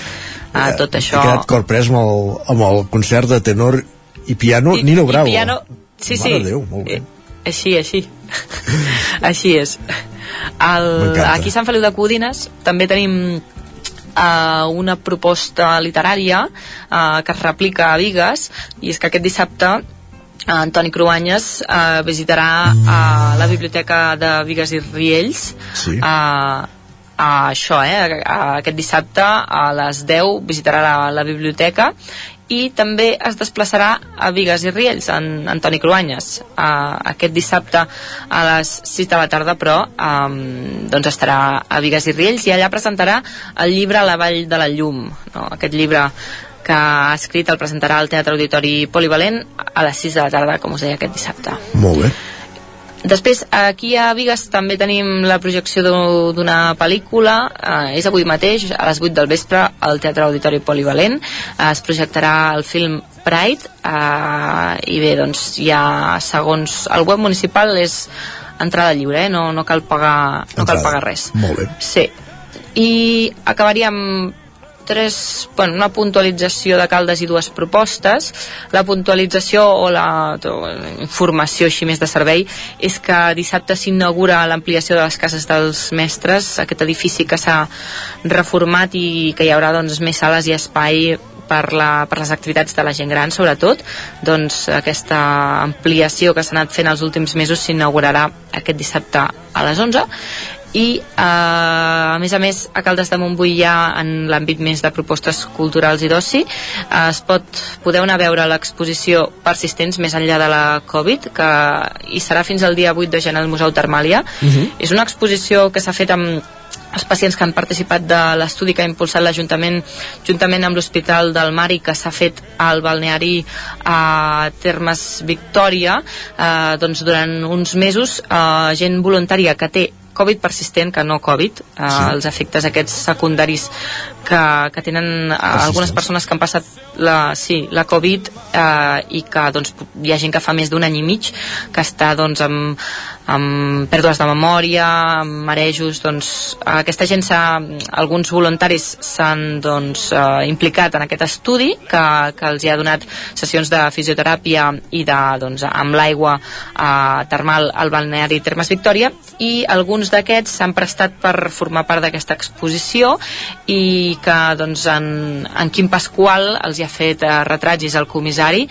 Uh, tot això He quedat corprès amb el, amb el concert de tenor i piano Nino Bravo. i piano, sí, sí. Mare de Déu, molt bé. Eh, així, així. Així és. El, aquí a Sant Feliu de Codines també tenim uh, una proposta literària uh, que es replica a Vigues i és que aquest dissabte eh, Antoni Cruanyes uh, visitarà uh, la biblioteca de Vigues i Riells Sí. uh, a això, eh, a- aquest dissabte a les 10 visitarà la, la biblioteca i també es desplaçarà a Vigues i Riells, en Antoni Cruanyes. Uh, aquest dissabte a les 6 de la tarda, però, um, doncs estarà a Vigues i Riells i allà presentarà el llibre La vall de la llum, no? aquest llibre que ha escrit el presentarà al Teatre Auditori Polivalent a les 6 de la tarda, com us deia, aquest dissabte. Molt bé. Després, aquí a Vigues també tenim la projecció d'u- d'una pel·lícula, eh, és avui mateix, a les 8 del vespre, al Teatre Auditori Polivalent. Eh, es projectarà el film Pride, eh, i bé, doncs ja segons el web municipal és entrada lliure, eh? no, no cal pagar, no cal pagar res. Molt bé. Sí. I acabaria amb tres, bueno, una puntualització de Caldes i dues propostes. La puntualització o la informació així més de servei és que dissabte s'inaugura l'ampliació de les cases dels mestres, aquest edifici que s'ha reformat i que hi haurà doncs, més sales i espai per, la, per les activitats de la gent gran, sobretot, doncs aquesta ampliació que s'ha anat fent els últims mesos s'inaugurarà aquest dissabte a les 11 i eh, a més a més a Caldes de Montbui ha en l'àmbit més de propostes culturals i d'oci eh, es pot, podeu anar a veure l'exposició Persistents més enllà de la Covid que hi serà fins al dia 8 de gener al Museu Termàlia Mhm. és una exposició que s'ha fet amb els pacients que han participat de l'estudi que ha impulsat l'Ajuntament juntament amb l'Hospital del Mar i que s'ha fet al balneari a Termes Victòria eh, doncs durant uns mesos eh, gent voluntària que té Covid persistent que no Covid, eh, sí. els efectes aquests secundaris que, que tenen eh, algunes persones que han passat la, sí, la Covid eh, i que doncs, hi ha gent que fa més d'un any i mig que està doncs, amb, amb pèrdues de memòria, amb marejos, doncs aquesta gent alguns voluntaris s'han doncs, eh, implicat en aquest estudi que, que els hi ha donat sessions de fisioteràpia i de, doncs, amb l'aigua eh, termal al balneari Termes Victòria i alguns d'aquests s'han prestat per formar part d'aquesta exposició i que doncs, en, en Quim Pasqual els hi ha fet eh, retrats i és el comissari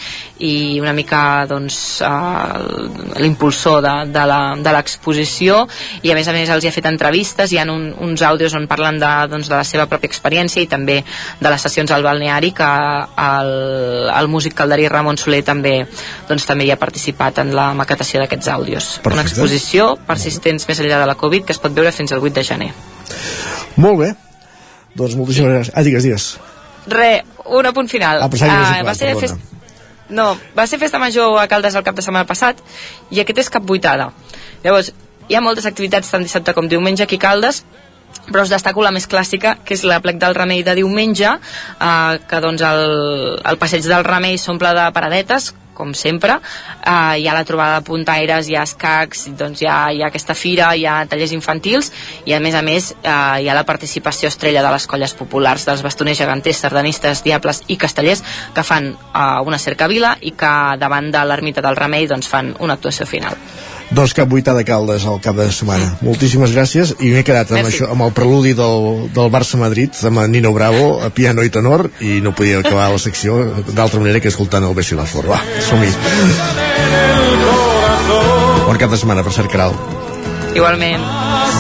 i una mica doncs, eh, l'impulsor de, de l'exposició i a més a més els hi ha fet entrevistes hi ha un, uns àudios on parlen de, doncs, de la seva pròpia experiència i també de les sessions al balneari que el, el músic calderí Ramon Soler també, doncs, també hi ha participat en la maquetació d'aquests àudios Perfecte. una exposició persistents més enllà de la Covid que es pot veure fins al 8 de gener Molt bé. Doncs moltíssimes gràcies. Ah, digues, digues. Re, un apunt final. Ah, pensava que havies Ah, va ser perdona. fest... No, va ser festa major a Caldes el cap de setmana passat i aquest és cap vuitada. Llavors, hi ha moltes activitats tant dissabte com diumenge aquí a Caldes però us destaco la més clàssica, que és la plec del remei de diumenge, eh, que doncs el, el passeig del remei s'omple de paradetes, com sempre, eh, hi ha la trobada de puntaires, hi ha escacs, doncs hi ha, hi ha aquesta fira, hi ha tallers infantils i a més a més eh, hi ha la participació estrella de les colles populars, dels bastoners geganters, sardanistes, diables i castellers que fan eh, una cercavila i que davant de l'ermita del remei doncs fan una actuació final. Doncs cap vuità de Caldes al cap de setmana. Moltíssimes gràcies i m'he quedat amb, Merci. això, amb el preludi del, del Barça-Madrid amb en Nino Bravo a piano i tenor i no podia acabar la secció d'altra manera que escoltant el Bessi la Flor. Va, som-hi. Bon cap de setmana, per cert, Caral. Igualment.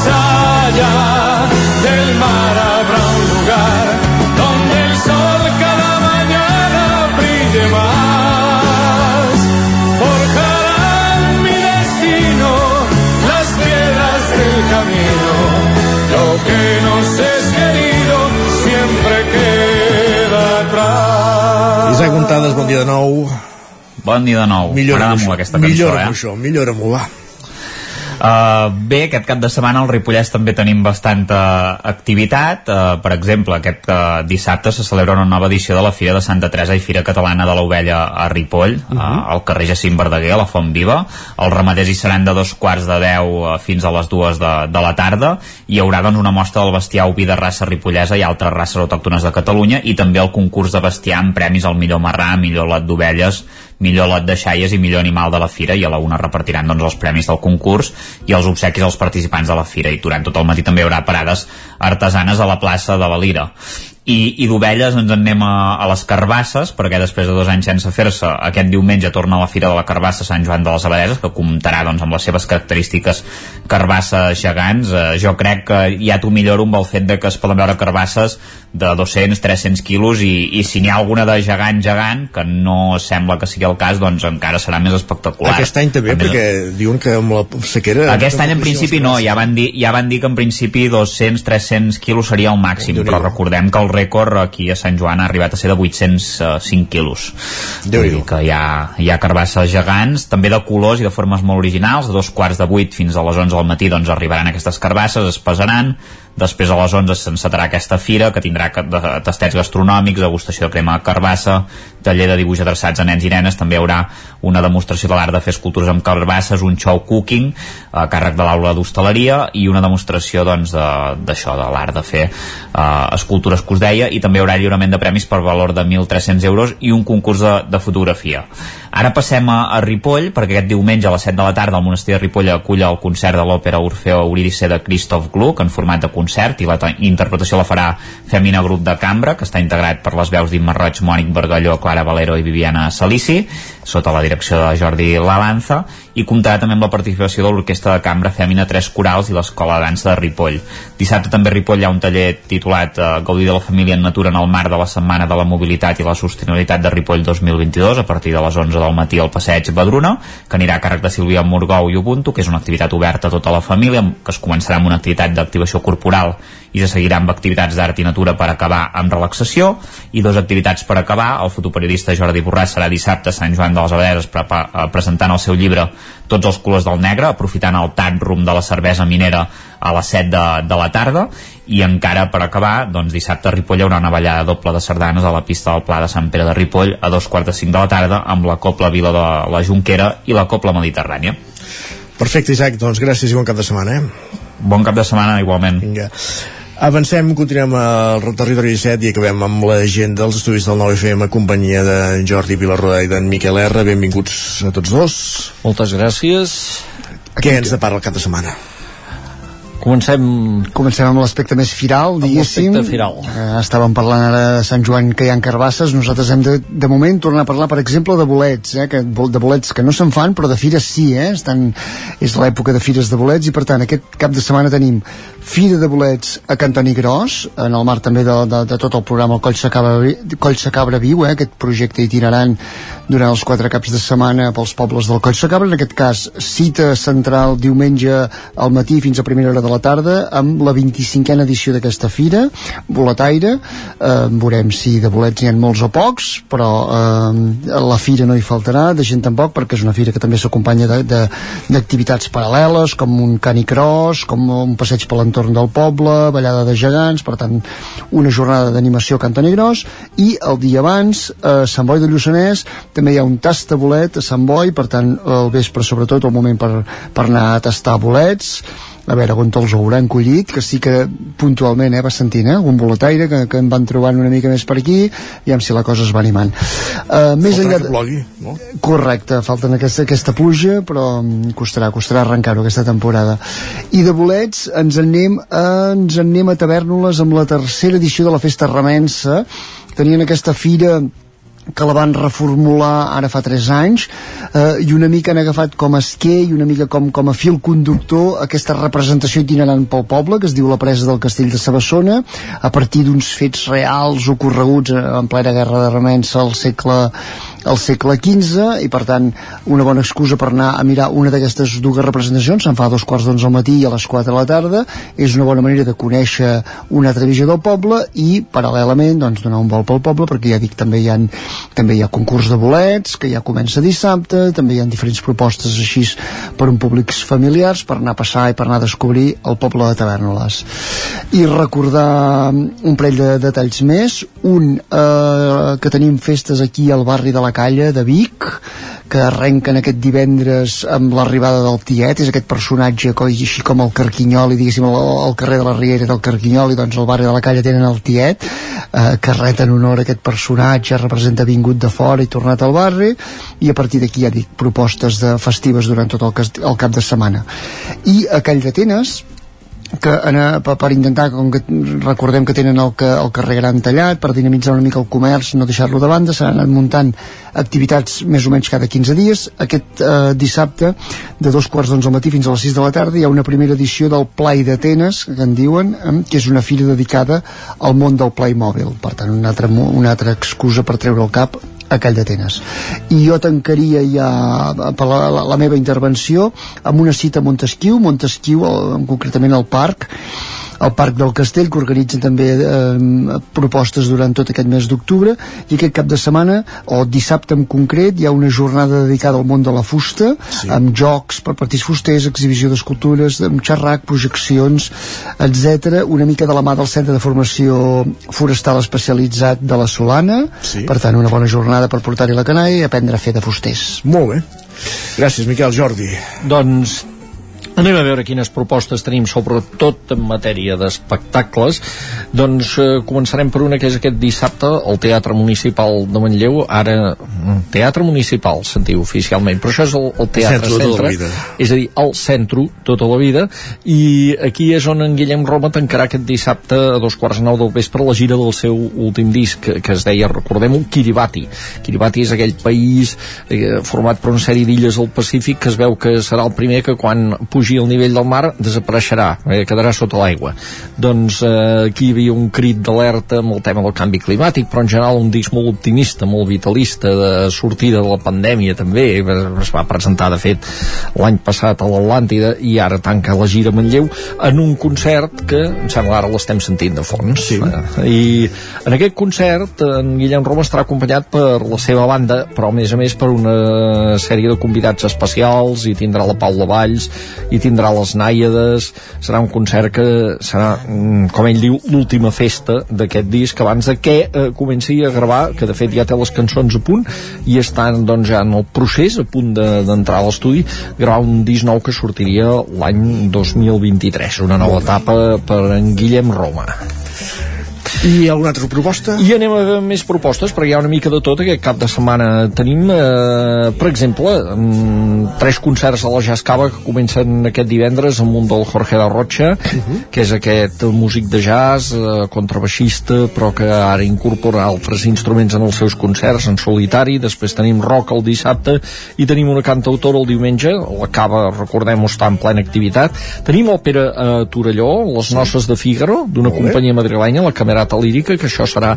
allá del mar Montades, bon dia de nou. Bon dia de nou. Millora M'agrada molt aquesta cançó, millora eh? això, millora molt, va. Uh, bé, aquest cap de setmana al Ripollès també tenim bastanta activitat. Uh, per exemple, aquest uh, dissabte se celebra una nova edició de la Fira de Santa Teresa i Fira Catalana de l'Ovella a Ripoll, uh -huh. uh, al carrer Jacint Verdaguer, a la Font Viva. Els ramaders hi seran de dos quarts de deu uh, fins a les dues de, de la tarda. Hi haurà doncs, una mostra del bestiar oví de raça ripollesa i altres races autòctones de Catalunya i també el concurs de bestiar amb premis al millor marrà, millor lot d'ovelles, millor lot de xaies i millor animal de la fira i a la una repartiran doncs, els premis del concurs i els obsequis als participants de la fira. I durant tot el matí també hi haurà parades artesanes a la plaça de la Lira i, i d'ovelles ens en anem a, a les carbasses perquè després de dos anys sense fer-se aquest diumenge torna a la Fira de la Carbassa Sant Joan de les Abadeses que comptarà doncs, amb les seves característiques carbasses gegants. Eh, jo crec que ja t'ho milloro amb el fet de que es poden veure carbasses de 200-300 quilos i, i si n'hi ha alguna de gegant gegant que no sembla que sigui el cas doncs encara serà més espectacular. Aquest any també, més, perquè diuen que amb la sequera... aquest any en principi no, ja van dir, ja van dir que en principi 200-300 quilos seria el màxim, però recordem que el rècord aquí a Sant Joan ha arribat a ser de 805 quilos. Vull dir que hi ha, hi ha carbasses gegants, també de colors i de formes molt originals, de dos quarts de vuit fins a les 11 del matí doncs arribaran aquestes carbasses, es pesaran, després a les 11 s'encetarà aquesta fira que tindrà tastets gastronòmics, degustació de crema de carbassa, taller de dibuix adreçats a nens i nenes, també hi haurà una demostració de l'art de fer escultures amb carbasses, un show cooking a càrrec de l'aula d'hostaleria i una demostració doncs de- de, de l'art de fer uh, escultures que us deia i també hi haurà lliurament de premis per valor de 1.300 euros i un concurs de, de fotografia. Ara passem a, a Ripoll, perquè aquest diumenge a les 7 de la tarda el monestir de Ripoll acull el concert de l'òpera Orfeo Eurídice de Christoph Gluck en format de concert i la ta- interpretació la farà Femina Grup de Cambra, que està integrat per les veus d'Imma Roig, Mònic Bargalló, Clara Valero i Viviana Salici, sota la direcció de Jordi Lalanza, i comptarà també amb la participació de l'Orquestra de Cambra Fèmina Tres Corals i l'Escola de Dansa de Ripoll. Dissabte també a Ripoll hi ha un taller titulat eh, Gaudir de la família en natura en el marc de la Setmana de la Mobilitat i la Sostenibilitat de Ripoll 2022 a partir de les 11 del matí al passeig Badruna, que anirà a càrrec de Sílvia Morgou i Ubuntu, que és una activitat oberta a tota la família, que es començarà amb una activitat d'activació corporal i se seguirà amb activitats d'art i natura per acabar amb relaxació i dues activitats per acabar. El fotoperiodista Jordi Borràs serà dissabte a Sant Joan de les Abadeses prepa- eh, presentant el seu llibre Tots els colors del negre, aprofitant el room de la cervesa minera a les 7 de, de la tarda i encara per acabar, doncs dissabte a Ripoll hi haurà una ballada doble de sardanes a la pista del Pla de Sant Pere de Ripoll a dos quarts de cinc de la tarda amb la Copla Vila de la Junquera i la Copla Mediterrània. Perfecte, Isaac, doncs gràcies i bon cap de setmana, eh? Bon cap de setmana, igualment. Vinga. Avancem, continuem al territori 17 i acabem amb la gent dels estudis del 9FM, companyia de Jordi Vilarroda i d'en Miquel R. Benvinguts a tots dos. Moltes gràcies. Què ens depara el cap de setmana? Comencem... Comencem amb l'aspecte més firal, diguéssim. l'aspecte firal. Eh, estàvem parlant ara de Sant Joan que hi ha carbasses. Nosaltres hem de, de moment, tornar a parlar, per exemple, de bolets, eh, que, de bolets que no se'n fan, però de fires sí, eh? Estan, és l'època de fires de bolets i, per tant, aquest cap de setmana tenim Fira de bolets a Cantoni Gros, en el marc també de, de, de tot el programa el Coll Sacabra, Coll Sacabra Viu, eh, aquest projecte itinerant durant els quatre caps de setmana pels pobles del Coll Sacabra, en aquest cas cita central diumenge al matí fins a primera hora de la tarda amb la 25a edició d'aquesta fira, boletaire, eh, veurem si de bolets n'hi ha molts o pocs, però eh, la fira no hi faltarà, de gent tampoc, perquè és una fira que també s'acompanya d'activitats paral·leles, com un canicross, com un passeig per l'entorn del poble, ballada de gegants, per tant, una jornada d'animació a Cantanigros, i el dia abans, a Sant Boi de Lluçanès, també hi ha un tast de bolet a Sant Boi, per tant, el vespre, sobretot, el moment per, per anar a tastar bolets, a veure on els hauran collit, que sí que puntualment eh, va sentint eh, algun boletaire que, que em van trobant una mica més per aquí i amb si la cosa es va animant. Uh, més enllà de... Blogui, no? correcte, falten aquesta, aquesta pluja però mm, costarà, costarà arrencar-ho aquesta temporada. I de bolets ens anem a, ens anem a Tavernoles amb la tercera edició de la Festa Remensa tenien aquesta fira que la van reformular ara fa 3 anys eh, i una mica han agafat com a esquer i una mica com, com a fil conductor aquesta representació itinerant pel poble que es diu la presa del castell de Sabassona a partir d'uns fets reals ocorreguts en plena guerra de Remensa al segle al segle XV i per tant una bona excusa per anar a mirar una d'aquestes dues representacions. Se'n fa a dos quarts d'onze al matí i a les 4 de la tarda. És una bona manera de conèixer una altra visió del poble i paral·lelament doncs donar un vol pel poble perquè ja dic també hi ha, també hi ha concurs de bolets que ja comença dissabte també hi ha diferents propostes així per un públics familiars per anar a passar i per anar a descobrir el poble de Tavernoles i recordar un parell de detalls més. Un eh, que tenim festes aquí al barri de la Calla de Vic que arrenquen aquest divendres amb l'arribada del Tiet, és aquest personatge coi, així com el Carquinyol i diguéssim el, el carrer de la Riera del Carquinyol i doncs el barri de la Calla tenen el Tiet eh, que ret en honor a aquest personatge representa vingut de fora i tornat al barri i a partir d'aquí ja dic propostes de festives durant tot el, el cap de setmana. I a Call d'Atenes que anar, per, per intentar, com que recordem que tenen el, que, el carrer Gran tallat, per dinamitzar una mica el comerç, no deixar-lo de banda, s'han anat muntant activitats més o menys cada 15 dies. Aquest eh, dissabte, de dos quarts d'onze al matí fins a les 6 de la tarda, hi ha una primera edició del Play d'Atenes, que en diuen, eh, que és una fira dedicada al món del Playmobil. Per tant, una altra, una altra excusa per treure el cap a Call d'Atenes. I jo tancaria ja per la, la, la meva intervenció amb una cita a Montesquieu, Montesquieu, el, concretament al parc, al Parc del Castell que organitzen també eh, propostes durant tot aquest mes d'octubre i aquest cap de setmana o dissabte en concret hi ha una jornada dedicada al món de la fusta sí. amb jocs per partits fusters exhibició d'escultures, amb xerrac, projeccions etc. una mica de la mà del Centre de Formació Forestal Especialitzat de la Solana sí. per tant una bona jornada per portar-hi la canalla i aprendre a fer de fusters molt bé Gràcies, Miquel Jordi. Doncs Anem a veure quines propostes tenim, sobretot en matèria d'espectacles. Doncs eh, començarem per una que és aquest dissabte al Teatre Municipal de Manlleu. Ara, mm, Teatre Municipal, sentiu oficialment, però això és el, el Teatre Centre, Centre, vida. és a dir, el centre tota la vida, i aquí és on en Guillem Roma tancarà aquest dissabte a dos quarts de nou del vespre la gira del seu últim disc, que, que es deia, recordem-ho, Kiribati. Kiribati és aquell país eh, format per una sèrie d'illes al Pacífic que es veu que serà el primer que quan pugi pugi el nivell del mar desapareixerà, eh, quedarà sota l'aigua doncs eh, aquí hi havia un crit d'alerta amb el tema del canvi climàtic però en general un disc molt optimista, molt vitalista de sortida de la pandèmia també es va presentar de fet l'any passat a l'Atlàntida i ara tanca la gira Manlleu en un concert que em sembla ara l'estem sentint de fons sí. eh, i en aquest concert en Guillem Roma estarà acompanyat per la seva banda però a més a més per una sèrie de convidats especials i tindrà la Paula Valls i i tindrà les Nàiades serà un concert que serà mm, com ell diu l'última festa d'aquest disc abans de que eh, comenci a gravar que de fet ja té les cançons a punt i estan doncs ja en el procés a punt d'entrar de, a l'estudi gravar un disc nou que sortiria l'any 2023 una nova etapa per en Guillem Roma i alguna altra proposta? I anem a més propostes, perquè hi ha una mica de tot aquest cap de setmana. Tenim, eh, per exemple, mm, tres concerts a la Jazz Cava que comencen aquest divendres amb un del Jorge de Rocha, uh -huh. que és aquest músic de jazz, eh, contrabaixista, però que ara incorpora altres instruments en els seus concerts en solitari. Després tenim rock el dissabte i tenim una cantautora el diumenge. La Cava, recordem-ho, està en plena activitat. Tenim òpera a Torelló, Les Noces de Fígaro, d'una companyia madrilenya, la Camerata Lírica, que això serà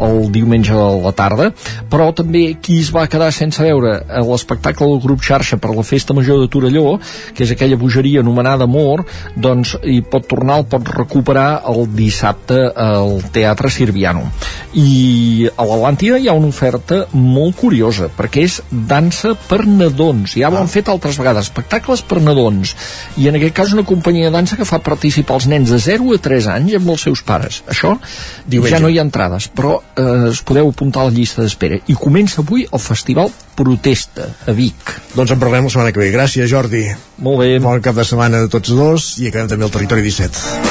el diumenge de la tarda, però també qui es va quedar sense veure l'espectacle del grup xarxa per la Festa Major de Torelló, que és aquella bogeria anomenada Amor, doncs hi pot tornar, el pot recuperar el dissabte al Teatre Sirviano. I a l'Atlàntida hi ha una oferta molt curiosa, perquè és dansa per nadons. Ja ho han fet altres vegades, espectacles per nadons. I en aquest cas una companyia de dansa que fa participar els nens de 0 a 3 anys amb els seus pares. Això Diumenge. ja no hi ha entrades, però eh, es podeu apuntar a la llista d'espera. I comença avui el Festival Protesta a Vic. Doncs en parlem la setmana que ve. Gràcies, Jordi. Molt bé. Bon cap de setmana de tots dos i acabem també el Territori 17.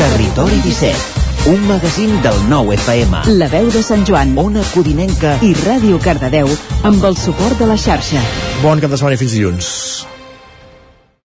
Territori 17 un magazín del nou FM. La veu de Sant Joan, Ona Codinenca i Ràdio Cardedeu amb el suport de la xarxa. Bon cap de setmana i fins dilluns.